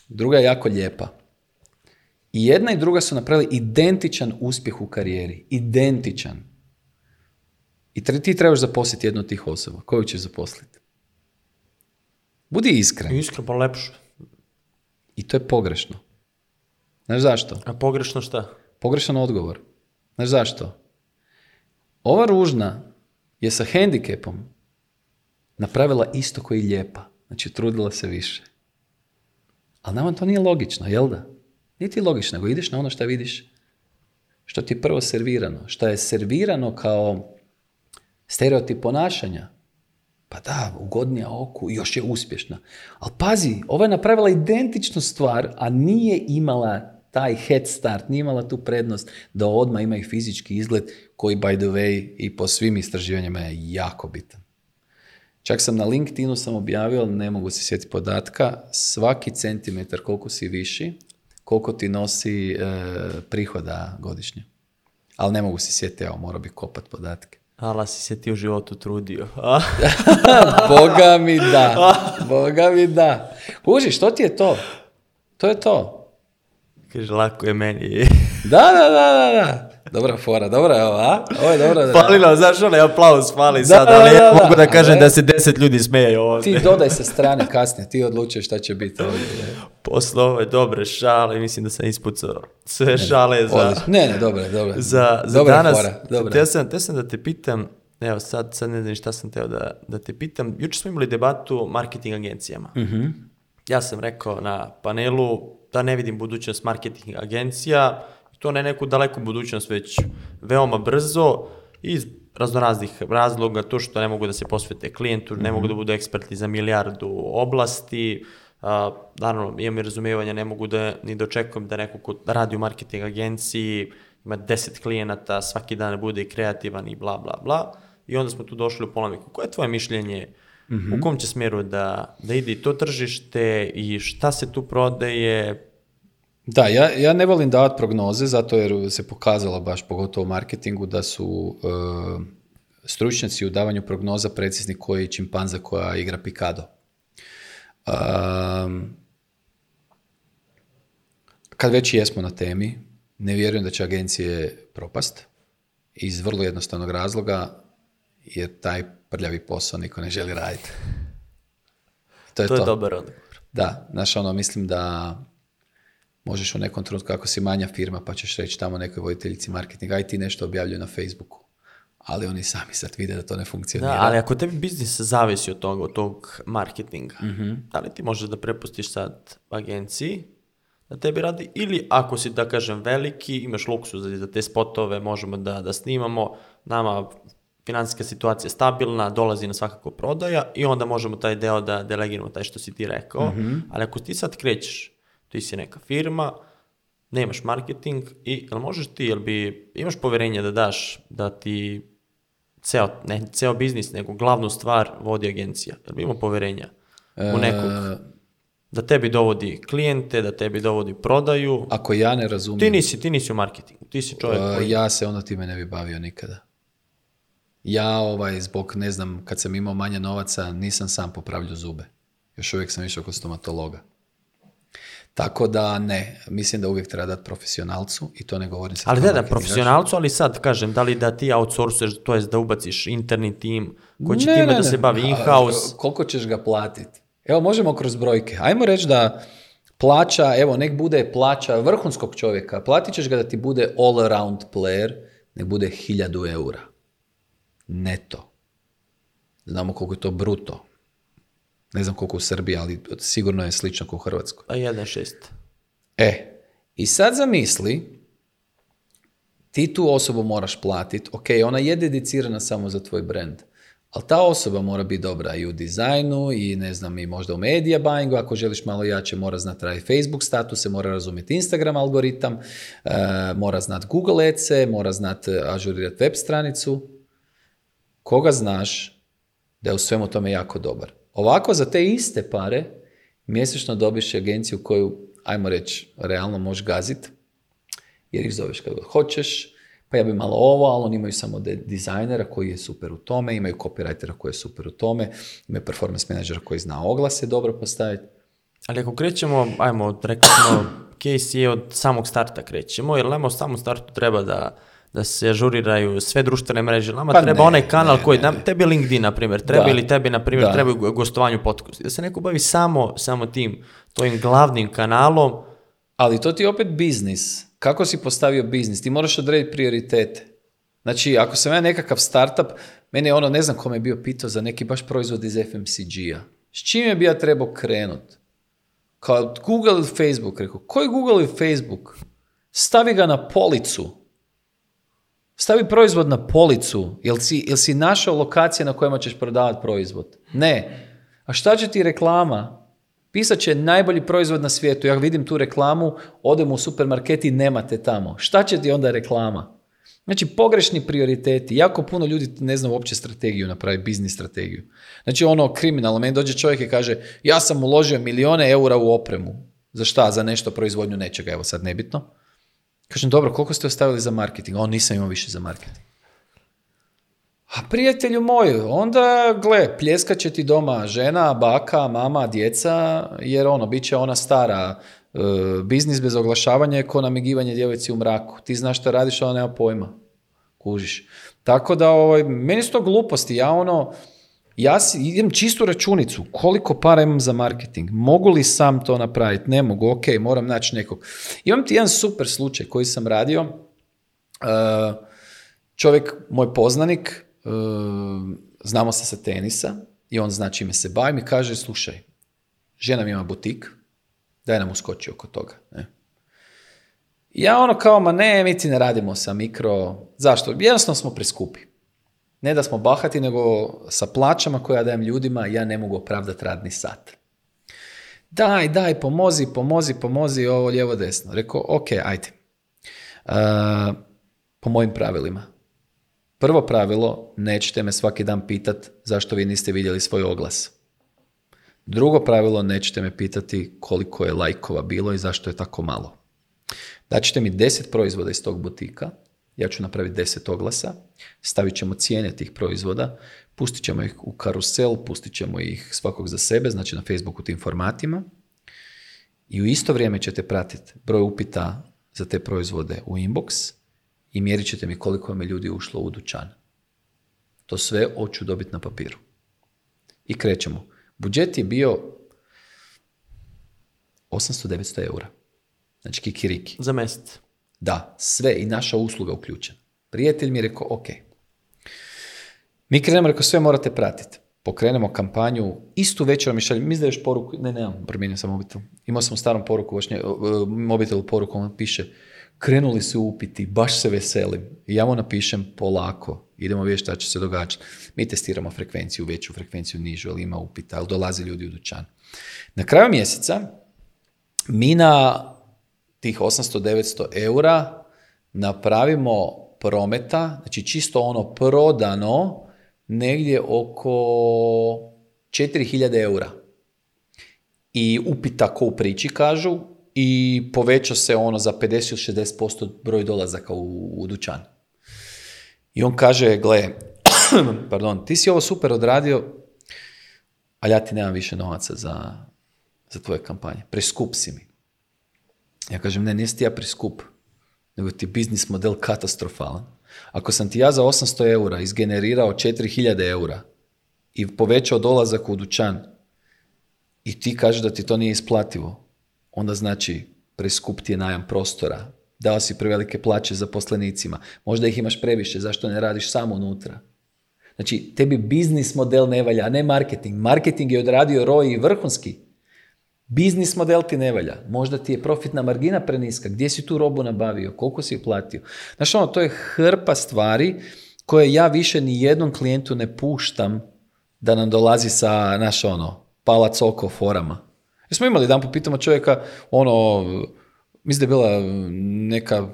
druga je jako lijepa. I jedna i druga su napravili identičan uspjeh u karijeri. Identičan. I ti trebaš zaposliti jednu od tih osoba. Koju ćeš zaposliti? Budi iskren. Iskren, pa lepše. I to je pogrešno. Znaš zašto? A pogrešno šta? Pogrešan odgovor. Znaš zašto? Ova ružna je sa hendikepom napravila isto koji lijepa. Znači, trudila se više. Ali nama to nije logično, jel da? Niti logično, nego ideš na ono što vidiš, što ti je prvo servirano, što je servirano kao stereotip ponašanja. Pa da, ugodnija oku, još je uspješna. Ali pazi, ova je napravila identičnu stvar, a nije imala taj head start, nije imala tu prednost da odmah ima i fizički izgled koji by the way i po svim istraživanjima je jako bitan. Čak sam na LinkedInu sam objavio, ne mogu se sjetiti podatka, svaki centimetar koliko si viši, koliko ti nosi e, prihoda godišnje. Ali ne mogu se sjetiti, evo, morao bih kopat podatke. Ala si se ti u životu trudio. Boga mi da. Boga mi da. Kuži, što ti je to? To je to. Kaže, lako je meni. da, da, da, da. Dobra fora, dobra je ova, ovo je dobro. aplauz sad, ali ja mogu da kažem da, se deset ljudi smeje ovdje. Ti dodaj sa strane kasnije, ti odlučuješ šta će biti ovdje. Posle ove dobre šale, mislim da sam ispucao sve šale za... Ne, ne, dobro, dobro. Za, za danas, Te sam, te sam da te pitam, evo sad, sad ne znam šta sam teo da, te pitam, jučer smo imali debatu o marketing agencijama. Mhm. Ja sam rekao na panelu da ne vidim budućnost marketing agencija, to ne neku daleku budućnost, već veoma brzo iz raznoraznih razloga, to što ne mogu da se posvete klijentu, ne mogu mhm. da budu eksperti za milijardu oblasti, a, naravno imam i razumevanja, ne mogu da ni dočekujem da neko ko radi u marketing agenciji ima 10 klijenata, svaki dan bude i kreativan i bla bla bla i onda smo tu došli u polemiku. Koje je tvoje mišljenje u mhm. kom će smjeru da, da ide to tržište i šta se tu prodaje, da, ja, ja ne volim davati prognoze, zato jer se pokazalo baš pogotovo u marketingu da su e, stručnjaci u davanju prognoza precizni koji je čimpanza koja igra pikado. kad već jesmo na temi, ne vjerujem da će agencije propast iz vrlo jednostavnog razloga jer taj prljavi posao niko ne želi raditi. To je, to je dobar odgovor. Da, znaš ono, mislim da možeš u nekom trenutku, ako si manja firma, pa ćeš reći tamo nekoj voditeljici marketinga, aj ti nešto objavljuje na Facebooku. Ali oni sami sad vide da to ne funkcionira. Da, ali ako tebi biznis zavisi od toga, od tog marketinga, mm da li ti možeš da prepustiš sad agenciji da tebi radi ili ako si, da kažem, veliki, imaš luksus za te spotove, možemo da, da snimamo, nama financijska situacija stabilna, dolazi na svakako prodaja i onda možemo taj deo da delegiramo, taj što si ti rekao. Mhm. Ali ako ti sad krećeš, ti si neka firma, nemaš marketing i jel možeš ti, jel bi, imaš povjerenje da daš da ti ceo, ne ceo biznis, nego glavnu stvar vodi agencija. Jel bi imao povjerenja u e, nekog? Da tebi dovodi klijente, da tebi dovodi prodaju. Ako ja ne razumijem... Ti nisi, ti nisi u marketingu, ti si čovjek e, koji... Ja se onda time ne bi bavio nikada. Ja ovaj, zbog, ne znam, kad sam imao manje novaca, nisam sam popravljao zube. Još uvijek sam išao kod stomatologa. Tako da ne, mislim da uvijek treba dati profesionalcu i to ne govorim sad. Ali da, da, profesionalcu, ali sad kažem, da li da ti outsourceš, to jest da ubaciš interni tim koji će time da se bavi in-house? Koliko ćeš ga platiti? Evo, možemo kroz brojke. Ajmo reći da plaća, evo, nek bude plaća vrhunskog čovjeka, platit ćeš ga da ti bude all-around player, nek bude hiljadu eura. Neto. Znamo koliko je to bruto. Ne znam koliko u Srbiji, ali sigurno je slično kao u Hrvatskoj. A šest. E, i sad zamisli, ti tu osobu moraš platiti, ok, ona je dedicirana samo za tvoj brand, ali ta osoba mora biti dobra i u dizajnu i ne znam i možda u media buyingu, ako želiš malo jače mora znati raditi Facebook statuse, mora razumjeti Instagram algoritam, mora znati Google ads mora znat e, ažurirati web stranicu. Koga znaš da je u svemu tome jako dobar? Ovako, za te iste pare mjesečno dobiš agenciju koju, ajmo reći, realno možeš gazit, jer ih zoveš kako hoćeš, pa ja bi malo ovo, ali oni imaju samo dizajnera koji je super u tome, imaju copywritera koji je super u tome, imaju performance menadžera koji zna oglase dobro postaviti. Ali ako krećemo, ajmo, rekli smo, case je od samog starta krećemo, jer ajmo samo startu treba da da se ažuriraju sve društvene mreže. Nama pa treba ne, onaj kanal koji, ne, tebi LinkedIn, na primjer, treba da, ili tebi, na primjer, da. treba gostovanju podcast. Da se neko bavi samo, samo tim, tvojim glavnim kanalom. Ali to ti je opet biznis. Kako si postavio biznis? Ti moraš odrediti prioritete. Znači, ako sam ja nekakav startup, mene je ono, ne znam kome je bio pitao za neki baš proizvod iz FMCG-a. S čime bi ja trebao krenut? Kao Google ili Facebook, rekao. Koji Google i Facebook? Stavi ga na policu Stavi proizvod na policu. Jel si, jel si našao lokacije na kojima ćeš prodavati proizvod? Ne. A šta će ti reklama? Pisat će najbolji proizvod na svijetu. Ja vidim tu reklamu, odem u supermarket i nemate tamo. Šta će ti onda reklama? Znači, pogrešni prioriteti. Jako puno ljudi ne zna uopće strategiju napraviti, biznis strategiju. Znači, ono kriminalno. Meni dođe čovjek i kaže, ja sam uložio milijone eura u opremu. Za šta? Za nešto proizvodnju nečega. Evo sad, nebitno. Kažem, dobro, koliko ste ostavili za marketing? On nisam imao više za marketing. A prijatelju moju, onda, gle, pljeskat će ti doma žena, baka, mama, djeca, jer ono, bit će ona stara, e, biznis bez oglašavanja je ko namigivanje djevojci u mraku. Ti znaš što radiš, ona nema pojma. Kužiš. Tako da, ovaj, meni su to gluposti. Ja ono, ja si, idem čistu računicu, koliko para imam za marketing, mogu li sam to napraviti, ne mogu, ok, moram naći nekog. Imam ti jedan super slučaj koji sam radio, e, čovjek, moj poznanik, e, znamo se sa tenisa i on zna čime se bavi, i kaže, slušaj, žena mi ima butik, daj nam uskoči oko toga. Ne? Ja ono kao, ma ne, mi ti ne radimo sa mikro, zašto? Jednostavno smo preskupi ne da smo bahati, nego sa plaćama koja dajem ljudima ja ne mogu opravdati radni sat. Daj, daj, pomozi, pomozi, pomozi, ovo lijevo desno. Rekao, ok, ajde. Uh, po mojim pravilima. Prvo pravilo, nećete me svaki dan pitat zašto vi niste vidjeli svoj oglas. Drugo pravilo, nećete me pitati koliko je lajkova bilo i zašto je tako malo. Daćete mi 10 proizvoda iz tog butika, ja ću napraviti 10 oglasa, stavit ćemo cijene tih proizvoda, pustit ćemo ih u karusel, pustit ćemo ih svakog za sebe, znači na Facebooku tim formatima. I u isto vrijeme ćete pratiti broj upita za te proizvode u inbox i mjerit ćete mi koliko vam je ljudi ušlo u dućan. To sve hoću dobiti na papiru. I krećemo. Budžet je bio 800-900 eura. Znači kikiriki. Za mjesec. Da, sve i naša usluga uključena. Prijatelj mi je rekao, ok. Mi krenemo, rekao, sve morate pratiti. Pokrenemo kampanju, istu večer mi šalje, mi izdaješ poruku, ne, nemam, promijenio sam mobitel. Imao sam starom poruku, vošnje, e, mobitelu poruku, on piše, krenuli su upiti, baš se veselim. I ja mu napišem polako, idemo vidjeti šta će se događati. Mi testiramo frekvenciju, veću frekvenciju, nižu, ali ima upita, ali dolaze ljudi u dućan. Na kraju mjeseca mi na tih 800-900 eura napravimo prometa, znači čisto ono prodano, negdje oko 4000 eura. I upita ko u priči kažu i poveća se ono za 50 60% broj dolazaka u, u dućan. I on kaže, gle, pardon, ti si ovo super odradio, ali ja ti nemam više novaca za, za tvoje kampanje. Preskup si mi. Ja kažem, ne, nisi ti ja preskup, nego ti je biznis model katastrofalan. Ako sam ti ja za 800 eura izgenerirao 4000 eura i povećao dolazak u dućan i ti kažeš da ti to nije isplativo, onda znači preskup ti je najam prostora, dao si prevelike plaće zaposlenicima, možda ih imaš previše, zašto ne radiš samo unutra? Znači, tebi biznis model ne valja, a ne marketing. Marketing je odradio roj i vrhunski, Biznis model ti ne valja. Možda ti je profitna margina preniska. Gdje si tu robu nabavio? Koliko si ju platio? Znaš ono, to je hrpa stvari koje ja više ni jednom klijentu ne puštam da nam dolazi sa, naš ono, palac oko forama. Jer smo imali dan popitamo čovjeka, ono, mislim da je bila neka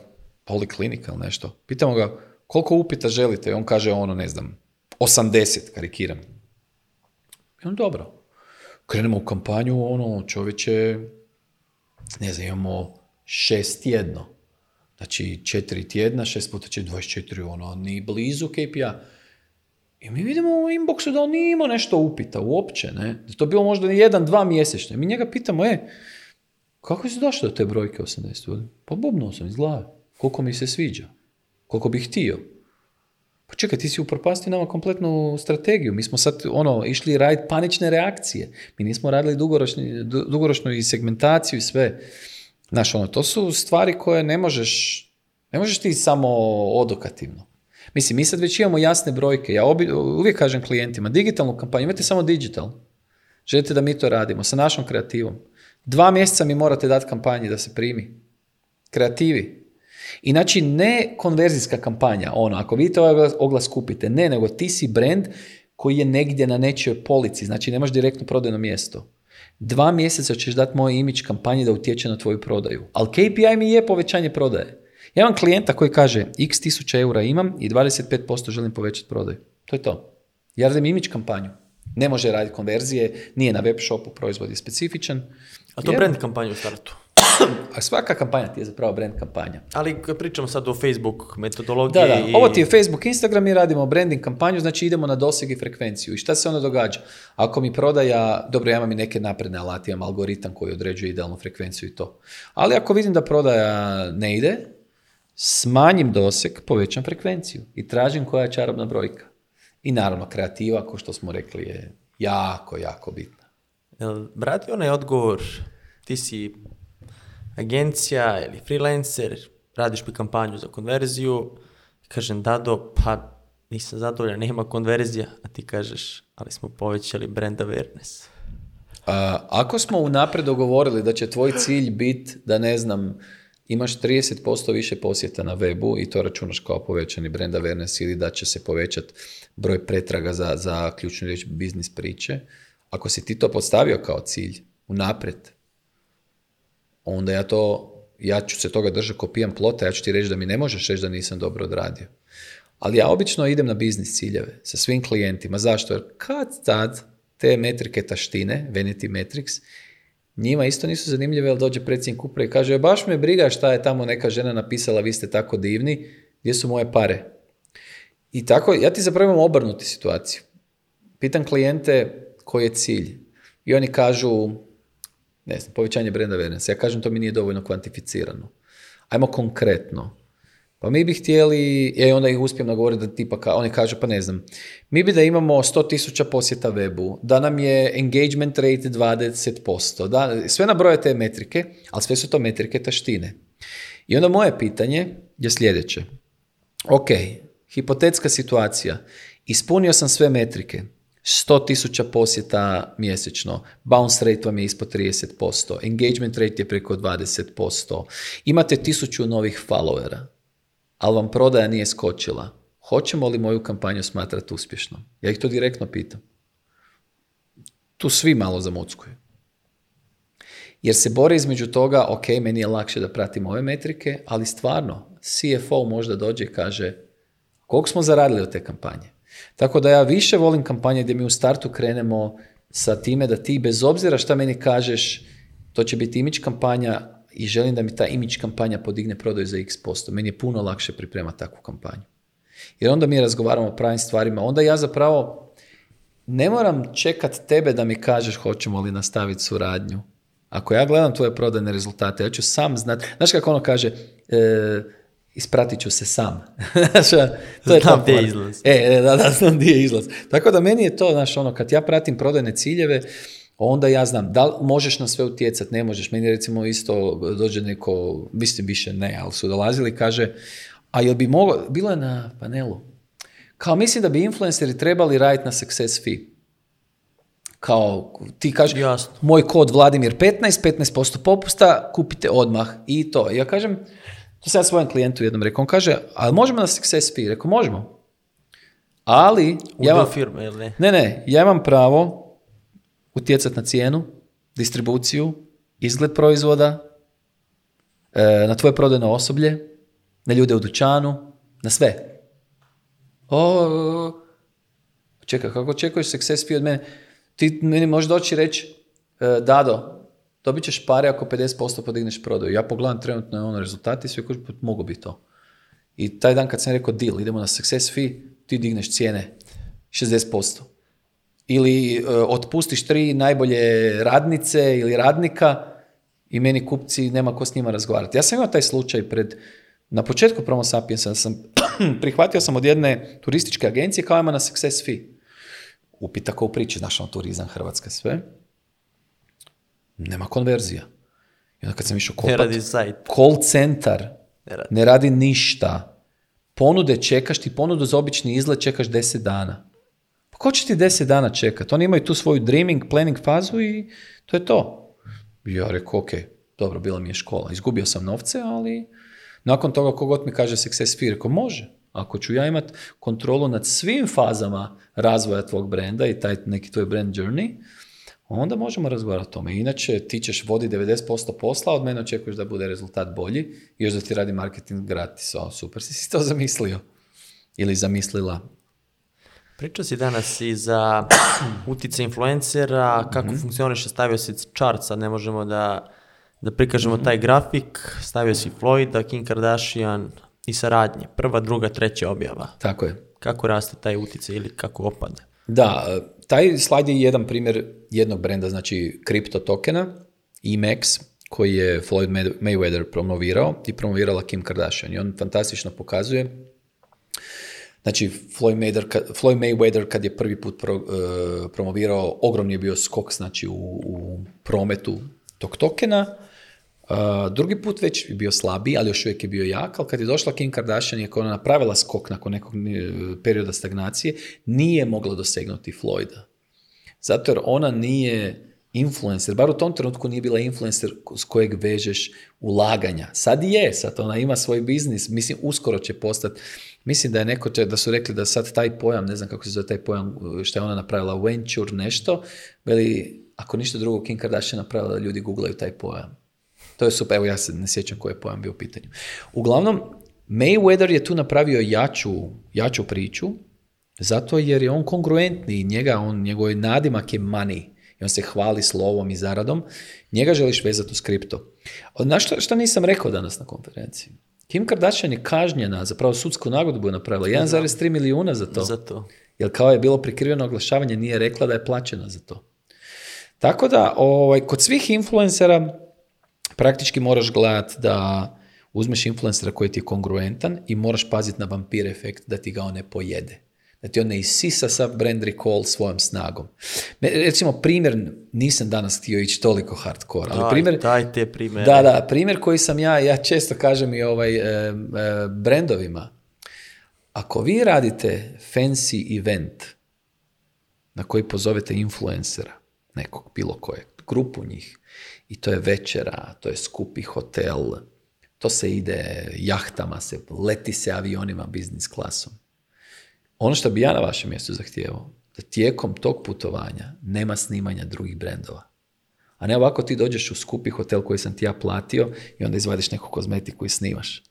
poliklinika ili nešto. Pitamo ga, koliko upita želite? I on kaže, ono, ne znam, 80, karikiram. I on, dobro, krenemo u kampanju, ono, čovječe, ne znam, imamo šest tjedno. Znači, četiri tjedna, šest puta će 24, ono, ni blizu KPI-a. I mi vidimo u inboxu da on nije imao nešto upita uopće, ne? Da to bilo možda jedan, dva mjesečne. Mi njega pitamo, e, kako si došao do te brojke 80? Pa bubnuo sam iz glave. Koliko mi se sviđa? Koliko bih htio? Pa čekaj, ti si upropastio nama kompletnu strategiju. Mi smo sad ono, išli raditi panične reakcije. Mi nismo radili dugoročnu i segmentaciju i sve. Znaš, ono, to su stvari koje ne možeš, ne možeš ti samo odokativno. Mislim, mi sad već imamo jasne brojke. Ja uvijek kažem klijentima, digitalnu kampanju, imate samo digital. Želite da mi to radimo sa našom kreativom. Dva mjeseca mi morate dati kampanji da se primi. Kreativi. I znači ne konverzijska kampanja, ono, ako vidite ovaj oglas kupite, ne, nego ti si brand koji je negdje na nečijoj polici, znači nemaš direktno prodajno mjesto. Dva mjeseca ćeš dati moj imič kampanji da utječe na tvoju prodaju. Ali KPI mi je povećanje prodaje. Ja imam klijenta koji kaže x tisuća eura imam i 25% želim povećati prodaju. To je to. Ja radim imidž kampanju. Ne može raditi konverzije, nije na web shopu, proizvod je specifičan. A to je brand kampanju u startu? A svaka kampanja ti je zapravo brand kampanja. Ali kad pričamo sad o Facebook metodologiji... Da, da. Ovo ti je Facebook, Instagram, mi radimo branding kampanju, znači idemo na doseg i frekvenciju. I šta se onda događa? Ako mi prodaja, dobro, ja imam i neke napredne alati, imam algoritam koji određuje idealnu frekvenciju i to. Ali ako vidim da prodaja ne ide, smanjim doseg, povećam frekvenciju i tražim koja je čarobna brojka. I naravno, kreativa, kao što smo rekli, je jako, jako bitna. brati onaj odgovor, ti si agencija ili freelancer, radiš mi kampanju za konverziju, kažem Dado, pa nisam zadovoljan, nema konverzija, a ti kažeš, ali smo povećali brand awareness. ako smo unaprijed dogovorili da će tvoj cilj biti da ne znam, imaš 30% više posjeta na webu i to računaš kao povećani brand awareness ili da će se povećati broj pretraga za, za ključnu riječ biznis priče, ako si ti to postavio kao cilj unaprijed, onda ja to, ja ću se toga držati ko pijan plota, ja ću ti reći da mi ne možeš reći da nisam dobro odradio. Ali ja obično idem na biznis ciljeve sa svim klijentima. Zašto? Jer kad tad te metrike taštine, Vanity Metrics, njima isto nisu zanimljive, ali dođe predsjednik uprave i kaže, e, baš me briga šta je tamo neka žena napisala, vi ste tako divni, gdje su moje pare? I tako, ja ti zapravo imam obrnuti situaciju. Pitan klijente koji je cilj. I oni kažu, ne znam, povećanje brand awareness. Ja kažem, to mi nije dovoljno kvantificirano. Ajmo konkretno. Pa mi bi htjeli, ja e, i onda ih uspijem nagovoriti da tipa, ka, oni kažu, pa ne znam, mi bi da imamo 100.000 posjeta webu, da nam je engagement rate 20%, da, sve nabroje te metrike, ali sve su to metrike taštine. I onda moje pitanje je sljedeće. Ok, hipotetska situacija, ispunio sam sve metrike, 100 tisuća posjeta mjesečno, bounce rate vam je ispod 30%, engagement rate je preko 20%, imate tisuću novih followera, ali vam prodaja nije skočila. Hoćemo li moju kampanju smatrati uspješnom? Ja ih to direktno pitam. Tu svi malo zamuckuju. Jer se bore između toga, ok, meni je lakše da pratim ove metrike, ali stvarno, CFO možda dođe i kaže, koliko smo zaradili od te kampanje? Tako da ja više volim kampanje gdje mi u startu krenemo sa time da ti bez obzira šta meni kažeš, to će biti imidž kampanja i želim da mi ta imidž kampanja podigne prodaju za x posto. Meni je puno lakše priprema takvu kampanju. Jer onda mi razgovaramo o pravim stvarima. Onda ja zapravo ne moram čekat tebe da mi kažeš hoćemo li nastaviti suradnju. Ako ja gledam tvoje prodajne rezultate, ja ću sam znati. Znaš kako ono kaže, e, ispratit ću se sam. to je znam gdje je izlaz. E, e, da, da, znam gdje je izlaz. Tako da meni je to, znaš, ono, kad ja pratim prodajne ciljeve, onda ja znam, da li možeš na sve utjecati, ne možeš. Meni recimo isto dođe neko, mislim više ne, ali su dolazili, kaže, a jel bi mogao, bilo je na panelu, kao mislim da bi influenceri trebali raditi na success fee. Kao ti kaže moj kod Vladimir 15, 15% popusta, kupite odmah i to. Ja kažem, to sad svojem klijentu jednom rekao, on kaže, ali možemo na Success fee? Rekao, možemo. Ali, ja imam, firme, ne? Ne, ja imam pravo utjecati na cijenu, distribuciju, izgled proizvoda, e, na tvoje prodajno osoblje, na ljude u dućanu, na sve. O, čekaj, kako očekuješ success fee od mene? Ti meni možeš doći i reći, e, Dado, dobit ćeš pare ako 50% podigneš prodaju. Ja pogledam trenutno ono rezultati i svi koji pa mogu bi to. I taj dan kad sam rekao deal, idemo na success fee, ti digneš cijene 60%. Ili e, otpustiš tri najbolje radnice ili radnika i meni kupci nema ko s njima razgovarati. Ja sam imao taj slučaj pred, na početku Promo sam, prihvatio sam od jedne turističke agencije kao ima na success fee. Upita ko u priči, znaš ono, turizam, Hrvatska, sve nema konverzija. I onda kad sam išao kopat, ne radi call center, ne radi. ništa. Ponude čekaš, ti ponudu za obični izlet čekaš deset dana. Pa ko će ti deset dana čekat? Oni imaju tu svoju dreaming, planning fazu i to je to. ja rekao, ok, dobro, bila mi je škola. Izgubio sam novce, ali nakon toga kogod mi kaže success fee, rekao, može. Ako ću ja imat kontrolu nad svim fazama razvoja tvog brenda i taj neki tvoj brand journey, onda možemo razgovarati o tome. Inače, ti ćeš voditi 90% posla, od mene očekuješ da bude rezultat bolji, još da ti radi marketing gratis. O, super, si si to zamislio. Ili zamislila. Pričao si danas i za utice influencera, kako mm-hmm. stavio si chart, sad ne možemo da, da prikažemo taj mhm. grafik, stavio si da Kim Kardashian i saradnje. Prva, druga, treća objava. Tako je. Kako raste taj utice ili kako opada? Da, e, taj slajd je jedan primjer jednog brenda, znači kripto tokena, IMEX, koji je Floyd Mayweather promovirao i promovirala Kim Kardashian. I on fantastično pokazuje Znači, Floyd Mayweather, kad je prvi put e, promovirao, ogromni je bio skok znači, u, u prometu tog tokena Eh, drugi put već je bio slabiji, ali još uvijek je bio jak, ali kad je došla Kim Kardashian i ona napravila skok nakon nekog eh, perioda stagnacije, nije mogla dosegnuti Floyda. Zato jer ona nije influencer, bar u tom trenutku nije bila influencer s kojeg vežeš ulaganja. Sad je, sad ona ima svoj biznis, mislim uskoro će postati, mislim da je neko, da su rekli da sad taj pojam, ne znam kako se zove taj pojam, eh, što je ona napravila, venture nešto, veli, ako ništa drugo Kim Kardashian napravila, ljudi googlaju taj pojam to je super, evo ja se ne sjećam koji je pojam bio u pitanju. Uglavnom, Mayweather je tu napravio jaču, jaču priču, zato jer je on kongruentni, njega, on, njegov nadimak je money, i on se hvali slovom i zaradom, njega želiš vezati uz kripto. Znaš što nisam rekao danas na konferenciji? Kim Kardashian je kažnjena, zapravo sudsku nagodbu je napravila, 1,3 milijuna za to. Za to. Jer kao je bilo prikriveno oglašavanje, nije rekla da je plaćena za to. Tako da, ovaj, kod svih influencera, praktički moraš gledati da uzmeš influencera koji ti je kongruentan i moraš paziti na vampir efekt da ti ga on ne pojede. Da ti on ne isisa sa brand recall svojom snagom. Recimo primjer, nisam danas htio ići toliko hardcore, ali primjer... Daj te Da, da, primjer koji sam ja, ja često kažem i ovaj, brendovima. Ako vi radite fancy event na koji pozovete influencera, nekog, bilo kojeg, grupu njih, i to je večera, to je skupi hotel, to se ide jahtama, se leti se avionima biznis klasom. Ono što bi ja na vašem mjestu zahtijevao, da tijekom tog putovanja nema snimanja drugih brendova. A ne ovako ti dođeš u skupi hotel koji sam ti ja platio i onda izvadiš neku kozmetiku i snimaš.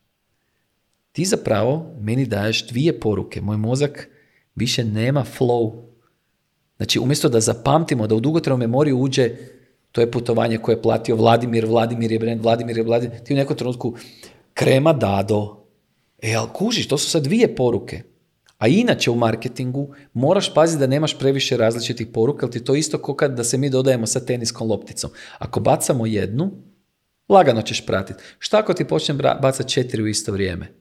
Ti zapravo meni daješ dvije poruke. Moj mozak više nema flow. Znači, umjesto da zapamtimo, da u dugotrenu memoriju uđe to je putovanje koje je platio Vladimir, Vladimir je brend, Vladimir je Vladimir, ti u nekom trenutku krema dado, e, ali kužiš, to su sad dvije poruke. A inače u marketingu moraš paziti da nemaš previše različitih poruka, ali ti to isto kao kad da se mi dodajemo sa teniskom lopticom. Ako bacamo jednu, lagano ćeš pratiti. Šta ako ti počnem bacati četiri u isto vrijeme?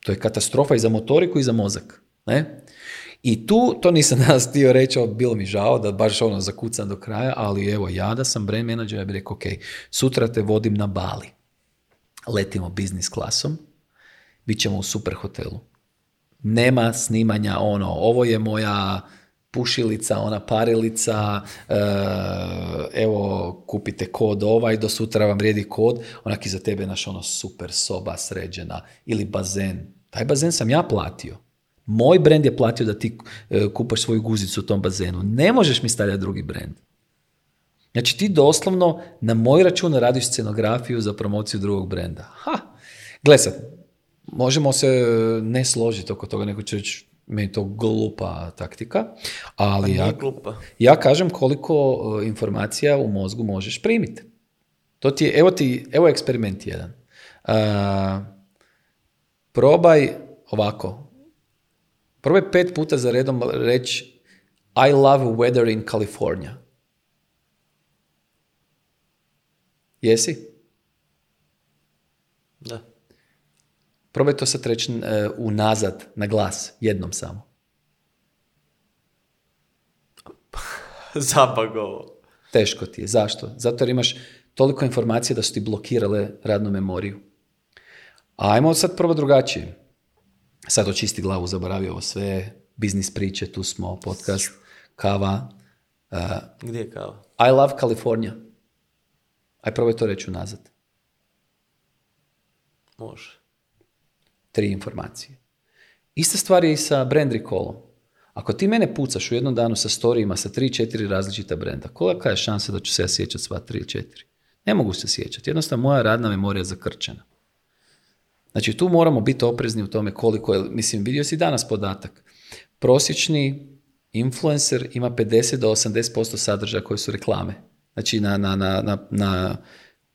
To je katastrofa i za motoriku i za mozak. Ne? I tu, to nisam danas htio reći, bilo mi žao da baš ono zakucam do kraja, ali evo, ja da sam brand manager, ja bih rekao, ok, sutra te vodim na Bali. Letimo biznis klasom, bit ćemo u super hotelu. Nema snimanja, ono, ovo je moja pušilica, ona parilica, eh, evo kupite kod ovaj, do sutra vam vrijedi kod, onak i za tebe naš ono super soba sređena ili bazen. Taj bazen sam ja platio. Moj brand je platio da ti e, kupaš svoju guzicu u tom bazenu. Ne možeš mi stavljati drugi brand. Znači ti doslovno na moj račun radiš scenografiju za promociju drugog brenda. Ha! Gle sad, možemo se e, ne složiti oko toga, nego će reći meni to glupa taktika, ali pa ja, ja kažem koliko e, informacija u mozgu možeš primiti. To ti je, evo ti, evo eksperiment jedan. Uh, probaj ovako, Probaj pet puta za redom reći I love weather in California. Jesi? Da. Probaj to sad reći e, unazad, na glas, jednom samo. Zabagovo. Teško ti je. Zašto? Zato jer imaš toliko informacija da su ti blokirale radnu memoriju. Ajmo sad prvo drugačije sad očisti glavu, zaboravio ovo sve, biznis priče, tu smo, podcast, kava. Uh, Gdje je kava? I love California. Aj probaj to reći unazad. Može. Tri informacije. Ista stvar je i sa brand recallom. Ako ti mene pucaš u jednom danu sa storijima sa tri, četiri različita brenda, kolika je šansa da ću se ja sjećati sva tri, četiri? Ne mogu se sjećati. Jednostavno, moja radna memorija je zakrčena. Znači tu moramo biti oprezni u tome koliko je, mislim vidio si danas podatak, prosječni influencer ima 50 do 80% sadržaja koje su reklame. Znači na, na, na, na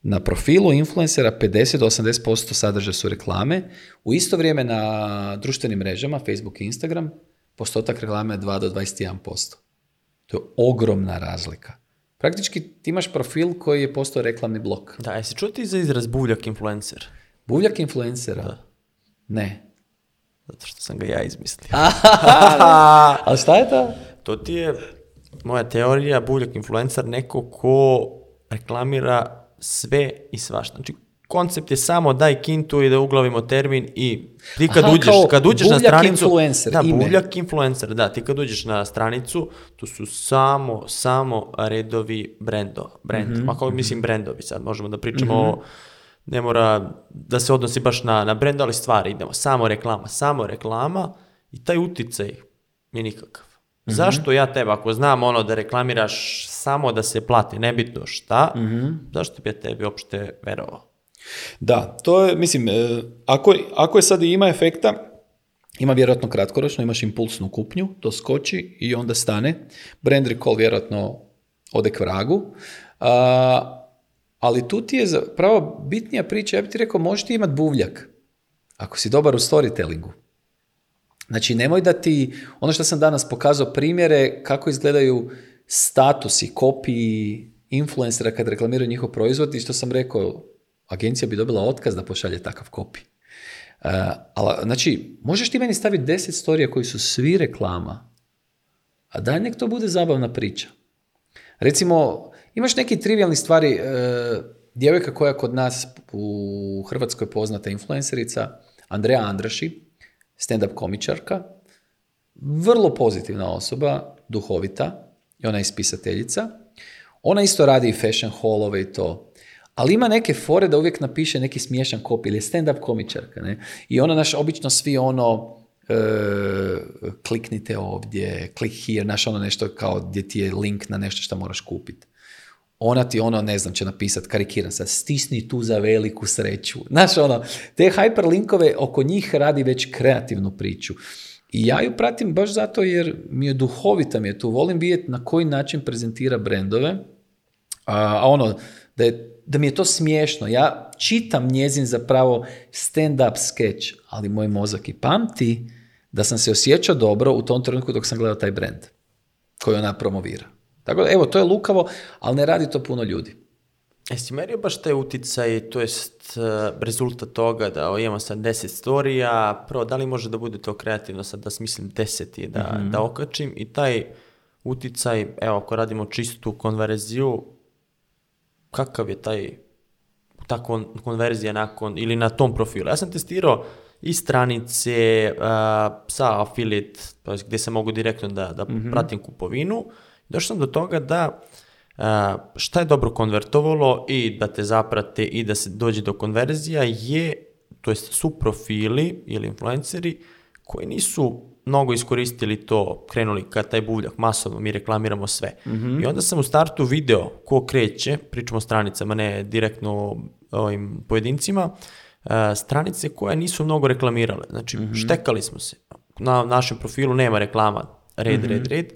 na profilu influencera 50 do 80% sadržaja su reklame. U isto vrijeme na društvenim mrežama, Facebook i Instagram, postotak reklame je 2 do 21%. To je ogromna razlika. Praktički ti imaš profil koji je postao reklamni blok. Da, jesi čuo ti za izraz buljak influencer? Buvljak influencera? Ne. Zato što sam ga ja izmislio. A šta je to? To ti je moja teorija, Buljak influencer, neko ko reklamira sve i svašta. Znači, koncept je samo daj kintu i da uglavimo termin i ti kad Aha, uđeš, kad uđeš na stranicu... Influencer, da, ime. influencer, da, ti kad uđeš na stranicu, tu su samo, samo redovi brendova. Brend, mm-hmm. mislim brendovi sad, možemo da pričamo mhm. o ne mora da se odnosi baš na, na brend, ali stvari idemo, samo reklama, samo reklama i taj uticaj je nikakav. Mhm. Zašto ja tebe, ako znam ono da reklamiraš samo da se plati, nebitno šta, mm-hmm. zašto bi ja tebi opšte verovao? Da, to je, mislim, e, ako, ako je sad i ima efekta, ima vjerojatno kratkoročno, imaš impulsnu kupnju, to skoči i onda stane. Brand recall vjerojatno ode k vragu. A, ali tu ti je pravo bitnija priča, ja bih ti rekao, možeš ti imati buvljak, ako si dobar u storytellingu. Znači, nemoj da ti, ono što sam danas pokazao primjere, kako izgledaju statusi, kopiji influencera kad reklamiraju njihov proizvod i što sam rekao, agencija bi dobila otkaz da pošalje takav kopij. Eh, znači, možeš ti meni staviti deset storija koji su svi reklama, a daj nek to bude zabavna priča. Recimo, Imaš neke trivialni stvari, e, djevojka koja kod nas u Hrvatskoj poznata influencerica, Andreja Andraši, stand-up komičarka, vrlo pozitivna osoba, duhovita, i ona je ispisateljica. Ona isto radi i fashion hallove i to. Ali ima neke fore da uvijek napiše neki smiješan kopij ili stand-up komičarka. Ne? I ona naš obično svi ono e, kliknite ovdje, klik here, naš ono nešto kao gdje ti je link na nešto što moraš kupiti ona ti ono, ne znam, će napisat, karikiram sad, stisni tu za veliku sreću. Znaš, ono, te hyperlinkove oko njih radi već kreativnu priču. I ja ju pratim baš zato jer mi je duhovita, mi je tu, volim vidjeti na koji način prezentira brendove, a ono, da, da mi je to smiješno. Ja čitam njezin zapravo stand-up sketch, ali moj mozak i pamti da sam se osjećao dobro u tom trenutku dok sam gledao taj brend koji ona promovira. Tako da, evo, to je lukavo, ali ne radi to puno ljudi. Jesi merio baš taj uticaj, to jest eh, rezultat toga da imamo sad 10 storija, prvo da li može da bude to kreativno sad da smislim 10 i da, mhm. da okačim i taj uticaj, evo ako radimo čistu konverziju, kakav je taj ta konverzija nakon ili na tom profilu. Ja sam testirao i stranice uh, sa affiliate, gdje se mogu direktno da, da mhm. pratim kupovinu, Došao sam do toga da šta je dobro konvertovalo i da te zaprate i da se dođe do konverzija je, to jest su profili ili influenceri koji nisu mnogo iskoristili to, krenuli ka taj buvljak masovno, mi reklamiramo sve. Mhm. I onda sam u startu video ko kreće, pričamo o stranicama, ne direktno ovim pojedincima, stranice koje nisu mnogo reklamirale. Znači, mhm. štekali smo se. Na našem profilu nema reklama, red, mm red, mhm. red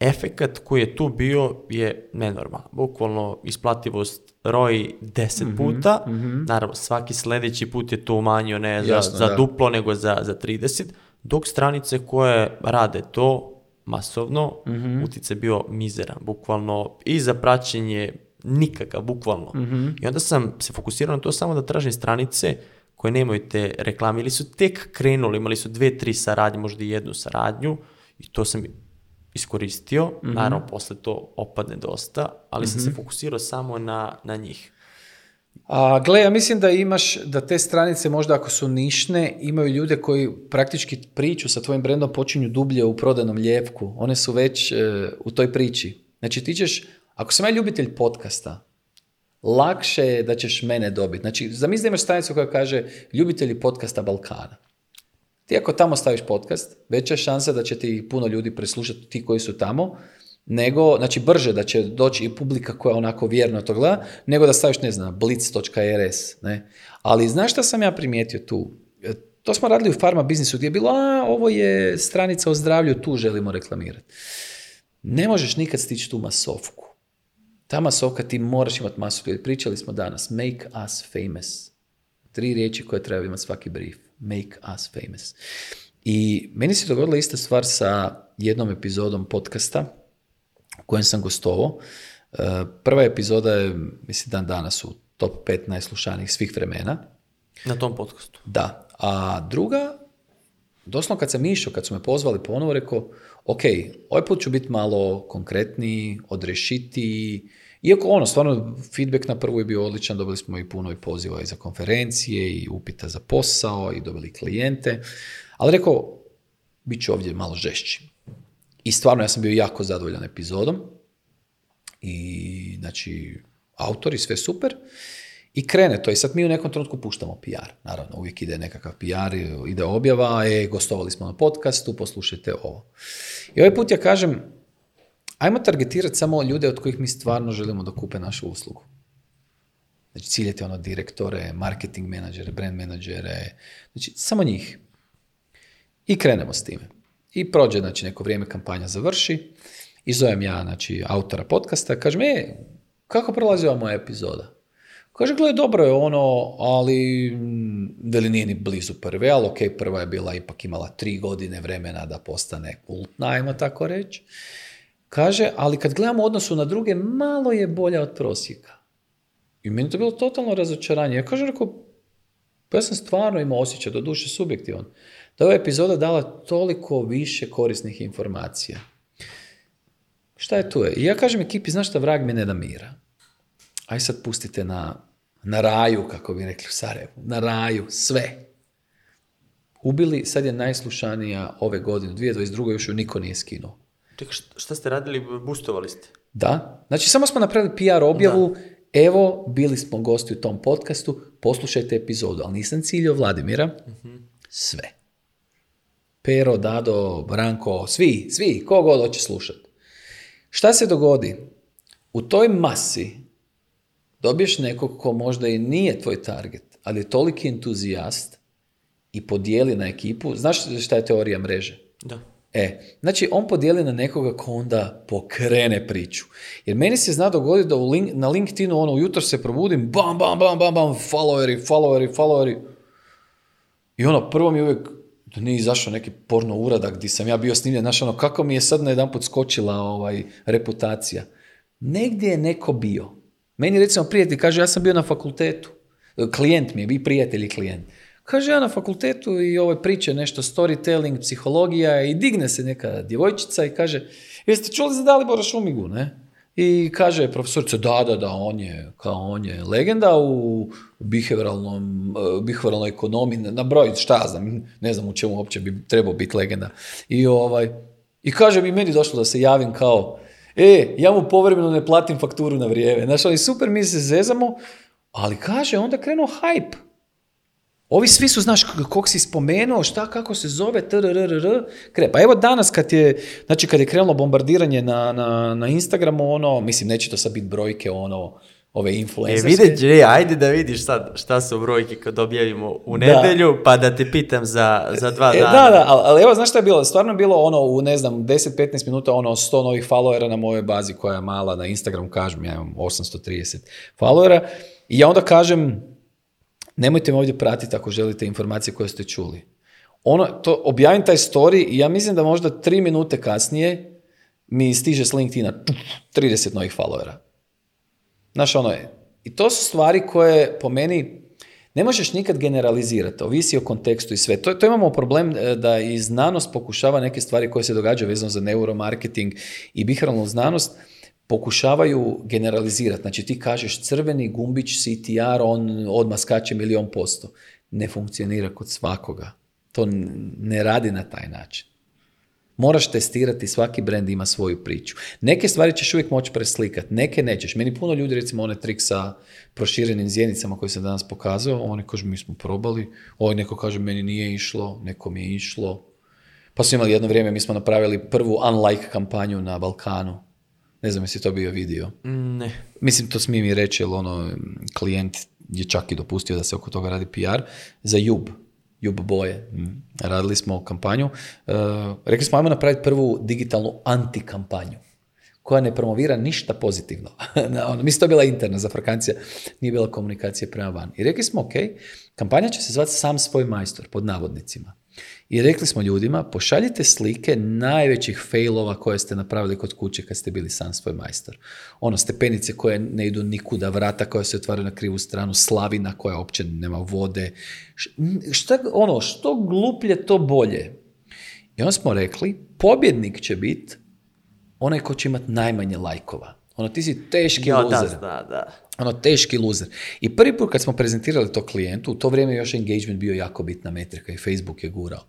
efekat koji je tu bio je nenormalan. Bukvalno isplativost roji 10 mhm, puta, mhm. naravno svaki sljedeći put je to umanjio ne za, za duplo nego za, za 30, dok stranice koje rade to masovno, mm-hmm. bio mizeran, bukvalno i za praćenje nikakav, bukvalno. Mhm. I onda sam se fokusirao na to samo da tražim stranice koje nemaju te reklame ili su tek krenuli, imali su dve, tri saradnje, možda i jednu saradnju i to sam iskoristio, mhm. naravno posle to opadne dosta, ali sam se mhm. fokusirao samo na, na njih. A, gle, ja mislim da imaš, da te stranice možda ako su nišne, imaju ljude koji praktički priču sa tvojim brendom počinju dublje u prodanom ljevku. One su već e, u toj priči. Znači ti ćeš, ako sam ja ljubitelj podcasta, lakše je da ćeš mene dobiti. Znači, zamisli da imaš stranicu koja kaže ljubitelji podcasta Balkana. Ti ako tamo staviš podcast, veća je šansa da će ti puno ljudi preslušati ti koji su tamo, nego, znači brže da će doći i publika koja onako vjerno to gleda, nego da staviš, ne znam, blitz.rs, ne. Ali znaš šta sam ja primijetio tu? E, to smo radili u farma biznisu gdje je bilo, a ovo je stranica o zdravlju, tu želimo reklamirati. Ne možeš nikad stići tu masovku. Ta masovka ti moraš imati masu Pričali smo danas, make us famous. Tri riječi koje treba imati svaki brief. Make Us Famous. I meni se dogodila ista stvar sa jednom epizodom podcasta u kojem sam gostovao. E, prva epizoda je, mislim, dan danas u top 5 najslušanijih svih vremena. Na tom podcastu? Da. A druga, doslovno kad sam išao, kad su me pozvali ponovo, rekao, ok, ovaj put ću biti malo konkretniji, odrešitiji, iako ono, stvarno, feedback na prvu je bio odličan, dobili smo i puno i poziva i za konferencije i upita za posao i dobili klijente, ali rekao, bit ću ovdje malo žešći. I stvarno ja sam bio jako zadovoljan epizodom i znači autori, sve super. I krene to. I sad mi u nekom trenutku puštamo PR. Naravno, uvijek ide nekakav PR, ide objava, e, gostovali smo na podcastu, poslušajte ovo. I ovaj put ja kažem, ajmo targetirati samo ljude od kojih mi stvarno želimo da kupe našu uslugu. Znači, ciljete ono direktore, marketing menadžere, brand menadžere, znači, samo njih. I krenemo s time. I prođe, znači, neko vrijeme kampanja završi i zovem ja, znači, autora podcasta, kažem, e, kako prolazi ova moja epizoda? Kaže, gledaj, dobro je ono, ali mm, veli nije ni blizu prve, ali ok, prva je bila ipak imala tri godine vremena da postane kultna, ajmo tako reći. Kaže, ali kad gledamo odnosu na druge, malo je bolja od prosjeka. I meni to bilo totalno razočaranje. Ja kažem, rekao, ja sam stvarno imao osjećaj, do duše subjektivan, da je ova epizoda dala toliko više korisnih informacija. Šta je tu je? I ja kažem ekipi, znaš šta, vrag mi ne da mira. Aj sad pustite na, na raju, kako bi rekli u Na raju, sve. Ubili, sad je najslušanija ove godine, 2022. još ju niko nije skinuo. Čekaj, šta ste radili? Boostovali ste? Da. Znači, samo smo napravili PR objavu. Evo, bili smo gosti u tom podcastu. Poslušajte epizodu. Ali nisam ciljio Vladimira. Mhm. Sve. Pero, Dado, Branko, svi, svi, ko god hoće slušati. Šta se dogodi? U toj masi dobiješ nekog ko možda i nije tvoj target, ali je toliki entuzijast i podijeli na ekipu. Znaš šta je teorija mreže? Da E, znači on podijeli na nekoga ko onda pokrene priču. Jer meni se zna dogoditi da u link, na LinkedInu ono ujutro se probudim, bam, bam, bam, bam, bam, followeri, followeri, followeri. I ono, prvo mi uvijek da nije izašao neki porno uradak gdje sam ja bio snimljen, znaš ono, kako mi je sad na jedan put skočila ovaj, reputacija. Negdje je neko bio. Meni recimo prijatelj kaže, ja sam bio na fakultetu. Klijent mi je, vi prijatelji klijent. Kaže, ja na fakultetu i ove priče nešto storytelling, psihologija i digne se neka djevojčica i kaže, jeste čuli za Dalibora Šumigu, ne? I kaže profesorica, da, da, da, on je, kao on je legenda u behavioralnom, behavioralnoj ekonomiji, na broj, šta znam, ne znam u čemu uopće bi trebao biti legenda. I, ovaj, I kaže mi, meni došlo da se javim kao, e, ja mu povremeno ne platim fakturu na vrijeme. Znaš, ali super, mi se zezamo, ali kaže, onda krenuo hype. Ovi svi su, znaš, kog si spomenuo, šta, kako se zove, trrrrr, kre. Pa evo danas kad je, znači kad je krenulo bombardiranje na, Instagramu, ono, mislim, neće to sad biti brojke, ono, ove e, influencerske. E, ajde da vidiš sad šta su brojke kad objavimo u nedjelju, pa da te pitam za, dva e, e, dana. Da, da, ali, evo, znaš šta je bilo? Stvarno je bilo ono u, ne znam, 10-15 minuta ono 100 novih followera na mojoj bazi koja je mala na Instagram, kažem, ja imam 830 followera. I ja onda kažem, Nemojte me ovdje pratiti ako želite informacije koje ste čuli. Ono, to, objavim taj story i ja mislim da možda tri minute kasnije mi stiže s LinkedIna 30 novih followera. Znaš, ono je. I to su stvari koje po meni ne možeš nikad generalizirati, ovisi o kontekstu i sve. To, to imamo problem e, da i znanost pokušava neke stvari koje se događaju vezano za neuromarketing i bihranu znanost, pokušavaju generalizirati. Znači ti kažeš crveni gumbić CTR, on odmah skače milion posto. Ne funkcionira kod svakoga. To ne radi na taj način. Moraš testirati, svaki brand ima svoju priču. Neke stvari ćeš uvijek moći preslikati, neke nećeš. Meni puno ljudi, recimo, one trik sa proširenim zjenicama koje sam danas pokazao, oni kažu, mi smo probali, ovaj neko kaže, meni nije išlo, mi je išlo. Pa smo imali jedno vrijeme, mi smo napravili prvu unlike kampanju na Balkanu ne znam jesi to bio vidio. Mm, ne. Mislim, to smije mi reći, jer ono, klijent je čak i dopustio da se oko toga radi PR, za Jub, Jub boje. Mm. Radili smo kampanju. E, rekli smo, ajmo napraviti prvu digitalnu antikampanju koja ne promovira ništa pozitivno. Ono, mislim, to bila interna frakancija, nije bila komunikacija prema van. I rekli smo, ok, kampanja će se zvati Sam svoj majstor, pod navodnicima. I rekli smo ljudima, pošaljite slike najvećih failova koje ste napravili kod kuće kad ste bili sam svoj majstor. Ono, stepenice koje ne idu nikuda, vrata koja se otvaraju na krivu stranu, slavina koja uopće nema vode. Šta, ono, što gluplje, to bolje. I onda smo rekli, pobjednik će biti onaj ko će imati najmanje lajkova. Ono, ti si teški luzer. da, da. Ono, teški luzer. I prvi put kad smo prezentirali to klijentu, u to vrijeme još engagement bio jako bitna metrika i Facebook je gurao.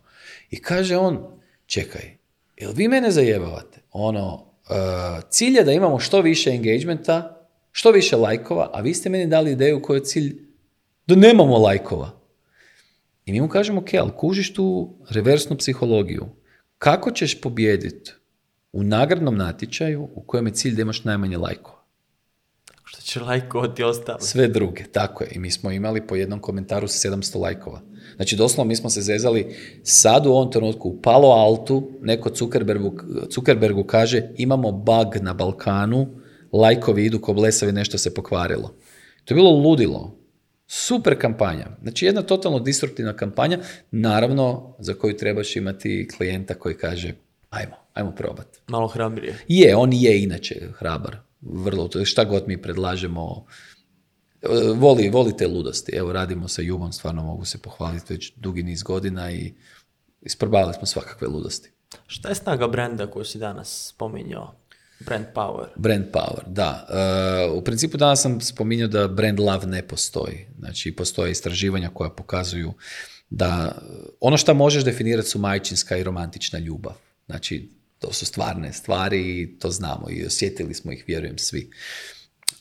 I kaže on, čekaj, jel vi mene zajebavate? Ono, uh, cilj je da imamo što više engagementa, što više lajkova, a vi ste meni dali ideju koja je cilj da nemamo lajkova. I mi mu kažemo, ok, ali kužiš tu reversnu psihologiju. Kako ćeš pobijediti u nagradnom natječaju u kojem je cilj da imaš najmanje lajkova? Što će lajkovati ostalo? Sve druge, tako je. I mi smo imali po jednom komentaru 700 lajkova. Znači, doslovno mi smo se zezali sad u ovom trenutku u Palo Altu, neko Zuckerbergu, Zuckerbergu kaže imamo bug na Balkanu, lajkovi idu ko blesavi, nešto se pokvarilo. To je bilo ludilo. Super kampanja. Znači jedna totalno disruptivna kampanja, naravno za koju trebaš imati klijenta koji kaže ajmo, ajmo probat. Malo hrabrije. Je, on je inače hrabar. Vrlo, šta god mi predlažemo voli, voli te ludosti. Evo, radimo sa Jubom, stvarno mogu se pohvaliti već dugi niz godina i isprobavali smo svakakve ludosti. Šta je snaga brenda koju si danas spominjao? Brand power. Brand power, da. E, u principu danas sam spominjao da brand love ne postoji. Znači, postoje istraživanja koja pokazuju da ono što možeš definirati su majčinska i romantična ljubav. Znači, to su stvarne stvari i to znamo i osjetili smo ih, vjerujem, svi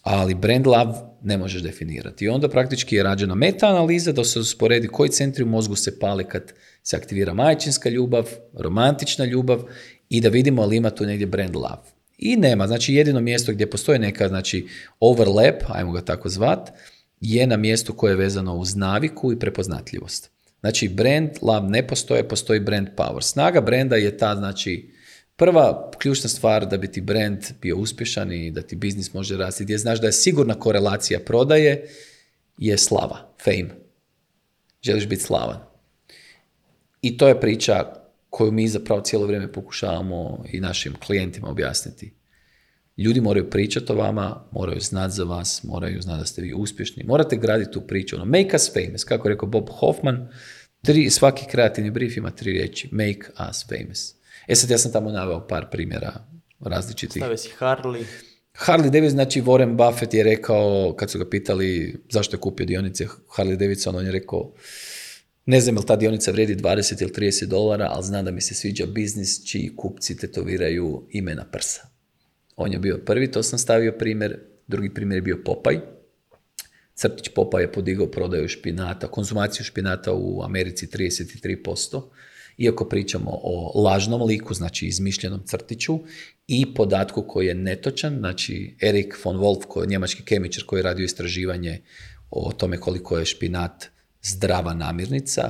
ali brand love ne možeš definirati. I onda praktički je rađena meta-analiza da se usporedi koji centri u mozgu se pale kad se aktivira majčinska ljubav, romantična ljubav i da vidimo ali ima tu negdje brand love. I nema, znači jedino mjesto gdje postoji neka znači overlap, ajmo ga tako zvat, je na mjestu koje je vezano uz naviku i prepoznatljivost. Znači brand love ne postoje, postoji brand power. Snaga brenda je ta znači Prva ključna stvar da bi ti brand bio uspješan i da ti biznis može rasti, gdje znaš da je sigurna korelacija prodaje, je slava, fame. Želiš biti slavan. I to je priča koju mi zapravo cijelo vrijeme pokušavamo i našim klijentima objasniti. Ljudi moraju pričati o vama, moraju znati za vas, moraju znati da ste vi uspješni. Morate graditi tu priču. Ono, make us famous, kako je rekao Bob Hoffman, tri, svaki kreativni brief ima tri riječi. Make us famous. E sad ja sam tamo naveo par primjera različitih. Stave si Harley. Harley Davidson, znači Warren Buffett je rekao, kad su ga pitali zašto je kupio dionice Harley Davidson, on je rekao, ne znam je ta dionica vredi 20 ili 30 dolara, ali zna da mi se sviđa biznis čiji kupci tetoviraju imena prsa. On je bio prvi, to sam stavio primjer. Drugi primjer je bio Popaj. Crtić Popaj je podigao prodaju špinata, konzumaciju špinata u Americi 33% iako pričamo o lažnom liku, znači izmišljenom crtiću i podatku koji je netočan, znači Erik von Wolf, koji je njemački kemičar koji je radio istraživanje o tome koliko je špinat zdrava namirnica,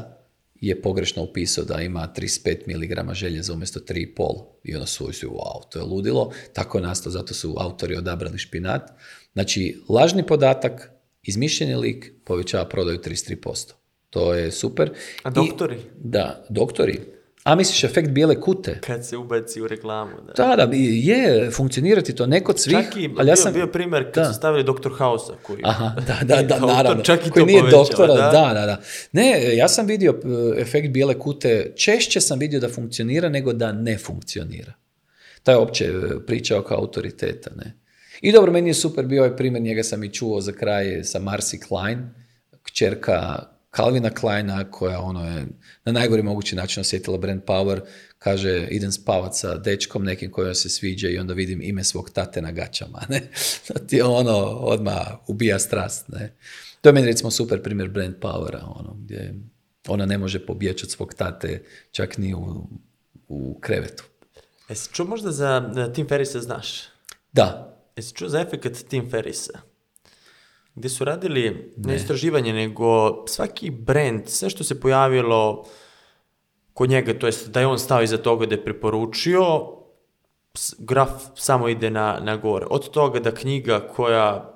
je pogrešno upisao da ima 35 mg željeza umjesto 3,5 i ono su su, wow, to je ludilo. Tako je nastao, zato su autori odabrali špinat. Znači, lažni podatak, izmišljeni lik povećava prodaju 33%. To je super. A doktori? da, doktori. A misliš efekt bijele kute? Kad se ubaci u reklamu. Da, da, da je, funkcionirati to neko svi. svih. Čak i, ali ja sam, bio, primjer kad da. su stavili doktor Hausa, koji, Aha, da, da, da, naravno, nije Da? da, da, Ne, ja sam vidio e, efekt bijele kute, češće sam vidio da funkcionira nego da ne funkcionira. Ta je opće e, priča oko autoriteta. Ne? I dobro, meni je super bio ovaj primjer, njega sam i čuo za kraj e, sa Marcy Klein, kćerka Kalvina Kleina koja ono je na najgori mogući način osjetila brand power, kaže idem spavat sa dečkom nekim koji se sviđa i onda vidim ime svog tate na gaćama. Ne? ti ono odmah ubija strast. Ne? To je meni recimo super primjer brand powera, ono, gdje ona ne može pobjeći od svog tate čak ni u, u krevetu. Jesi čuo možda za eh, Tim Ferrisa znaš? Da. Jesi čuo za efekt Tim Ferisa? gdje su radili ne, istraživanje, nego svaki brand, sve što se pojavilo kod njega, to je da je on stao iza toga da je preporučio, graf samo ide na, na gore. Od toga da knjiga koja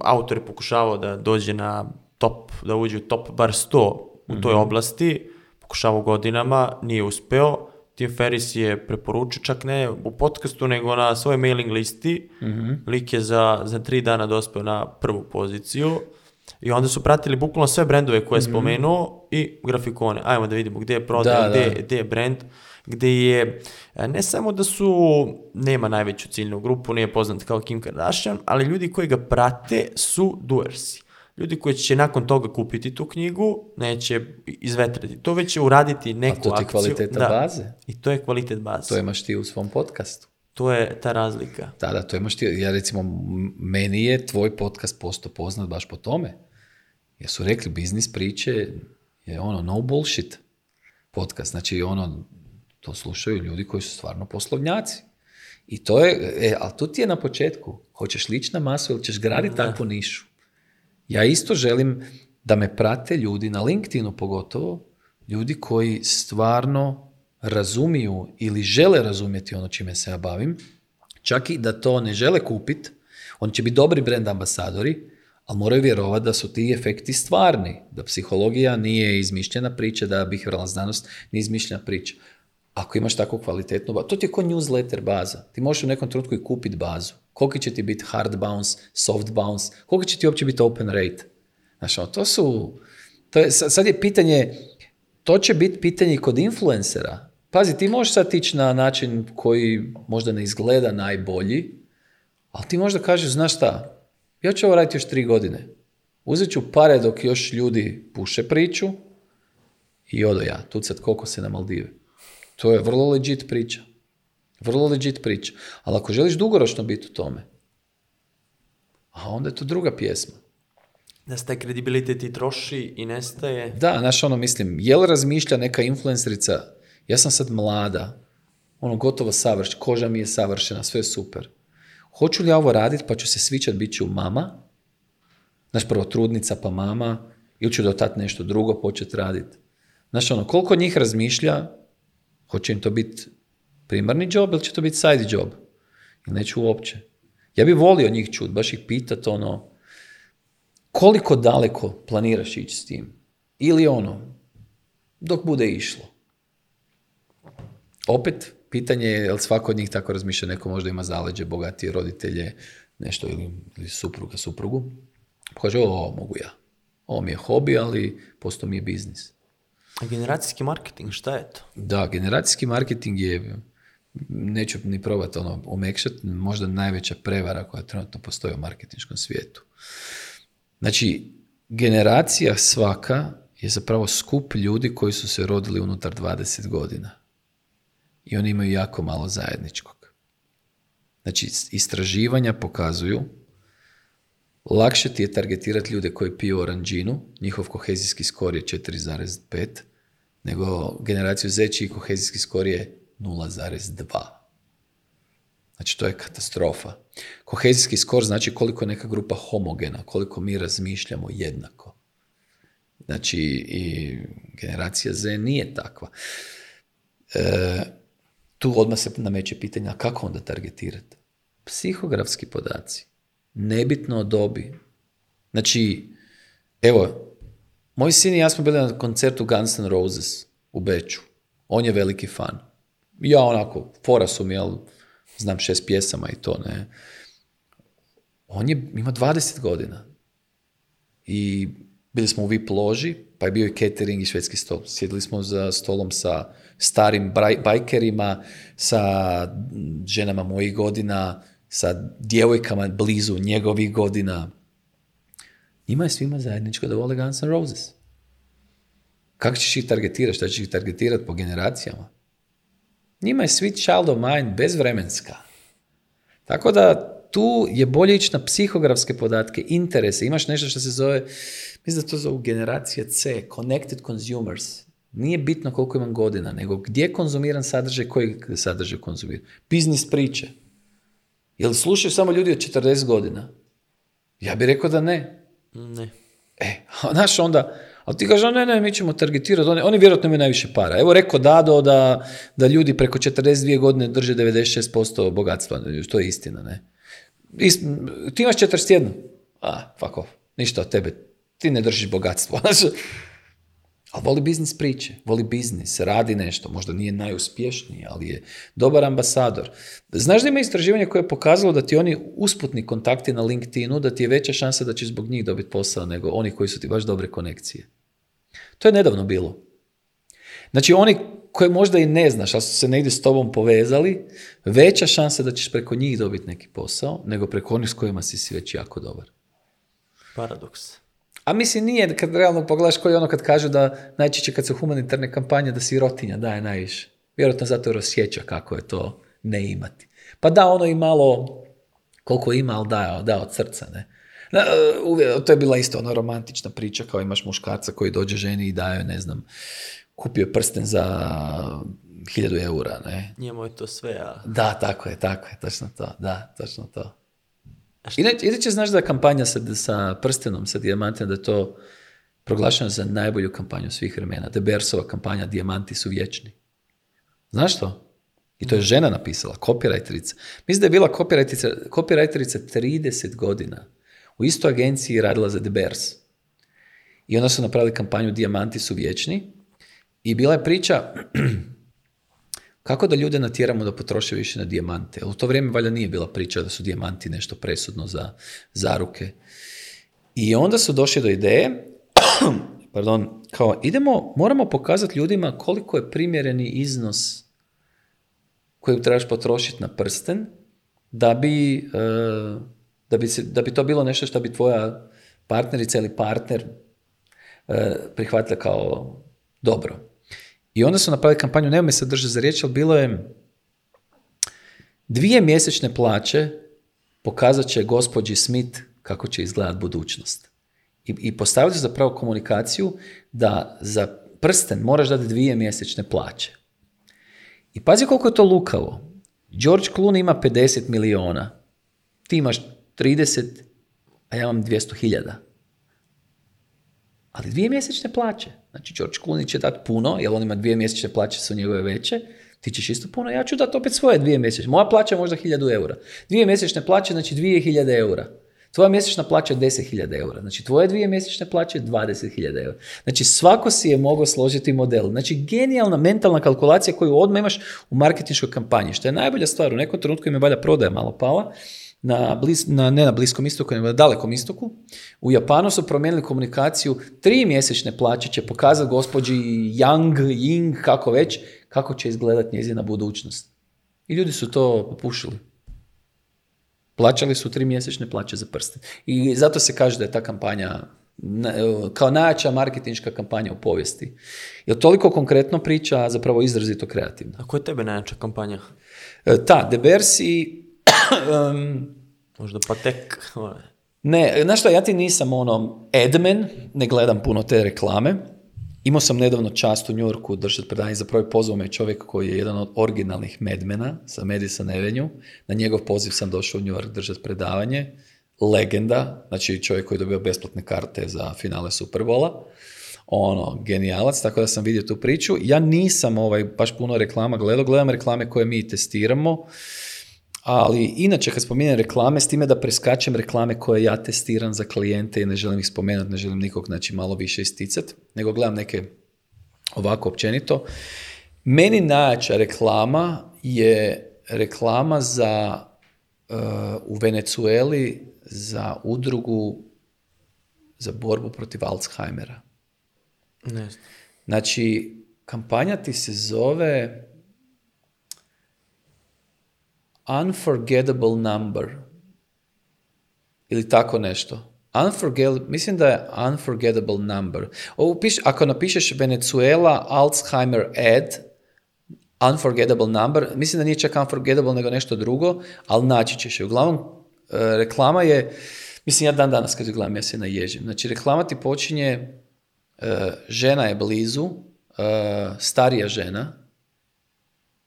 autor je pokušavao da dođe na top, da uđe u top bar 100 u toj mhm. oblasti, pokušavao godinama, nije uspeo, Tim Ferris je preporučio, čak ne u podcastu, nego na svojoj mailing listi. mm Lik je za, za tri dana dospeo na prvu poziciju. I onda su pratili bukvalno sve brendove koje je mhm. spomenuo i grafikone. Ajmo da vidimo gdje je prodaj, gdje, je brend gdje je e, ne samo da su, nema najveću ciljnu grupu, nije poznat kao Kim Kardashian, ali ljudi koji ga prate su duersi ljudi koji će nakon toga kupiti tu knjigu neće izvetrati. To već će uraditi neku akciju. A to ti kvaliteta baze. I to je kvalitet baze. To imaš ti u svom podcastu. To je ta razlika. Da, da, to imaš ti. Ja recimo, meni je tvoj podcast posto poznat baš po tome. Jer su rekli, biznis priče je ono no bullshit podcast. Znači ono, to slušaju ljudi koji su stvarno poslovnjaci. I to je, e, ali tu ti je na početku. Hoćeš lići na masu ili ćeš graditi takvu nišu? Ja isto želim da me prate ljudi na LinkedInu pogotovo, ljudi koji stvarno razumiju ili žele razumjeti ono čime se ja bavim, čak i da to ne žele kupit, oni će biti dobri brand ambasadori, ali moraju vjerovati da su ti efekti stvarni, da psihologija nije izmišljena priča, da behavioralna znanost nije izmišljena priča. Ako imaš takvu kvalitetnu bazu, to ti je kao newsletter baza. Ti možeš u nekom trenutku i kupiti bazu. Koliki će ti biti hard bounce, soft bounce, koliki će ti uopće biti open rate? Znači, to su... To je, sad je pitanje, to će biti pitanje kod influencera. Pazi, ti možeš sad ići na način koji možda ne izgleda najbolji, ali ti možda kažeš, znaš šta, ja ću ovo raditi još tri godine. Uzet ću pare dok još ljudi puše priču i odo ja, tucat koliko se na Maldive. To je vrlo legit priča. Vrlo legit priča. Ali ako želiš dugoročno biti u tome, a onda je to druga pjesma. Da se taj kredibilitet i troši i nestaje. Da, znaš ono mislim, jel razmišlja neka influencerica, ja sam sad mlada, ono gotovo savrš, koža mi je savršena, sve je super. Hoću li ja ovo raditi pa ću se svičat, bit ću mama, znaš prvo trudnica pa mama, ili ću do tad nešto drugo počet raditi. Znaš ono, koliko njih razmišlja, hoće im to biti primarni job ili će to biti side job? neću uopće. Ja bih volio njih čut, baš ih pitat ono, koliko daleko planiraš ići s tim? Ili ono, dok bude išlo. Opet, pitanje je, jel svako od njih tako razmišlja, neko možda ima zaleđe, bogatije roditelje, nešto ili, supruga, suprugu. Kaže, ovo mogu ja. Ovo mi je hobi, ali posto mi je biznis. A generacijski marketing, šta je to? Da, generacijski marketing je neću ni probati ono omekšat, možda najveća prevara koja trenutno postoji u marketinškom svijetu. Znači, generacija svaka je zapravo skup ljudi koji su se rodili unutar 20 godina. I oni imaju jako malo zajedničkog. Znači, istraživanja pokazuju lakše ti je targetirati ljude koji piju oranđinu, njihov kohezijski skor je 4,5, nego generaciju Z čiji kohezijski skor je 0,2. Znači, to je katastrofa. Kohezijski skor znači koliko je neka grupa homogena, koliko mi razmišljamo jednako. Znači, i generacija Z nije takva. E, tu odmah se nameće pitanje, a kako onda targetirati? Psihografski podaci. Nebitno o dobi. Znači, evo, moj sin i ja smo bili na koncertu Guns N' Roses u Beču. On je veliki fan ja onako, fora su jel, znam šest pjesama i to, ne. On je, ima 20 godina. I bili smo u VIP loži, pa je bio i catering i švedski stol. Sjedili smo za stolom sa starim bajkerima, sa ženama mojih godina, sa djevojkama blizu njegovih godina. Ima je svima zajedničko da vole Guns N' Roses. Kako ćeš ih targetirati? Šta ćeš ih targetirati po generacijama? njima je Sweet Child of Mine bezvremenska. Tako da tu je bolje ići na psihografske podatke, interese. Imaš nešto što se zove, mislim da to zovu generacija C, Connected Consumers. Nije bitno koliko imam godina, nego gdje konzumiran sadržaj, koji sadržaj konzumiram. Biznis priče. Jel slušaju samo ljudi od 40 godina? Ja bih rekao da ne. Ne. E, znaš onda, ali ti kažeš, ne, ne, mi ćemo targetirati, oni, oni vjerojatno imaju najviše para. Evo rekao Dado da, da ljudi preko 42 godine drže 96% bogatstva, to je istina, ne? ti imaš 41, a, fuck off, ništa od tebe, ti ne držiš bogatstvo. ali voli biznis priče, voli biznis, radi nešto, možda nije najuspješniji, ali je dobar ambasador. Znaš da ima istraživanje koje je pokazalo da ti oni usputni kontakti na LinkedInu, da ti je veća šansa da će zbog njih dobiti posao nego oni koji su ti baš dobre konekcije. To je nedavno bilo. Znači, oni koje možda i ne znaš, ali su se negdje s tobom povezali, veća šansa da ćeš preko njih dobiti neki posao, nego preko onih s kojima si si već jako dobar. Paradoks. A mislim nije, kad realno pogledaš koji ono kad kažu da najčešće kad su humanitarne kampanje da sirotinja daje najviše. Vjerojatno zato jer osjeća kako je to ne imati. Pa da, ono i malo koliko ima, ali da, da od srca, ne. Na, e, to je bila isto ona romantična priča kao imaš muškarca koji dođe ženi i daje, ne znam, kupio prsten za hiljadu eura, ne? Njemu je to sve, a... Da, tako je, tako je, točno to, da, točno to. Inače, će znaš da kampanja sa, sa prstenom, sa dijamantima, da je to proglašeno za najbolju kampanju svih vremena. De kampanja Dijamanti su vječni. Znaš to? I to je mm. žena napisala, kopirajterica. Mislim da je bila kopirajterica copywriterica 30 godina u istoj agenciji radila za Debers. I onda su napravili kampanju Diamanti su vječni i bila je priča kako da ljude natjeramo da potroše više na dijamante. U to vrijeme valjda nije bila priča da su dijamanti nešto presudno za zaruke. I onda su došli do ideje, pardon, kao idemo, moramo pokazati ljudima koliko je primjereni iznos koji trebaš potrošiti na prsten da bi e, da bi, se, da bi to bilo nešto što bi tvoja partnerica ili partner e, prihvatila kao dobro. I onda su napravili kampanju, nema me sad držati za riječ, ali bilo je dvije mjesečne plaće pokazat će gospođi Smith kako će izgledati budućnost. I, i postavili su zapravo komunikaciju da za prsten moraš dati dvije mjesečne plaće. I pazi koliko je to lukavo. George Clooney ima 50 miliona. Ti imaš 30, a pa ja imam 200 hiljada. Ali dvije mjesečne plaće. Znači, George Clooney će dati puno, jer on ima dvije mjesečne plaće, su njegove veće. Ti ćeš isto puno, ja ću dati opet svoje dvije mjesečne. Moja plaća je možda 1000 eura. Dvije mjesečne plaće, znači 2000 eura. Tvoja mjesečna plaća je 10.000 eura. Znači, tvoje dvije mjesečne plaće je 20.000 eura. Znači, svako si je mogao složiti model. Znači, genijalna mentalna kalkulacija koju odmah imaš u marketinškoj kampanji. Što je najbolja stvar, u nekom trenutku im je valja prodaja malo pala na, na, ne na Bliskom istoku, nego na Dalekom istoku, u Japanu su promijenili komunikaciju, tri mjesečne plaće će pokazati gospođi Yang, Ying, kako već, kako će izgledati njezina budućnost. I ljudi su to popušili. Plaćali su tri mjesečne plaće za prste. I zato se kaže da je ta kampanja kao najjača marketinška kampanja u povijesti. Je toliko konkretno priča, a zapravo izrazito kreativna. A koja je tebe najjača kampanja? E, ta, Debersi, Možda pa tek... Ovaj. ne, znaš što, ja ti nisam ono admin, ne gledam puno te reklame. Imao sam nedavno čast u Njorku držati predanje, prvi pozvao me čovjek koji je jedan od originalnih medmena sa Madison Avenue. Na njegov poziv sam došao u New York držati predavanje. Legenda, znači čovjek koji je dobio besplatne karte za finale Superbola. Ono, genijalac, tako da sam vidio tu priču. Ja nisam ovaj, baš puno reklama gledao, gledam reklame koje mi testiramo. Ali inače kad spominjem reklame, s time da preskačem reklame koje ja testiram za klijente i ne želim ih spomenuti, ne želim nikog znači, malo više isticati, nego gledam neke ovako općenito. Meni najjača reklama je reklama za uh, u Venecueli za udrugu za borbu protiv Alzheimera. Ne. Znači, kampanja ti se zove unforgettable number. Ili tako nešto. Unforgettable, mislim da je unforgettable number. Ovo ako napišeš Venezuela Alzheimer ad, unforgettable number, mislim da nije čak unforgettable nego nešto drugo, ali naći ćeš je. Uglavnom, e, reklama je, mislim ja dan danas kad gledam, ja se naježim. Znači, reklama ti počinje, e, žena je blizu, e, starija žena,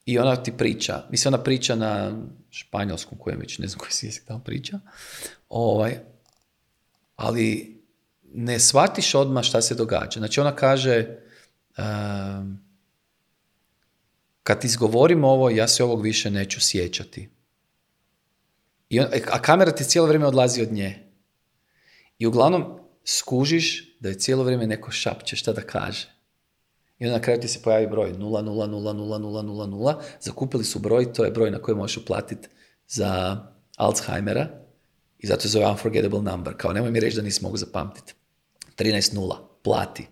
i ona ti priča. Mislim, ona priča na španjolskom kojem već, ne znam koji si jezik tamo priča. Ovaj, ali ne shvatiš odmah šta se događa. Znači ona kaže, um, kad izgovorim ovo, ja se ovog više neću sjećati. I e, a kamera ti cijelo vrijeme odlazi od nje. I uglavnom skužiš da je cijelo vrijeme neko šapće šta da kaže. I onda na kraju ti se pojavi broj 0000000, zakupili su broj, to je broj na koji možeš uplatiti za Alzheimera i zato je zove unforgettable number, kao nemoj mi reći da nisi mogu zapamtiti. 13.0, plati.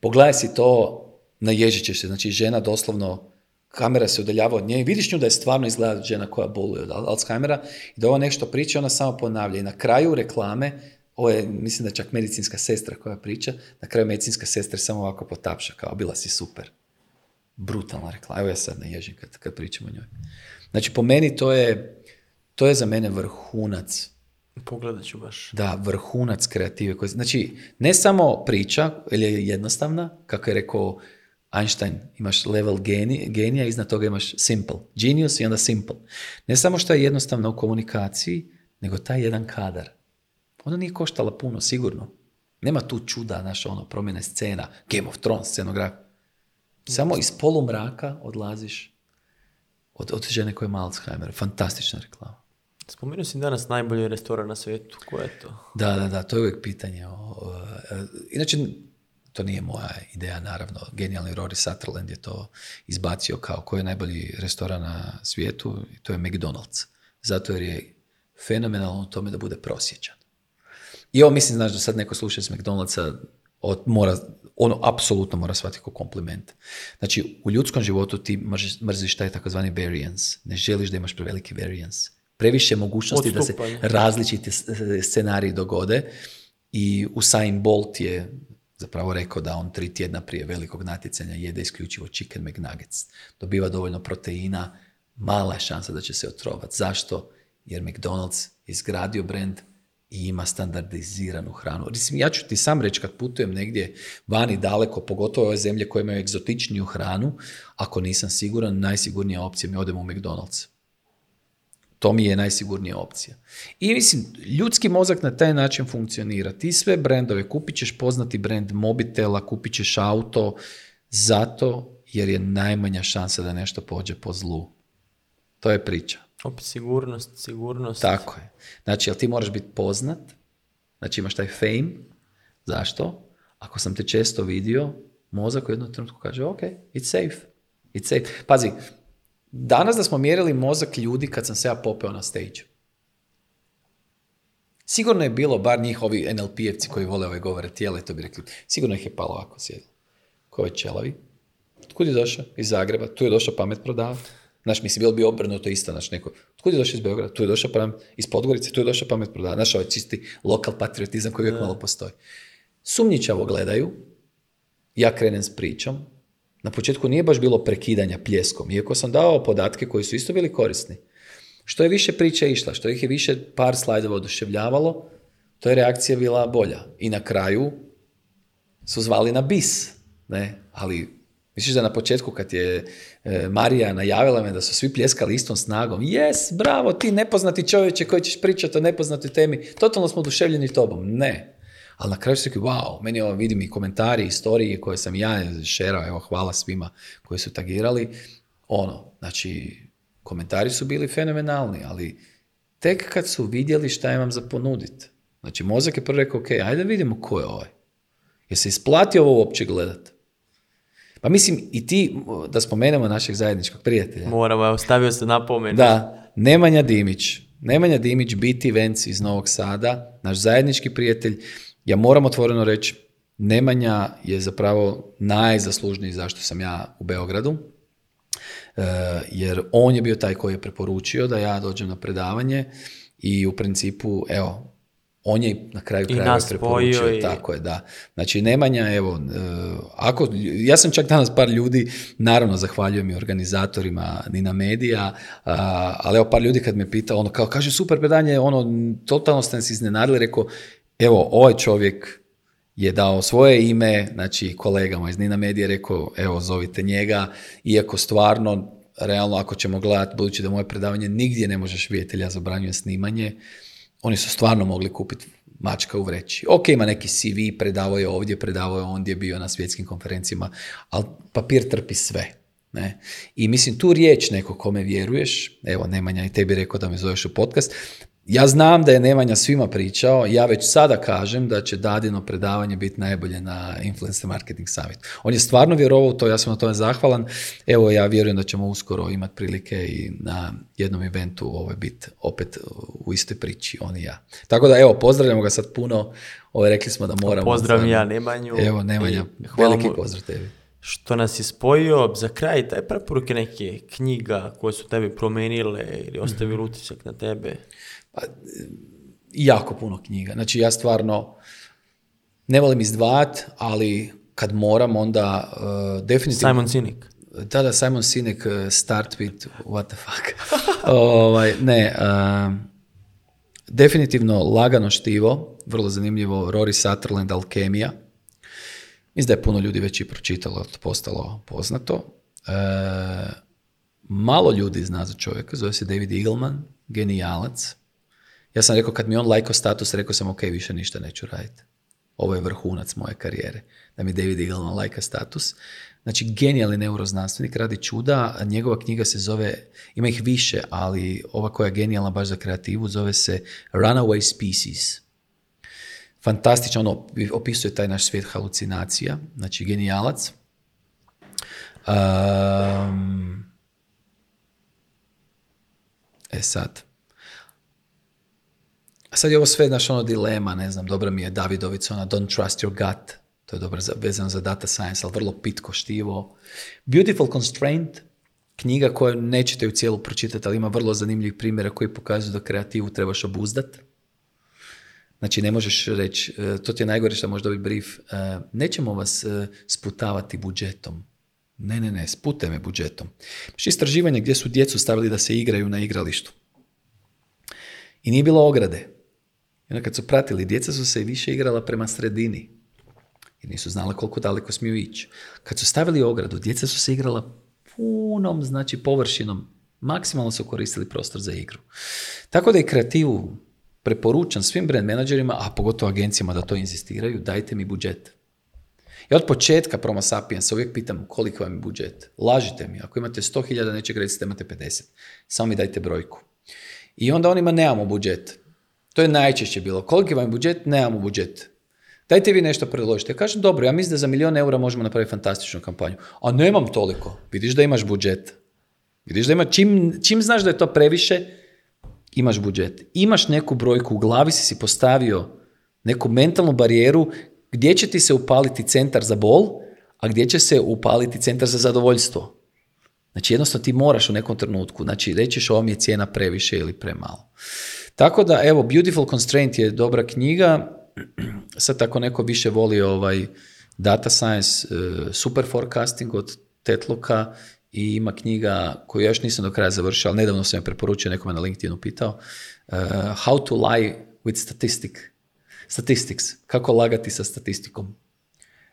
Pogledaj si to, na ćeš se, znači žena doslovno, kamera se udaljava od nje i vidiš nju da je stvarno izgleda žena koja boluje od Alzheimera i da ovo nešto priča, ona samo ponavlja i na kraju reklame ovo je, mislim da čak medicinska sestra koja priča, na kraju medicinska sestra samo ovako potapša, kao bila si super. Brutalna rekla, evo ja sad ježim kad, kad pričam o njoj. Znači po meni to je, to je za mene vrhunac. Pogledat ću baš. Da, vrhunac kreative. koje znači, ne samo priča, jer je jednostavna, kako je rekao Einstein, imaš level geni, genija, iznad toga imaš simple. Genius i onda simple. Ne samo što je jednostavno u komunikaciji, nego taj jedan kadar ona nije koštala puno, sigurno. Nema tu čuda, naša ono, promjene scena, Game of Thrones scenograf. Samo iz mraka odlaziš od, od žene koje je Alzheimer. Fantastična reklama. Spomenuo si danas najbolji restoran na svijetu. Ko je to? Da, da, da. To je uvijek pitanje. E, inače, to nije moja ideja, naravno. Genijalni Rory Sutherland je to izbacio kao ko je najbolji restoran na svijetu. To je McDonald's. Zato jer je fenomenalno u tome da bude prosječan. I ovo mislim, znaš, da sad neko sluša iz McDonald'sa, mora, ono apsolutno mora shvatiti kao kompliment. Znači, u ljudskom životu ti mrziš, taj takozvani variance. Ne želiš da imaš preveliki variance. Previše mogućnosti da se različiti scenariji dogode. I Usain Bolt je zapravo rekao da on tri tjedna prije velikog natjecanja jede isključivo chicken McNuggets. Dobiva dovoljno proteina, mala je šansa da će se otrovati. Zašto? Jer McDonald's izgradio brand, ima standardiziranu hranu. Mislim, ja ću ti sam reći kad putujem negdje vani daleko, pogotovo ove zemlje koje imaju egzotičniju hranu, ako nisam siguran, najsigurnija opcija mi odem u McDonald's. To mi je najsigurnija opcija. I mislim, ljudski mozak na taj način funkcionira. Ti sve brendove kupit ćeš, poznati brend mobitela, kupit ćeš auto, zato jer je najmanja šansa da nešto pođe po zlu. To je priča. Opet sigurnost, sigurnost. Tako je. Znači, jel ti moraš biti poznat, znači imaš taj fame, zašto? Ako sam te često vidio, mozak u jednom trenutku kaže, ok, it's safe, it's safe. Pazi, danas da smo mjerili mozak ljudi kad sam se ja popeo na stage. Sigurno je bilo, bar njih ovi NLP-evci koji vole ove govore tijela, to bi rekli, sigurno ih je palo ovako sjedio. Ko je čelavi? Kud je došao? Iz Zagreba. Tu je došao pamet prodavati. Znaš, mislim, bilo bi obrnuto isto, znaš, neko, otkud je došao iz Beograda? Tu je došao pamet, iz Podgorice, tu je došao pamet prodaja. Znaš, ovaj čisti lokal patriotizam koji uvijek malo postoji. Sumnjičavo gledaju, ja krenem s pričom, na početku nije baš bilo prekidanja pljeskom, iako sam dao podatke koji su isto bili korisni. Što je više priča išla, što ih je više par slajdova oduševljavalo, to je reakcija bila bolja. I na kraju su zvali na bis, ne? ali Misliš da na početku kad je e, Marija najavila me da su svi pljeskali istom snagom, jes, bravo, ti nepoznati čovječe koji ćeš pričati o nepoznatoj temi, totalno smo oduševljeni tobom. Ne. Ali na kraju su rekli, wow, meni ovo vidim i komentari, istorije koje sam ja šerao, evo hvala svima koji su tagirali. Ono, znači, komentari su bili fenomenalni, ali tek kad su vidjeli šta imam za ponuditi. Znači, mozak je prvo rekao, ok, ajde vidimo ko je ovaj. Jel se isplati ovo uopće gledati? Pa mislim i ti, da spomenemo našeg zajedničkog prijatelja. Moramo, evo, stavio se na Da, Nemanja Dimić. Nemanja Dimić, biti venci iz Novog Sada, naš zajednički prijatelj. Ja moram otvoreno reći, Nemanja je zapravo najzaslužniji zašto sam ja u Beogradu. E, jer on je bio taj koji je preporučio da ja dođem na predavanje i u principu, evo, on je na kraju krajeva preporučio, i... tako je, da. Znači, Nemanja, evo, e, ako, ja sam čak danas par ljudi, naravno zahvaljujem i organizatorima Nina Medija, ali evo par ljudi kad me pita, ono, kao, kaže, super predanje, ono, totalno ste nas iznenadili, rekao, evo, ovaj čovjek je dao svoje ime, znači, kolegama iz Nina Medija, rekao, evo, zovite njega, iako stvarno, realno, ako ćemo gledati, budući da moje predavanje nigdje ne možeš vidjeti, ja zabranjujem snimanje, oni su stvarno mogli kupiti mačka u vreći. Ok, ima neki CV, predavao je ovdje, predavao je ondje, bio na svjetskim konferencijama, ali papir trpi sve. Ne? I mislim, tu riječ neko kome vjeruješ, evo Nemanja i tebi rekao da me zoveš u podcast, ja znam da je Nemanja svima pričao, ja već sada kažem da će Dadino predavanje biti najbolje na Influencer Marketing Summit. On je stvarno vjerovao u to, ja sam na tome zahvalan. Evo, ja vjerujem da ćemo uskoro imati prilike i na jednom eventu ovaj biti opet u istoj priči, on i ja. Tako da, evo, pozdravljamo ga sad puno. Ovo rekli smo da moramo. Pozdrav ja Nemanju. Evo, Nemanja, veliki pozdrav tebi. Što nas je spojio, za kraj, taj preporuke neke knjiga koje su tebi promenile ili ostavili utisak na tebe. Pa, e, jako puno knjiga. Znači ja stvarno ne volim izdvajat, ali kad moram onda e, definitivno... Simon Sinek. Da, da, Simon Sinek, e, start with what the fuck. ovaj, ne, definitivno lagano štivo, vrlo zanimljivo, Rory Sutherland, Alkemija. Mislim da je puno ljudi već i pročitalo, postalo poznato. malo ljudi zna za čovjeka, zove se David Eagleman, genijalac ja sam rekao, kad mi on lajko status, rekao sam, ok, više ništa neću raditi. Ovo je vrhunac moje karijere. Da mi David Eagleman lajka status. Znači, genijalni neuroznanstvenik, radi čuda. Njegova knjiga se zove, ima ih više, ali ova koja je genijalna baš za kreativu, zove se Runaway Species. Fantastično, ono, opisuje taj naš svijet halucinacija. Znači, genijalac. e sad, sad je ovo sve, naš ono dilema, ne znam, dobra mi je Davidovica, ona don't trust your gut, to je dobro vezano za data science, ali vrlo pitko štivo. Beautiful Constraint, knjiga koju nećete ju cijelu pročitati, ali ima vrlo zanimljivih primjera koji pokazuju da kreativu trebaš obuzdat. Znači, ne možeš reći, e, to ti je najgore što možeš dobiti brief, e, nećemo vas e, sputavati budžetom. Ne, ne, ne, spute me budžetom. Znači, istraživanje gdje su djecu stavili da se igraju na igralištu. I nije bilo ograde onda kad su pratili, djeca su se više igrala prema sredini. i nisu znala koliko daleko smiju ići. Kad su stavili ogradu, djeca su se igrala punom, znači površinom. Maksimalno su koristili prostor za igru. Tako da je kreativu preporučan svim brand menadžerima, a pogotovo agencijama da to inzistiraju, dajte mi budžet. Ja od početka Promo Sapiens uvijek pitam koliko vam je budžet. Lažite mi, ako imate 100.000 nečeg recite imate 50. Samo mi dajte brojku. I onda onima nemamo budžet. To je najčešće bilo. Koliki vam je budžet? Nemamo budžet. Dajte vi nešto predložite. Ja kažem, dobro, ja mislim da za milijon eura možemo napraviti fantastičnu kampanju. A nemam toliko. Vidiš da imaš budžet. Vidiš da imaš, čim, čim znaš da je to previše, imaš budžet. Imaš neku brojku, u glavi si si postavio neku mentalnu barijeru gdje će ti se upaliti centar za bol, a gdje će se upaliti centar za zadovoljstvo. Znači jednostavno ti moraš u nekom trenutku, znači rećeš ovo mi je cijena previše ili premalo. Tako da, evo, Beautiful Constraint je dobra knjiga, sad ako neko više voli ovaj data science, e, super forecasting od Tetloka i ima knjiga koju ja još nisam do kraja završio, ali nedavno sam je preporučio, nekome na LinkedInu pitao, e, How to lie with statistics. Statistics. Kako lagati sa statistikom.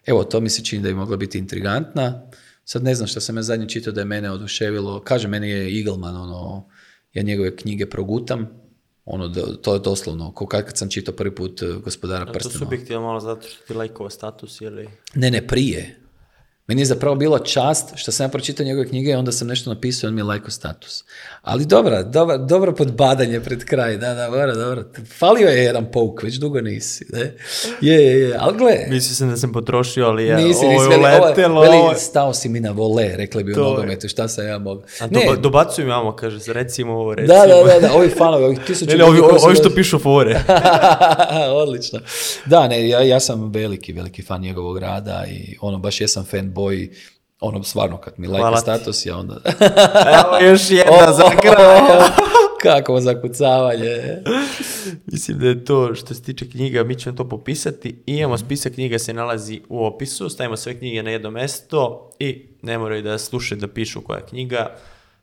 Evo, to mi se čini da bi mogla biti intrigantna. Sad ne znam što sam ja zadnji čitao da je mene oduševilo. Kaže, meni je Eagleman, ono, ja njegove knjige progutam, ono, to je doslovno, ko kad, kad sam čitao prvi put e, gospodara A To subjektivno malo zato što ti lajkova status ili... Ne, ne, prije. Meni je zapravo bilo čast što sam ja pročitao njegove knjige i onda sam nešto napisao i on mi je lajko status. Ali dobro, dobro, dobro podbadanje pred kraj, da, da, dobro, dobro. Falio je jedan pouk, već dugo nisi. Ne? Je, je, je, ali gle. Mislio sam da sam potrošio, ali je, nisi, Veli, stao si mi na vole, rekli bi to u nogometu, šta sam ja mogu. A ne. Doba, kaže, recimo ovo, recimo. Da, da, da, da ovi fanovi, ovi tisuću. Veli, ovi, ovi, što pišu fore. Odlično. Da, ne, ja, ja sam veliki, veliki fan njegovog rada i ono, baš jesam fanboy boji ono stvarno kad mi lajka status ja onda... Evo još jedna za Kako zakucavanje. Mislim da je to što se tiče knjiga, mi ćemo to popisati. I imamo mhm. spisak knjiga se nalazi u opisu, stavimo sve knjige na jedno mesto i ne moraju da slušaju da pišu koja knjiga,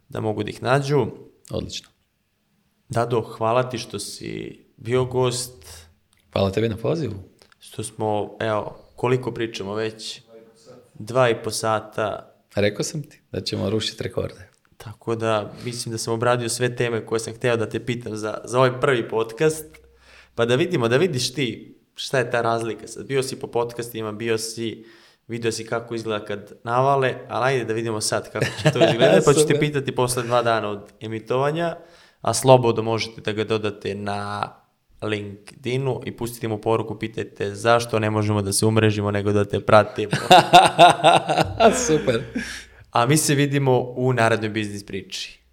da mogu da ih nađu. Odlično. Dado, hvala ti što si bio gost. Hvala tebi na pozivu. Što smo, evo, koliko pričamo već, dva i po sata. Rekao sam ti da ćemo rušiti rekorde. Tako da mislim da sam obradio sve teme koje sam htio da te pitam za, za ovaj prvi podcast. Pa da vidimo, da vidiš ti šta je ta razlika. Sad bio si po podcastima, bio si, vidio si kako izgleda kad navale, ali ajde da vidimo sad kako će to izgledati, pa ću te pitati posle dva dana od emitovanja, a slobodno možete da ga dodate na LinkedInu i pustite mu poruku, pitajte zašto ne možemo da se umrežimo nego da te pratimo. Super. A mi se vidimo u narodnoj biznis priči.